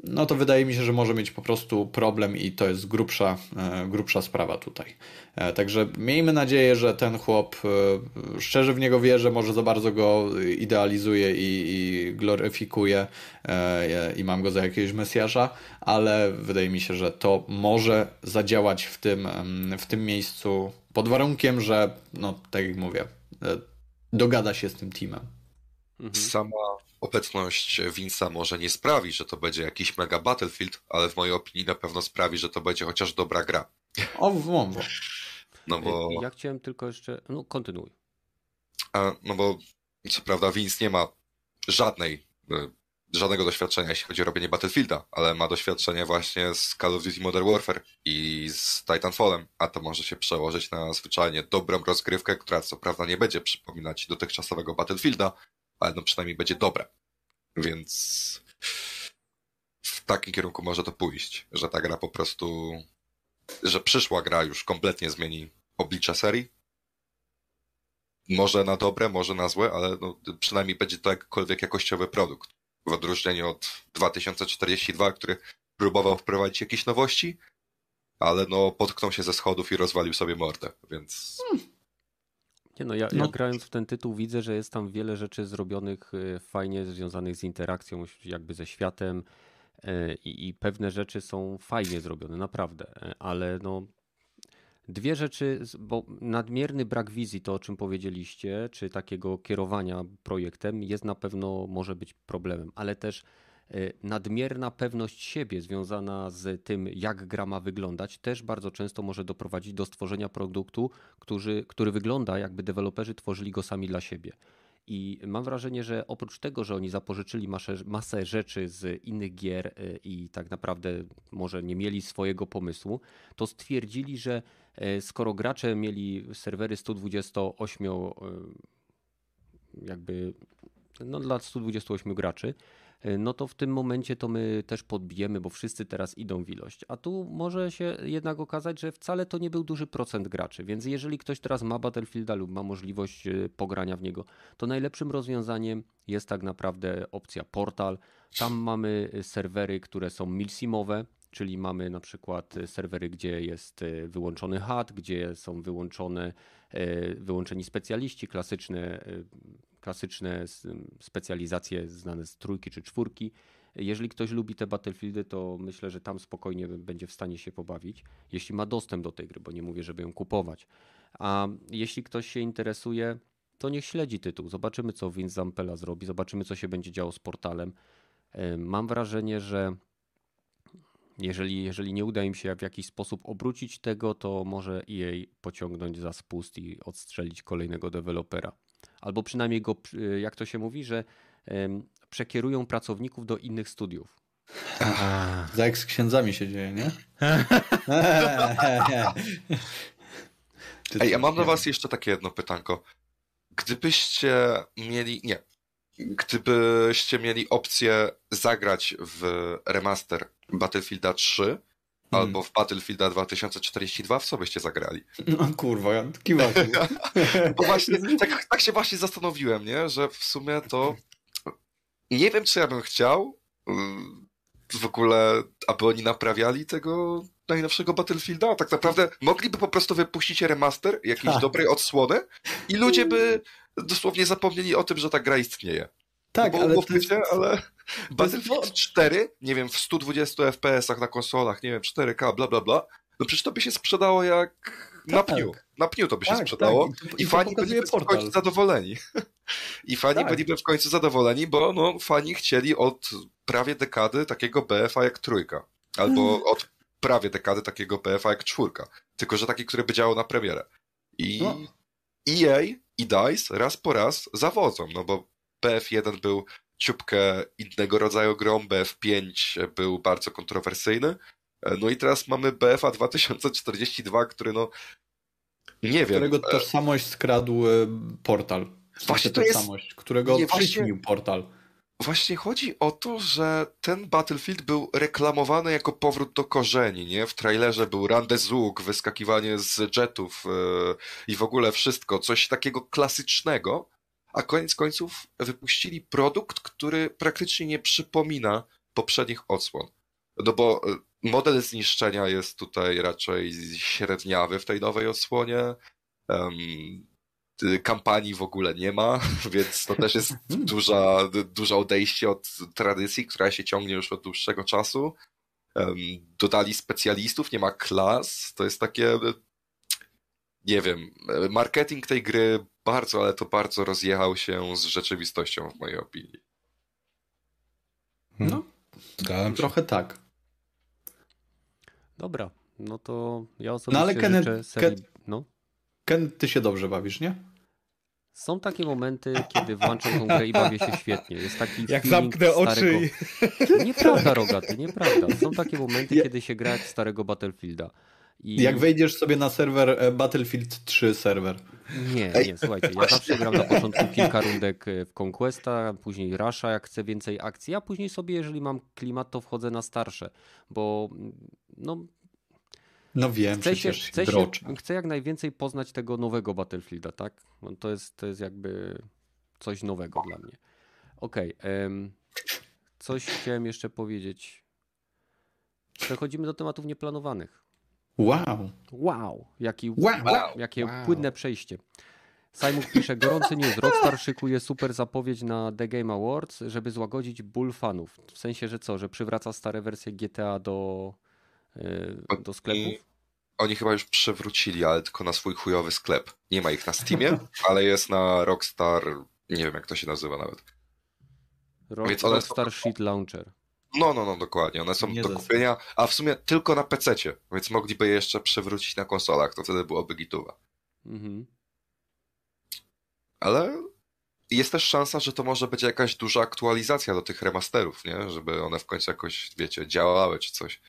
no to wydaje mi się, że może mieć po prostu problem i to jest grubsza, e, grubsza sprawa tutaj. E, także miejmy nadzieję, że ten chłop e, szczerze w niego wierzy, może za bardzo go idealizuje i, i gloryfikuje i mam go za jakiegoś mesjasza, ale wydaje mi się, że to może zadziałać w tym, w tym miejscu pod warunkiem, że no tak jak mówię, dogada się z tym teamem. Mhm. Sama obecność Vince'a może nie sprawi, że to będzie jakiś mega Battlefield, ale w mojej opinii na pewno sprawi, że to będzie chociaż dobra gra. O, wąwo. No bo... Ja chciałem tylko jeszcze... No, kontynuuj. A, no bo co prawda Vince nie ma żadnej, e, żadnego doświadczenia, jeśli chodzi o robienie Battlefielda, ale ma doświadczenie właśnie z Call of Duty Modern Warfare i z Titanfallem, a to może się przełożyć na zwyczajnie dobrą rozgrywkę, która co prawda nie będzie przypominać dotychczasowego Battlefielda, ale no przynajmniej będzie dobre. Więc w takim kierunku może to pójść, że ta gra po prostu, że przyszła gra już kompletnie zmieni oblicze serii. Może na dobre, może na złe, ale no, przynajmniej będzie to jakkolwiek jakościowy produkt. W odróżnieniu od 2042, który próbował wprowadzić jakieś nowości, ale no potknął się ze schodów i rozwalił sobie mordę, więc... Hmm nie no, ja, no. ja grając w ten tytuł widzę, że jest tam wiele rzeczy zrobionych y, fajnie, związanych z interakcją jakby ze światem y, i, i pewne rzeczy są fajnie zrobione, naprawdę, y, ale no dwie rzeczy, bo nadmierny brak wizji, to o czym powiedzieliście, czy takiego kierowania projektem jest na pewno może być problemem, ale też nadmierna pewność siebie związana z tym, jak gra ma wyglądać, też bardzo często może doprowadzić do stworzenia produktu, który, który wygląda, jakby deweloperzy tworzyli go sami dla siebie. I mam wrażenie, że oprócz tego, że oni zapożyczyli masę, masę rzeczy z innych gier y, i tak naprawdę może nie mieli swojego pomysłu, to stwierdzili, że y, skoro gracze mieli serwery 128 jakby no dla 128 graczy, no to w tym momencie to my też podbijemy, bo wszyscy teraz idą w ilość. A tu może się jednak okazać, że wcale to nie był duży procent graczy, więc jeżeli ktoś teraz ma Battlefielda lub ma możliwość e, pogrania w niego, to najlepszym rozwiązaniem jest tak naprawdę opcja portal. Tam mamy e, serwery, które są milsimowe, czyli mamy na przykład serwery, gdzie jest wyłączony HUD, gdzie są wyłączone, wyłączeni specjaliści, klasyczne klasyczne specjalizacje znane z trójki czy czwórki. Jeżeli ktoś lubi te Battlefieldy, to myślę, że tam spokojnie będzie w stanie się pobawić, jeśli ma dostęp do tej gry, bo nie mówię, żeby ją kupować. A jeśli ktoś się interesuje, to niech śledzi tytuł. Zobaczymy, co Vince Zampella zrobi, zobaczymy, co się będzie działo z portalem. Mam wrażenie, że jeżeli, jeżeli nie uda im się w jakiś sposób obrócić tego, to może jej pociągnąć za spust i odstrzelić kolejnego dewelopera albo przynajmniej go, jak to się mówi, że przekierują pracowników do innych studiów. Tak jak z księdzami się dzieje, nie? Ej, ja mam dla was jeszcze takie jedno pytanko. Gdybyście mieli, nie, gdybyście mieli opcję zagrać w remaster Battlefielda 3 albo w Battlefielda 2042, w co byście zagrali? No kurwa, kiwaku. Bo właśnie, tak, tak się właśnie zastanowiłem, nie? Że w sumie to nie wiem, czy ja bym chciał ym, w ogóle, aby oni naprawiali tego najnowszego Battlefielda. Tak naprawdę mogliby po prostu wypuścić remaster jakiejś Tak. dobrej odsłony i ludzie by dosłownie zapomnieli o tym, że ta gra istnieje. Tak, Bo ale ale Battlefield wo- 4, nie wiem, w 120 FPS-ach na konsolach, nie wiem, 4K, bla, bla, bla, no przecież to by się sprzedało jak na Tak. pniu. Na pniu to by się tak, sprzedało. tak, I, to fani byliby w końcu zadowoleni. I fani Tak. byliby w końcu zadowoleni, bo no, fani chcieli od prawie dekady takiego BF-a jak trójka. Albo Mm. od prawie dekady takiego BF-a jak czwórka. Tylko, że taki, który by działał na premierę. I No. EA i DICE raz po raz zawodzą, no bo BF1 był ciupkę innego rodzaju grą, BF5 był bardzo kontrowersyjny. No i teraz mamy BFA 2042, który no nie wiem. którego e, tożsamość skradł e, portal. W sensie Właśnie to jest- tożsamość, którego Nie, właśnie- portal. Właśnie chodzi o to, że ten Battlefield był reklamowany jako powrót do korzeni, nie? W trailerze był randezuk, wyskakiwanie z jetów yy, i w ogóle wszystko, coś takiego klasycznego, a koniec końców wypuścili produkt, który praktycznie nie przypomina poprzednich odsłon. No bo y, model zniszczenia jest tutaj raczej średniawy w tej nowej odsłonie. Y, kampanii w ogóle nie ma, więc to też jest duża, d- duże odejście od tradycji, która się ciągnie już od dłuższego czasu. Dodali specjalistów, nie ma klas. To jest takie, e, nie wiem, e, marketing tej gry bardzo, ale to bardzo rozjechał się z rzeczywistością w mojej opinii. No, Zgadzam się. trochę tak. Dobra, no to ja osobiście No ale Kenneth- życzę serii... Ken- No. Ken, ty się dobrze bawisz, nie? Są takie momenty, kiedy włączam tą grę i bawię się świetnie. Jest taki Jak zamknę oczy starego... i... Nieprawda, Rogaty, nieprawda. Są takie momenty, Ja- kiedy się gra jak starego Battlefielda. I... Jak wejdziesz sobie na serwer e, Battlefield 3 serwer. Nie, nie, słuchajcie, ja zawsze gram na początku kilka rundek e, w Conquesta, później Rusha, jak chcę więcej akcji, a później sobie, jeżeli mam klimat, to wchodzę na starsze, bo mm, no, No wiem, chcę, się, przecież chcę, się, chcę jak najwięcej poznać tego nowego Battlefielda, tak? No, to, jest, to jest jakby coś nowego dla mnie. Okej, em, coś chciałem jeszcze powiedzieć. Przechodzimy do tematów nieplanowanych. Wow. Wow, jaki, Wow. jakie Wow. płynne przejście. Simon pisze, gorący news. Rockstar szykuje super zapowiedź na The Game Awards, żeby złagodzić ból fanów. W sensie, że co, że przywraca stare wersje GTA do, yy, do sklepów? Oni chyba już przywrócili, ale tylko na swój chujowy sklep. Nie ma ich na Steamie, ale jest na Rockstar, nie wiem jak to się nazywa nawet. Rock, Rockstar Shit Launcher. No, no, no, dokładnie. One są Nie do kupienia, a w sumie tylko na PC-cie, więc mogliby je jeszcze przywrócić na konsolach, to wtedy byłoby gituwa. Mhm. Ale jest też szansa, że to może być jakaś duża aktualizacja do tych remasterów, nie? Żeby one w końcu jakoś, wiecie, działały czy coś.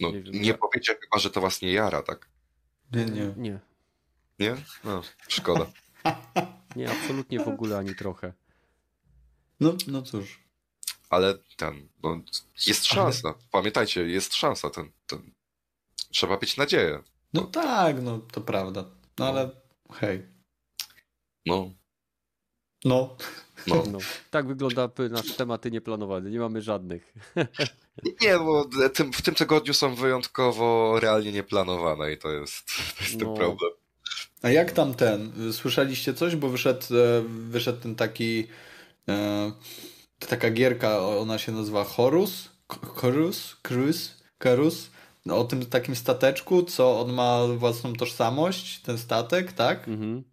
No, Nie nie powiecie chyba, że to was nie jara, tak? Nie, nie. Nie, Nie? No, szkoda. nie, absolutnie w ogóle ani trochę. No, no cóż. Ale ten, no, jest szansa. Pamiętajcie, jest szansa. Ten, ten... Trzeba mieć nadzieję. No tak, no to prawda. No ale hej. No, No. no. No, tak wygląda nasz tematy nieplanowane. Nie mamy żadnych. Nie, bo tym, w tym tygodniu są wyjątkowo realnie nieplanowane i to jest, to jest ten No. problem. A jak tam ten? Słyszeliście coś? Bo wyszedł, e, wyszedł ten taki taka gierka, ona się nazywa Horus? Horus? Cruz? Karus? No, o tym takim stateczku, co on ma własną tożsamość, ten statek, tak? Mhm.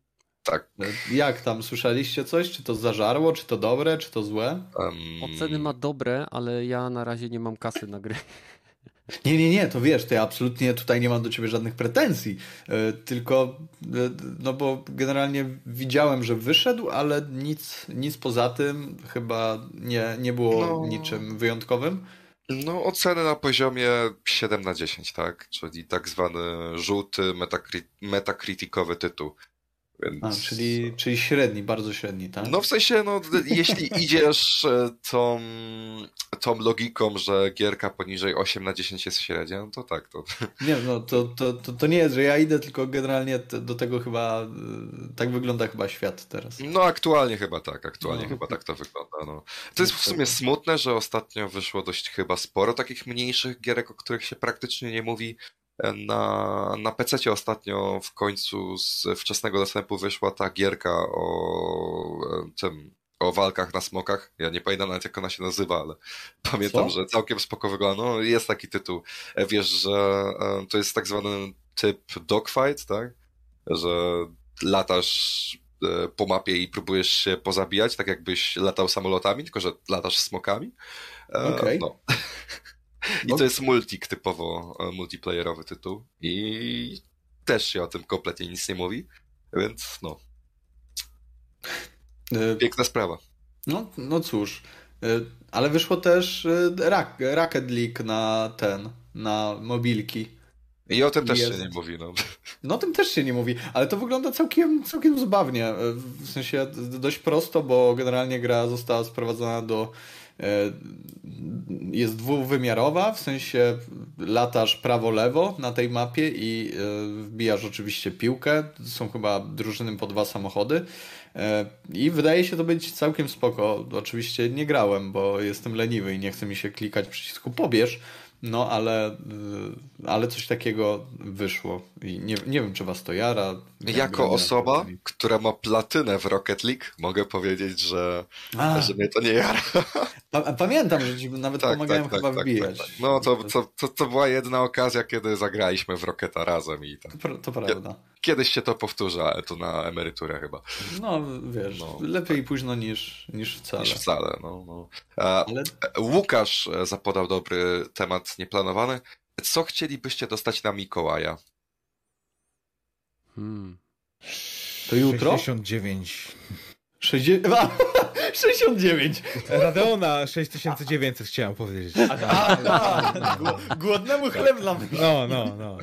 Tak. E, Jak tam? Słyszeliście coś? Czy to zażarło? Czy to dobre? Czy to złe? em, Oceny ma dobre, ale ja na razie nie mam kasy na gry. Nie, nie, nie, to wiesz, to ja absolutnie tutaj nie mam do ciebie żadnych pretensji, e, tylko, e, no bo generalnie widziałem, że wyszedł, ale nic, nic poza tym chyba nie, nie było No. niczym wyjątkowym. No, oceny na poziomie 7 na 10, tak? Czyli tak zwany żółty metacriticowy tytuł. Więc... A, czyli, czyli średni, bardzo średni, tak? No w sensie, no, jeśli idziesz e, tą, tą logiką, że gierka poniżej 8 na 10 jest średnia, no to tak. To... Nie, no to, to, to, to nie jest, że ja idę, tylko generalnie do tego chyba, y, tak wygląda chyba świat teraz. No aktualnie chyba tak, aktualnie No. chyba tak to wygląda. No. To jest w sumie smutne, że ostatnio wyszło dość chyba sporo takich mniejszych gierek, o których się praktycznie nie mówi. Na, na PC ostatnio w końcu z wczesnego dostępu wyszła ta gierka o e, tym, o walkach na smokach. Ja nie pamiętam nawet jak ona się nazywa, ale pamiętam, Co? że całkiem spoko wygląda. No jest taki tytuł. E, Wiesz, że e, to jest tak zwany typ dogfight, tak? Że latasz po mapie i próbujesz się pozabijać, tak jakbyś latał samolotami, tylko że latasz smokami. Okej. No. I to jest multik typowo e, multiplayerowy tytuł i też się o tym kompletnie nic nie mówi, więc no, Y, piękna sprawa. No, no cóż, y, ale wyszło też Rak, Rocket League na ten, na mobilki. I o tym też Jest. się nie mówi, no. No o tym też się nie mówi, ale to wygląda całkiem, całkiem zabawnie. E, W sensie dość prosto, bo generalnie gra została sprowadzona do. E, Jest dwuwymiarowa, w sensie latasz prawo-lewo na tej mapie i e, wbijasz oczywiście piłkę. Są chyba drużyny po dwa samochody. E, I wydaje się to być całkiem spoko. Oczywiście nie grałem, bo jestem leniwy i nie chce mi się klikać przycisku pobierz. No, ale, y, ale coś takiego wyszło. I nie, nie wiem, czy was to jara. Jako osoba, która ma platynę w Rocket League, mogę powiedzieć, że, A, że mnie to nie jara. pa, pamiętam, że ci nawet Tak, pomagałem tak, chyba tak, tak, wbijać. tak, tak. No to, to, to, to była jedna okazja, kiedy zagraliśmy w Rocketa razem i tak. To, to prawda. Kiedyś się to powtórzy, ale to na emeryturę chyba. No, wiesz, No, lepiej późno niż, niż wcale. Niż wcale, no. no. E, Ale Łukasz e, zapodał dobry temat nieplanowany. Co chcielibyście dostać na Mikołaja? Hmm. to jutro? 69. 60... A, 69! Radeona 6900 chciałem powiedzieć. A, a, gł- głodnemu chleb dla mnie. No, no, no.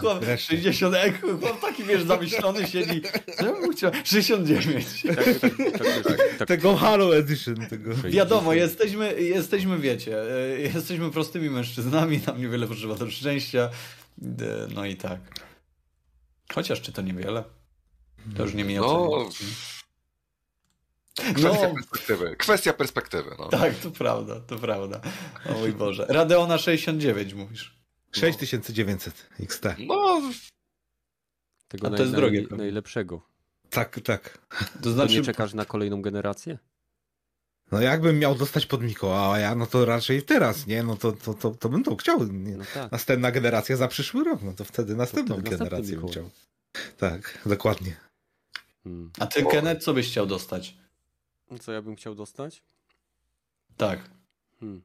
Chłop, Wreszcie. 60, jak chłop taki wiesz, zamyślony siedzi. Co ja bym chciał? 69. Tak, tak, tak, tak, tak. Tego Halo Edition. Tego. Wiadomo, jesteśmy, jesteśmy, wiecie, e, jesteśmy prostymi mężczyznami, nam niewiele potrzeba do szczęścia. E, No i tak. Chociaż czy to niewiele? To już nie mi No, oceniać. Kwestia No, perspektywy. Kwestia perspektywy, no. tak, to prawda, to prawda. O mój Boże. Radeona 69 mówisz. 6900 XT. No, Tego A to naj, jest drogie naj, najlepszego. Tak, tak. To To znaczy, nie czekasz na kolejną generację? No jakbym miał dostać pod Mikołaja, no to raczej teraz, nie? No to, to, to, to bym to chciał. Nie? No tak. Następna generacja za przyszły rok, no to wtedy następną wtedy następny generację bym chciał. Tak, dokładnie. Hmm. a ty, Kenneth, co byś chciał dostać? Co ja bym chciał dostać? Tak, Hmm.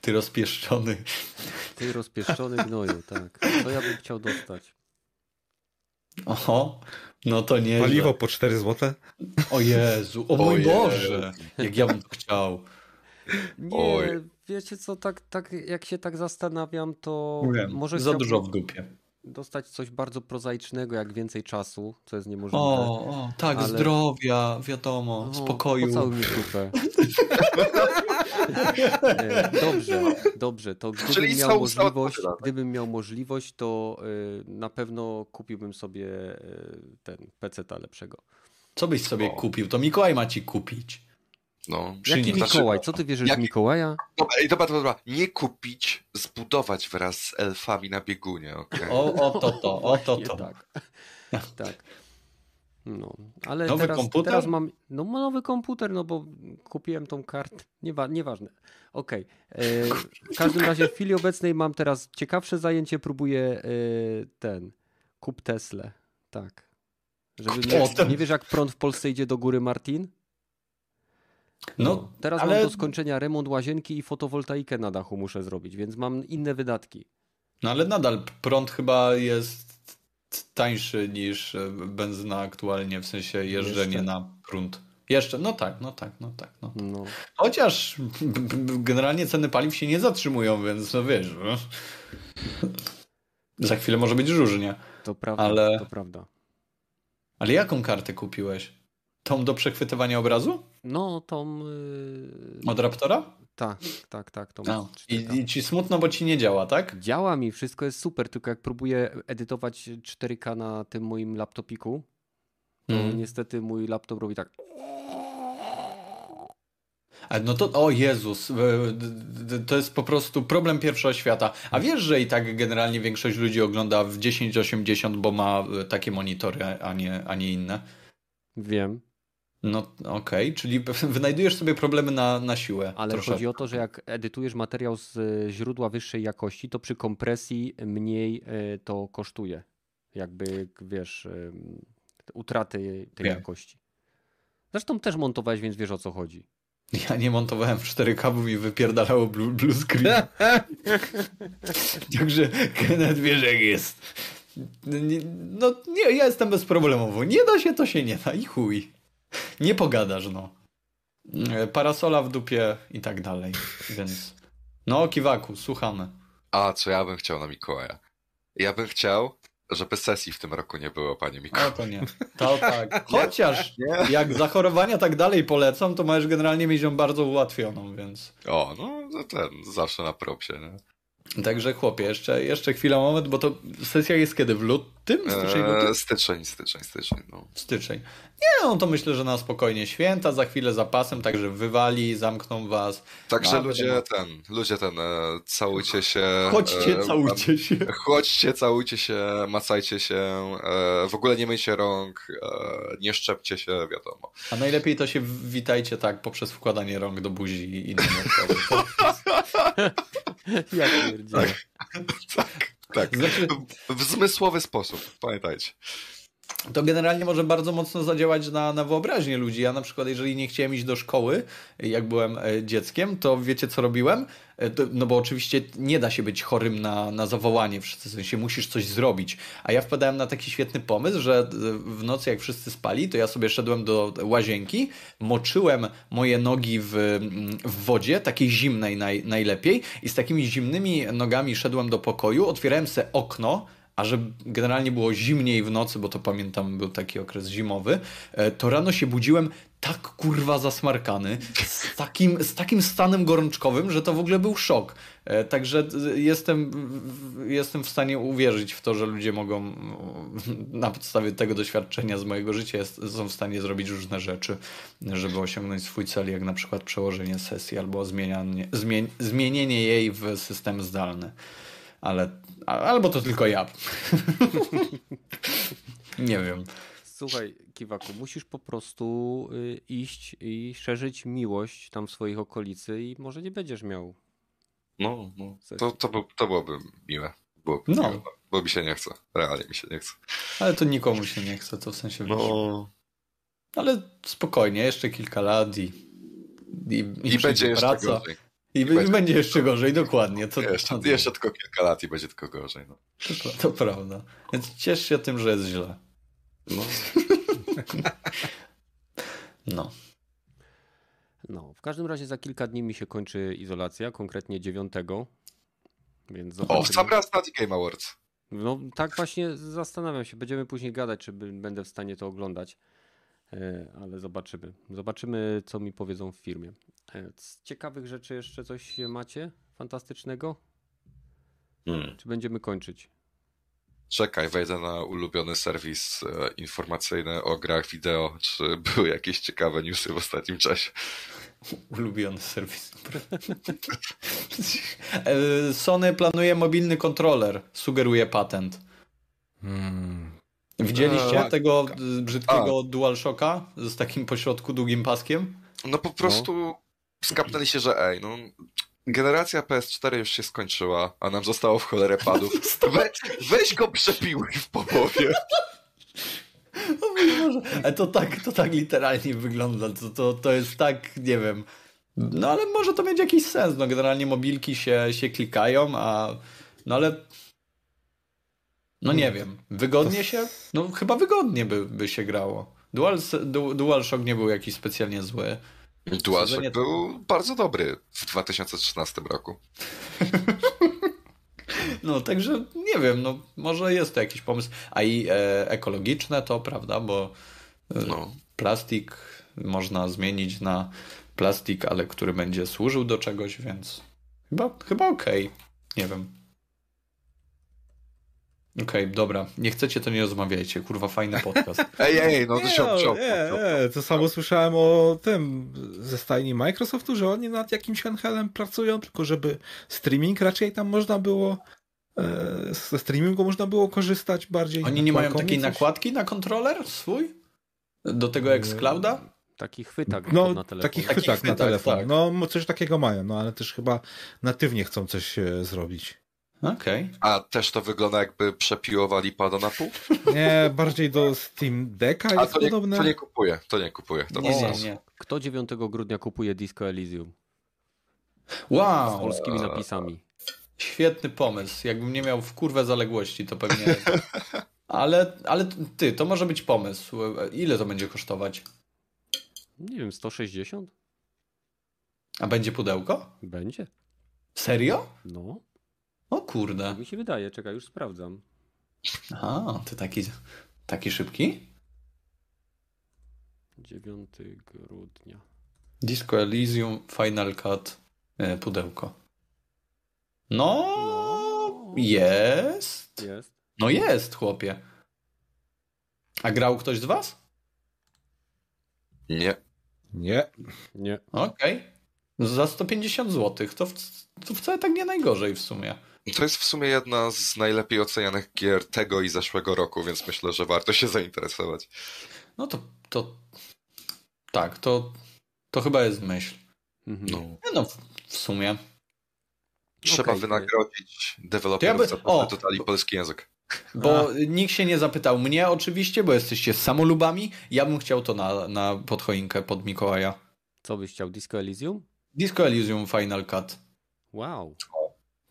ty rozpieszczony. Ty rozpieszczony gnoju, tak. Co ja bym chciał dostać? Oho, no to nie. Paliwo po 4 złote? O Jezu, o mój Jezu. Boże, jak ja bym to chciał. Nie, Oj. wiecie co, tak, tak jak się tak zastanawiam, to Wiem, może za chciałbym dużo w dupie. Dostać coś bardzo prozaicznego, jak więcej czasu, co jest niemożliwe. O, o tak, Ale- zdrowia, wiadomo, No, spokoju. Pocałuj mi. Nie, dobrze, dobrze. To gdybym Czyli miał możliwość, gdybym miał możliwość, to y, na pewno kupiłbym sobie y, ten PC-ta lepszego. Co byś sobie O. kupił? To Mikołaj ma ci kupić. No. Jaki. Mikołaj? Co ty wierzysz w Jaki- Mikołaja? Dobra, i dobra, dobra, dobra. Nie kupić, zbudować wraz z elfami na biegunie, okej? O, o to to, o to to. tak. tak. No, ale Nowy teraz, komputer? teraz mam. No, nowy komputer, no bo kupiłem tą kartę. Niewa, nieważne. Okej. E, W każdym razie w chwili obecnej mam teraz ciekawsze zajęcie. Próbuję e, ten. Kup Tesla. Tak. Żeby Teslę. nie wiesz, jak prąd w Polsce idzie do góry, Martin? No, Teraz ale- mam do skończenia remont łazienki i fotowoltaikę na dachu muszę zrobić, więc mam inne wydatki. no ale nadal prąd chyba jest tańszy niż e, benzyna aktualnie, w sensie jeżdżenie Jeszcze. na prąd. Jeszcze, no tak, no tak, no tak. No. No. Chociaż generalnie ceny paliw się nie zatrzymują, więc no wiesz. No. Za chwilę może być różnie. To prawda, Ale- to prawda. Ale jaką kartę kupiłeś? Tą do przechwytywania obrazu? No, tą... Yy... Od Raptora? Tak, tak, tak. Tą No. 4K. I, I ci smutno, bo ci nie działa, tak? Działa mi, wszystko jest super, tylko jak próbuję edytować 4K na tym moim laptopiku, to Mhm. niestety mój laptop robi tak. No to, o Jezus, to jest po prostu problem pierwszego świata. A wiesz, że i tak generalnie większość ludzi ogląda w 1080, bo ma e, takie monitory, a nie, a nie inne? Wiem, No okej, czyli wynajdujesz sobie problemy na, na siłę. ale troszeczkę. chodzi o to, że jak edytujesz materiał z e, źródła wyższej jakości, to przy kompresji mniej e, to kosztuje. Jakby, wiesz, e, utraty tej Wiem. jakości. Zresztą też montowałeś, więc wiesz o co chodzi. Ja nie montowałem w 4K, bo mi wypierdalało blue, blue screen. Także Kenneth wiesz jak jest. No nie, ja jestem bezproblemowo. Nie da się, to się nie da i chuj. Nie pogadasz, no. E, Parasola w dupie i tak dalej, więc... No, Kiwaku, słuchamy. A co ja bym chciał na Mikołaja? Ja bym chciał, żeby sesji w tym roku nie było, panie Mikołaj. O, to nie. To tak. Chociaż Nie. jak zachorowania tak dalej polecą, to możesz generalnie mieć ją bardzo ułatwioną, więc... O, no, no ten, zawsze na propsie, nie? Także chłopie, jeszcze, jeszcze chwila, moment, bo to sesja jest kiedy? W lutym? Styczeń? Eee, styczeń, styczeń, styczeń, no. Styczeń. Nie, no to myślę, że na spokojnie święta, za chwilę zapasem, także wywali, zamkną was. Także No, ludzie ten, ludzie ten, e, całujcie się. Chodźcie, e, całujcie się. Chodźcie, całujcie się, macajcie się, e, w ogóle nie myjcie rąk, nie szczepcie się, wiadomo. A najlepiej to się witajcie tak poprzez wkładanie rąk do buzi i inne metody. To- Ja pierdzielę. Tak, Znaczy, w, w zmysłowy sposób, pamiętajcie. To generalnie może bardzo mocno zadziałać na, na wyobraźnię ludzi. Ja na przykład, jeżeli nie chciałem iść do szkoły, jak byłem e, dzieckiem, to wiecie co robiłem? E, No bo oczywiście nie da się być chorym na, na zawołanie, w sensie musisz coś zrobić. A ja wpadałem na taki świetny pomysł, że e, w nocy jak wszyscy spali, to ja sobie szedłem do łazienki, moczyłem moje nogi w, w wodzie, takiej zimnej naj, najlepiej i z takimi zimnymi nogami szedłem do pokoju, otwierałem se okno, a że generalnie było zimniej w nocy, bo to pamiętam, był taki okres zimowy, e, to rano się budziłem tak kurwa zasmarkany, z takim, z takim stanem gorączkowym, że to w ogóle był szok. E, Także e, jestem, jestem w stanie uwierzyć w to, że ludzie mogą mm, na podstawie tego doświadczenia z mojego życia jest, są w stanie zrobić różne rzeczy, żeby osiągnąć swój cel, jak na przykład przełożenie sesji albo zmienianie, zmień, zmienienie jej w system zdalny. Ale, albo to tylko ja. Nie wiem. Słuchaj, Kiwaku, musisz po prostu y, iść i szerzyć miłość tam w swoich okolicy i może nie będziesz miał. No, no. To, to, by, to byłoby miłe. Byłoby No. miłe, bo mi się nie chce. Realnie mi się nie chce. Ale to nikomu się nie chce, to w sensie wiesz. No. Ale spokojnie, jeszcze kilka lat i. I, I przyjdzie będzie jeszcze praca. gorzej. I, będzie- będzie jeszcze gorzej, dokładnie. To, Jeszcze, to, jeszcze tylko kilka lat i będzie tylko gorzej. No. to, to prawda. Więc ciesz się tym, że jest źle. No. No. No, w każdym razie za kilka dni mi się kończy izolacja, konkretnie 9. Więc O, w sam raz na The Game Awards. No tak właśnie zastanawiam się. Będziemy później gadać, czy będę w stanie to oglądać. E, Ale zobaczymy. Zobaczymy, co mi powiedzą w firmie. E, Z ciekawych rzeczy jeszcze coś macie fantastycznego? Hmm. Czy będziemy kończyć? Czekaj, wejdę na ulubiony serwis e, informacyjny o grach wideo, czy były jakieś ciekawe newsy w ostatnim czasie. Ulubiony serwis. Sony planuje mobilny kontroler. Sugeruje patent. Hmm. Widzieliście Eee, tego y, brzydkiego DualShocka z takim pośrodku długim paskiem? No po prostu skapnęli się, że ej, no generacja PS4 już się skończyła, a nam zostało w cholerę padów. We, weź go przepiłuj w połowie. O mój Boże. Ale to tak, to tak literalnie wygląda. To, to, to jest tak, nie wiem. No ale może to mieć jakiś sens. No generalnie mobilki się, się klikają, a no ale no nie wiem. Wygodnie się? No chyba wygodnie by, by się grało. Dual, du, DualShock nie był jakiś specjalnie zły. DualShock Sadzenie- był bardzo dobry w 2013 roku. No, także nie wiem, no może jest to jakiś pomysł. A i e, ekologiczne to, prawda, bo e, No. plastik można zmienić na plastik, ale który będzie służył do czegoś, więc chyba, chyba okej. Nie wiem. Okej, dobra. Nie chcecie, to nie rozmawiajcie. Kurwa, fajny podcast. Ej, ej, no to się no, nie, nie, to samo słyszałem o tym ze stajni Microsoftu, że oni nad jakimś handhelem pracują, tylko żeby streaming raczej tam można było e, ze streamingu można było korzystać bardziej. Oni nie mają takiej coś. nakładki na kontroler swój? Do tego Xclouda? Taki chwytak No, na telefon. taki Taki chwytak na chwytak, telefon. tak. No, coś takiego mają, no ale też chyba natywnie chcą coś e, zrobić. Okej. A też to wygląda jakby przepiłowali pada na pół? Nie, bardziej do Steam Decka A jest to nie, podobne. to nie kupuję, to nie kupuję. To Nie, nie, sensu. nie. Kto 9 grudnia kupuje Disco Elysium z Wow, polskimi napisami? świetny pomysł. Jakbym nie miał w kurwę zaległości, to pewnie... Ale, ale ty, to może być pomysł. Ile to będzie kosztować? Nie wiem, 160? A będzie pudełko? Będzie. Serio? No, O kurde. tak mi się wydaje. Czekaj, już sprawdzam. Aha, ty taki, taki szybki? 9 grudnia. Disco Elysium Final Cut e, pudełko. No, No. jest. Jest. No jest, chłopie. A grał ktoś z was? Nie. Nie. Nie. Okej. Za 150 zł. To, w- to wcale tak nie najgorzej w sumie. To jest w sumie jedna z najlepiej ocenianych gier tego i zeszłego roku, więc myślę, że warto się zainteresować. No to, to tak, to, to chyba jest myśl. Mhm. No. No, w, w sumie. Trzeba Okej, wynagrodzić To ja deweloperów by- za to, o! że dodali polski język. Bo nikt się nie zapytał mnie oczywiście, bo jesteście samolubami. Ja bym chciał to na, na podchoinkę pod Mikołaja. Co byś chciał? Disco Elysium? Disco Elysium Final Cut. Wow.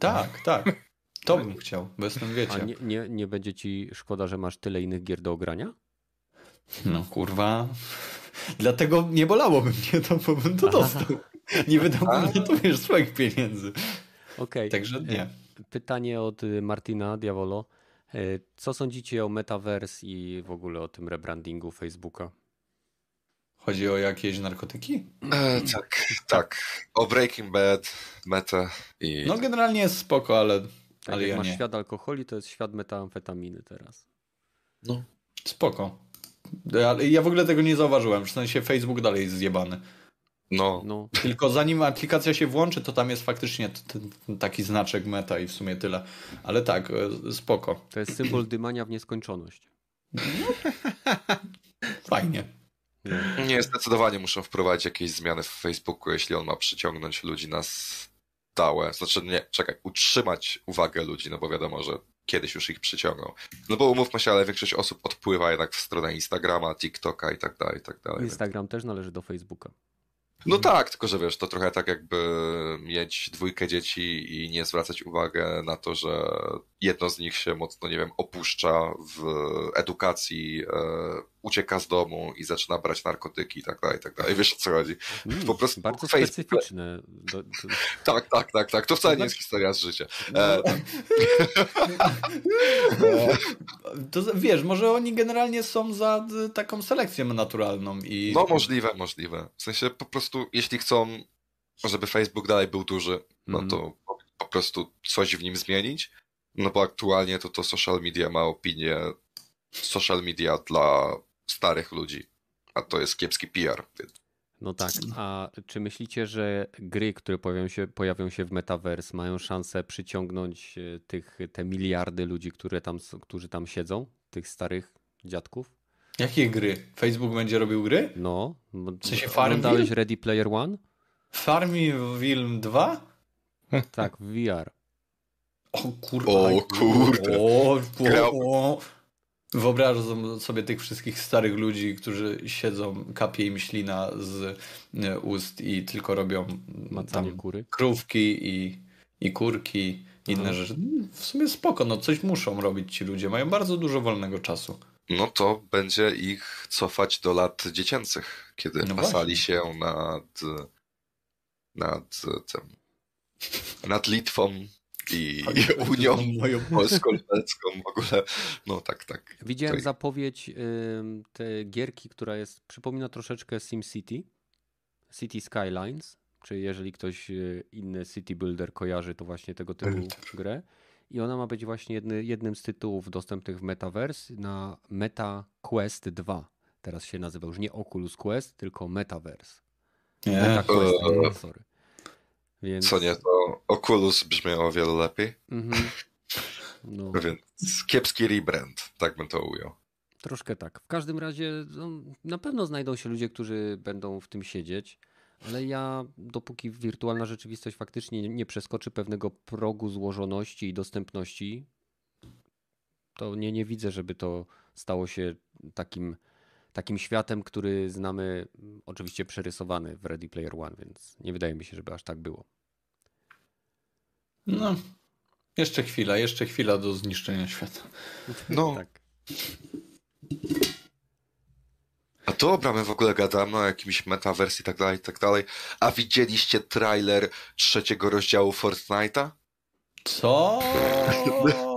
Tak, tak. To bym chciał, bo jestem, A wiecie. nie, nie, nie będzie ci szkoda, że masz tyle innych gier do ogrania? No kurwa. Dlatego nie bolałoby mnie to, bo bym to dostał. Nie wydałbym na to wiesz, swoich pieniędzy. Okej. Także nie. Pytanie od y, Martina Diavolo. E, Co sądzicie o Metaverse i w ogóle o tym rebrandingu Facebooka? Chodzi o jakieś narkotyki? E, tak, tak. O Breaking Bad, Meta i... No generalnie jest spoko, ale, Tak ale jak ja masz nie. świat alkoholi, to jest świat metamfetaminy teraz. No. Spoko. Ale ja w ogóle tego nie zauważyłem. W sensie Facebook dalej jest zjebany. No, No, Tylko zanim aplikacja się włączy, to tam jest faktycznie taki znaczek meta i w sumie tyle. Ale tak, e, spoko. to jest symbol dymania w nieskończoność. Fajnie. Nie. nie, zdecydowanie muszą wprowadzić jakieś zmiany w Facebooku, jeśli on ma przyciągnąć ludzi na stałe. Znaczy, nie, czekaj, utrzymać uwagę ludzi, no bo wiadomo, że kiedyś już ich przyciągnął. No bo umówmy się, ale większość osób odpływa jednak w stronę Instagrama, TikToka i tak dalej, i tak dalej. Instagram też należy do Facebooka. No tak, tylko że wiesz, to trochę tak jakby mieć dwójkę dzieci i nie zwracać uwagi na to, że jedno z nich się mocno, nie wiem, opuszcza w edukacji, e, ucieka z domu i zaczyna brać narkotyki i tak dalej, i tak dalej. Wiesz o co chodzi? Mm, Po prostu bardzo Facebook- specyficzne. Do, do, Tak, tak, tak, tak. To wcale nie jest historia z życia. E, To z- wiesz, może oni generalnie są za y, taką selekcję naturalną i. no możliwe, możliwe. W sensie po prostu, jeśli chcą, żeby Facebook dalej był duży, no Mhm. to po, po prostu coś w nim zmienić. No bo aktualnie to to social media ma opinię social media dla starych ludzi, a to jest kiepski PR. więc- No tak, a czy myślicie, że gry, które pojawią się, pojawią się w Metaverse, mają szansę przyciągnąć e, tych, te miliardy ludzi, które tam, którzy tam siedzą, tych starych dziadków? Jakie gry? Facebook będzie robił gry? No, W sensie oglądałeś Farmville? Ready Player One? Farmville 2? Tak, w VR. O kurwa. O kurde. O, o, o. Wyobrażam sobie tych wszystkich starych ludzi, którzy siedzą, kapie im ślina z e, ust i tylko robią Macanie tam kury. krówki i, i kurki, inne Mhm. rzeczy. W sumie spoko, no coś muszą robić ci ludzie. Mają bardzo dużo wolnego czasu. No to będzie ich cofać do lat dziecięcych, kiedy No pasali właśnie. się nad, nad tym, nad Litwą i Unią Polsko-Lubelską w ogóle. No tak, tak. Widziałem Tutaj. zapowiedź tej gierki, która jest, przypomina troszeczkę SimCity, City Skylines, czy jeżeli ktoś y, inny City Builder kojarzy, to właśnie tego typu Builder. grę. I ona ma być właśnie jedny, jednym z tytułów dostępnych w Metaverse na Meta Quest 2. Teraz się nazywa już nie Oculus Quest, tylko Metaverse. Nie. Meta Quest, uh, sorry. Więc... Co nie, to Oculus brzmi o wiele lepiej. Mhm. No. Więc kiepski rebrand, tak bym to ujął. Troszkę tak. W każdym razie no, na pewno znajdą się ludzie, którzy będą w tym siedzieć, ale ja dopóki wirtualna rzeczywistość faktycznie nie przeskoczy pewnego progu złożoności i dostępności, to nie, nie widzę, żeby to stało się takim, takim światem, który znamy, oczywiście przerysowany w Ready Player One, więc nie wydaje mi się, żeby aż tak było. No, jeszcze chwila, jeszcze chwila do zniszczenia świata. No. tak. A dobra, my w ogóle gadamy o jakimś metaverse i tak dalej, i tak dalej. A widzieliście trailer trzeciego rozdziału Fortnite'a? Co?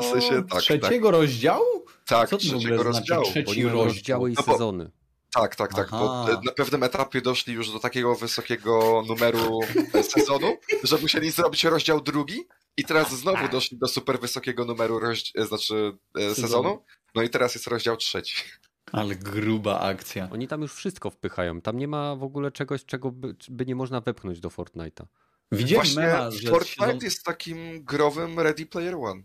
w sensie, tak, trzeciego tak. rozdziału? Tak, Co trzeciego znaczy rozdziału. Trzeci rozdział i no sezony. Tak, tak, tak. Bo na pewnym etapie doszli już do takiego wysokiego numeru e, sezonu, że musieli zrobić rozdział drugi i teraz znowu doszli do super wysokiego numeru rozdział, znaczy e, sezonu. No i teraz jest rozdział trzeci. Ale gruba akcja. Oni tam już wszystko wpychają. Tam nie ma w ogóle czegoś, czego by, by nie można wepchnąć do Fortnite'a. Widziałem Właśnie mema, że Fortnite jest takim growym Ready Player One.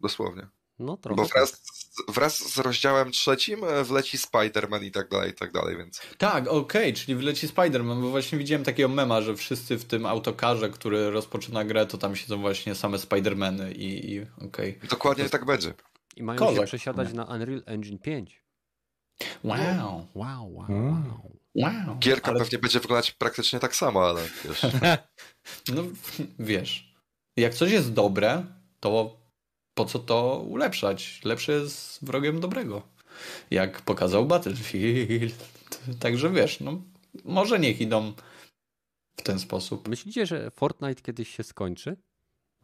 Dosłownie. No trochę. Bo wraz, tak. wraz z rozdziałem trzecim e, wleci Spider-Man i tak dalej, i tak dalej, więc. Tak, okej, okay, czyli wleci Spider-Man, bo właśnie widziałem takiego mema, że wszyscy w tym autokarze, który rozpoczyna grę, to tam siedzą właśnie same Spider-Many i, i okej. Okay. Dokładnie to... tak będzie. I mają Kozak. się przesiadać na Unreal Engine 5. Wow. Wow, wow, wow. wow. wow. Gierka ale... pewnie będzie wyglądać praktycznie tak samo, ale wiesz. no wiesz, jak coś jest dobre, to po co to ulepszać? Lepsze jest wrogiem dobrego. Jak pokazał Battlefield. Także wiesz, no może niech idą w ten sposób. Myślicie, że Fortnite kiedyś się skończy?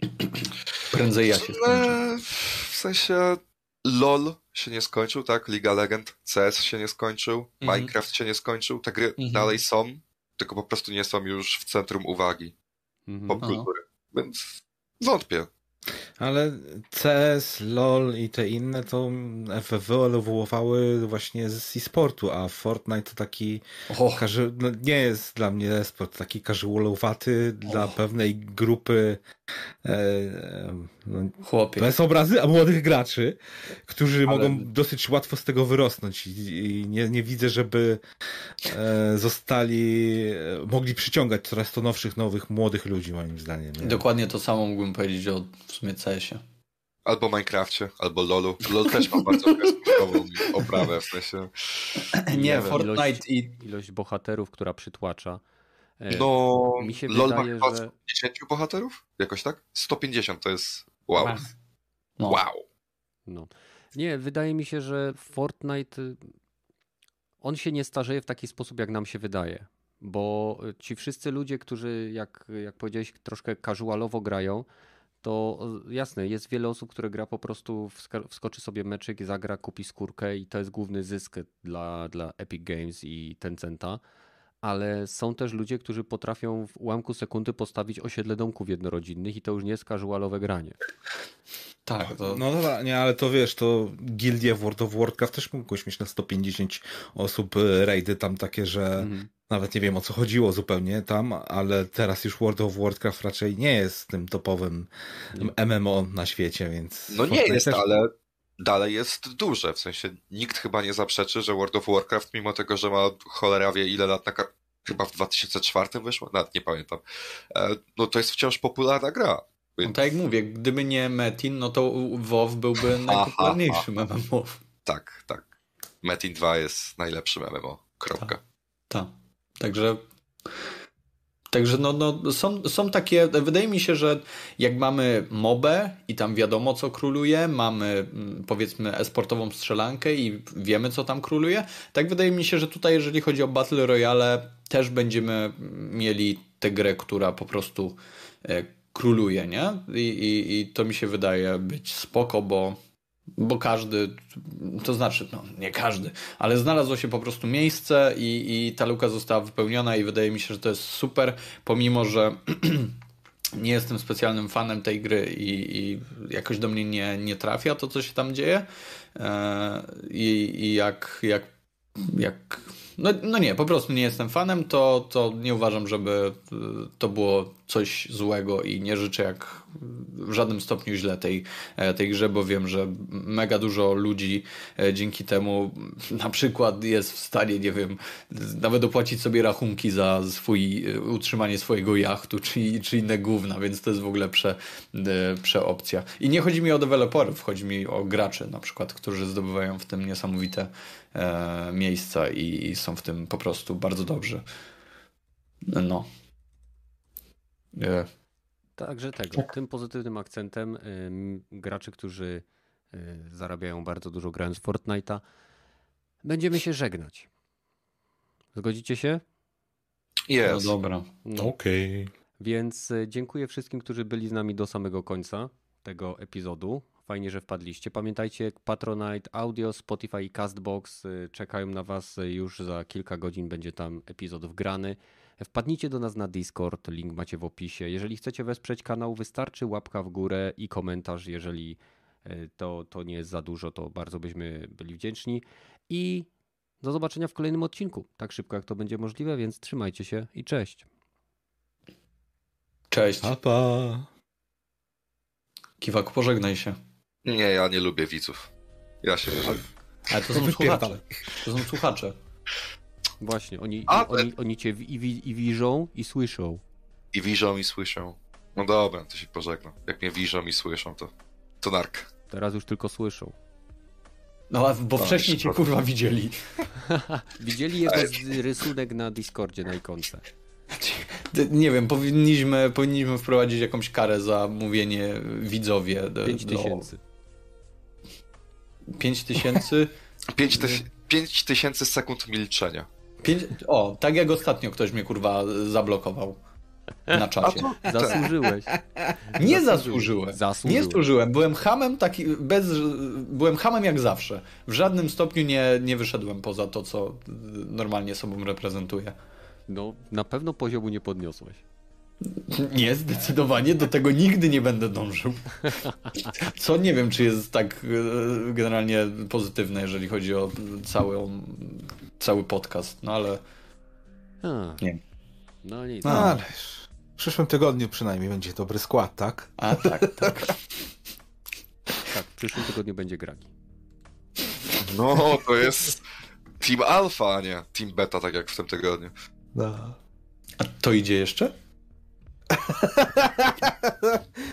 Prędzej ja się skończę. W sensie LOL się nie skończył, tak? Liga Legend, CS się nie skończył, mhm. Minecraft się nie skończył, te gry mhm. dalej są, tylko po prostu nie są już w centrum uwagi mhm. popkultury. Więc wątpię. Ale CS, LOL i te inne to ewoluowały właśnie z e-sportu, a Fortnite to taki oh. no nie jest dla mnie e-sport, taki casualowaty oh. dla pewnej grupy e, no, Chłopie. bez obrazy, a młodych graczy, którzy Ale... mogą dosyć łatwo z tego wyrosnąć i, i nie, nie widzę, żeby e, zostali, e, mogli przyciągać coraz to nowszych, nowych, młodych ludzi moim zdaniem. Nie? Dokładnie to samo mógłbym powiedzieć o w sumie CS-ie. Albo Minecrafcie, albo LoLu. LoL też ma bardzo kreskówkową oprawę, w sensie... Nie, nie Fortnite ilość, i... Ilość bohaterów, która przytłacza. E, no, mi się LoL wydaje, ma że... 150 bohaterów? Jakoś tak? 150 to jest wow. No. Wow. No. Nie, wydaje mi się, że Fortnite on się nie starzeje w taki sposób, jak nam się wydaje. Bo ci wszyscy ludzie, którzy, jak, jak powiedziałeś, troszkę casualowo grają, to jasne, jest wiele osób, które gra po prostu, wskoczy sobie meczyk, zagra, kupi skórkę i to jest główny zysk dla, dla Epic Games i Tencenta. Ale są też ludzie, którzy potrafią w ułamku sekundy postawić osiedle domków jednorodzinnych i to już nie jest casualowe granie. Tak. To... No dobra, nie, ale to wiesz, to gildie w World of Warcraft też mogłeś mieć na 150 osób e, raidy tam takie, że mhm. nawet nie wiem o co chodziło zupełnie tam, ale teraz już World of Warcraft raczej nie jest tym topowym. MMO na świecie, więc... No nie jest, też... ale dalej jest duże, w sensie nikt chyba nie zaprzeczy, że World of Warcraft, mimo tego, że ma cholera wie ile lat na chyba w 2004 wyszło, nawet nie pamiętam, e, no to jest wciąż popularna gra. No tak jak mówię, gdyby nie Metin, no to WoW byłby najpopularniejszym MMO. Tak, tak. Metin 2 jest najlepszym MMO. Kropka. Tak. Ta. Także Także no, no, są, są takie, wydaje mi się, że jak mamy mobę i tam wiadomo co króluje, mamy mm, powiedzmy esportową strzelankę i wiemy co tam króluje, tak wydaje mi się, że tutaj jeżeli chodzi o Battle Royale też będziemy mieli tę grę, która po prostu e, króluje, nie? I, i, I to mi się wydaje być spoko, bo, bo każdy, to znaczy, no nie każdy, ale znalazło się po prostu miejsce i, i ta luka została wypełniona i wydaje mi się, że to jest super, pomimo, że nie jestem specjalnym fanem tej gry i, i jakoś do mnie nie, nie trafia to, co się tam dzieje. E, I, i jak, jak, jak no, no nie, po prostu nie jestem fanem, to, to nie uważam, żeby y, to było coś złego i nie życzę jak w żadnym stopniu źle tej, e, tej grze, bo wiem, że mega dużo ludzi e, dzięki temu na przykład jest w stanie, nie wiem, nawet opłacić sobie rachunki za swój, e, utrzymanie swojego jachtu czy, czy inne gówna, więc to jest w ogóle prze, przeopcja. I nie chodzi mi o deweloperów, chodzi mi o graczy na przykład, którzy zdobywają w tym niesamowite e, miejsca i, i są w tym po prostu bardzo dobrzy. No. Także tego. Tak. Tym pozytywnym akcentem graczy, którzy y, zarabiają bardzo dużo grając w Fortnite'a, będziemy się żegnać. Zgodzicie się? Jest. No dobra. No. Okej. Okay. Więc y, dziękuję wszystkim, którzy byli z nami do samego końca tego epizodu. Fajnie, że wpadliście. Pamiętajcie, Patronite, Audio, Spotify i Castbox y, czekają na Was już za kilka godzin. Będzie tam epizod wgrany. Wpadnijcie do nas na Discord, link macie w opisie. Jeżeli chcecie wesprzeć kanał, wystarczy łapka w górę i komentarz. Jeżeli e, to, to nie jest za dużo, to bardzo byśmy byli wdzięczni. I do zobaczenia w kolejnym odcinku. Tak szybko jak to będzie możliwe, więc trzymajcie się i cześć. Cześć. Pa, pa. Kiwak, pożegnaj się. Nie, ja nie lubię widzów. Ja się Ale, ale to są słuchacze. To są słuchacze. Właśnie, oni, A, oni, oni cię i, i, i wiżą, i słyszą. I wiżą, i słyszą. No dobra, to się pożegnam. Jak mnie wiżą i słyszą, to, to nark. Teraz już tylko słyszą. No, bo no, wcześniej cię kurwa widzieli. widzieli jego rysunek na Discordzie na ikonce. Nie wiem, powinniśmy, powinniśmy wprowadzić jakąś karę za mówienie widzowie. 5 tysięcy. 5 tysięcy? 5 tysięcy sekund milczenia. Pięć... O, tak jak ostatnio ktoś mnie kurwa zablokował na czacie. Zasłużyłeś. Nie zasłużyłem. Zasłużyłem. Nie zasłużyłem. Byłem hamem taki, bez, byłem hamem jak zawsze. W żadnym stopniu nie, nie wyszedłem poza to, co normalnie sobą reprezentuję. No, na pewno poziomu nie podniosłeś. Nie, zdecydowanie do tego nigdy nie będę dążył. Co nie wiem, czy jest tak e, generalnie pozytywne, jeżeli chodzi o cały, cały podcast, no ale. A, nie. No nic. No, ale w przyszłym tygodniu przynajmniej będzie dobry skład, tak? A tak, tak. tak, w przyszłym tygodniu będzie gragi. No, to jest Team Alpha, a nie Team Beta, tak jak w tym tygodniu. No. A to idzie jeszcze?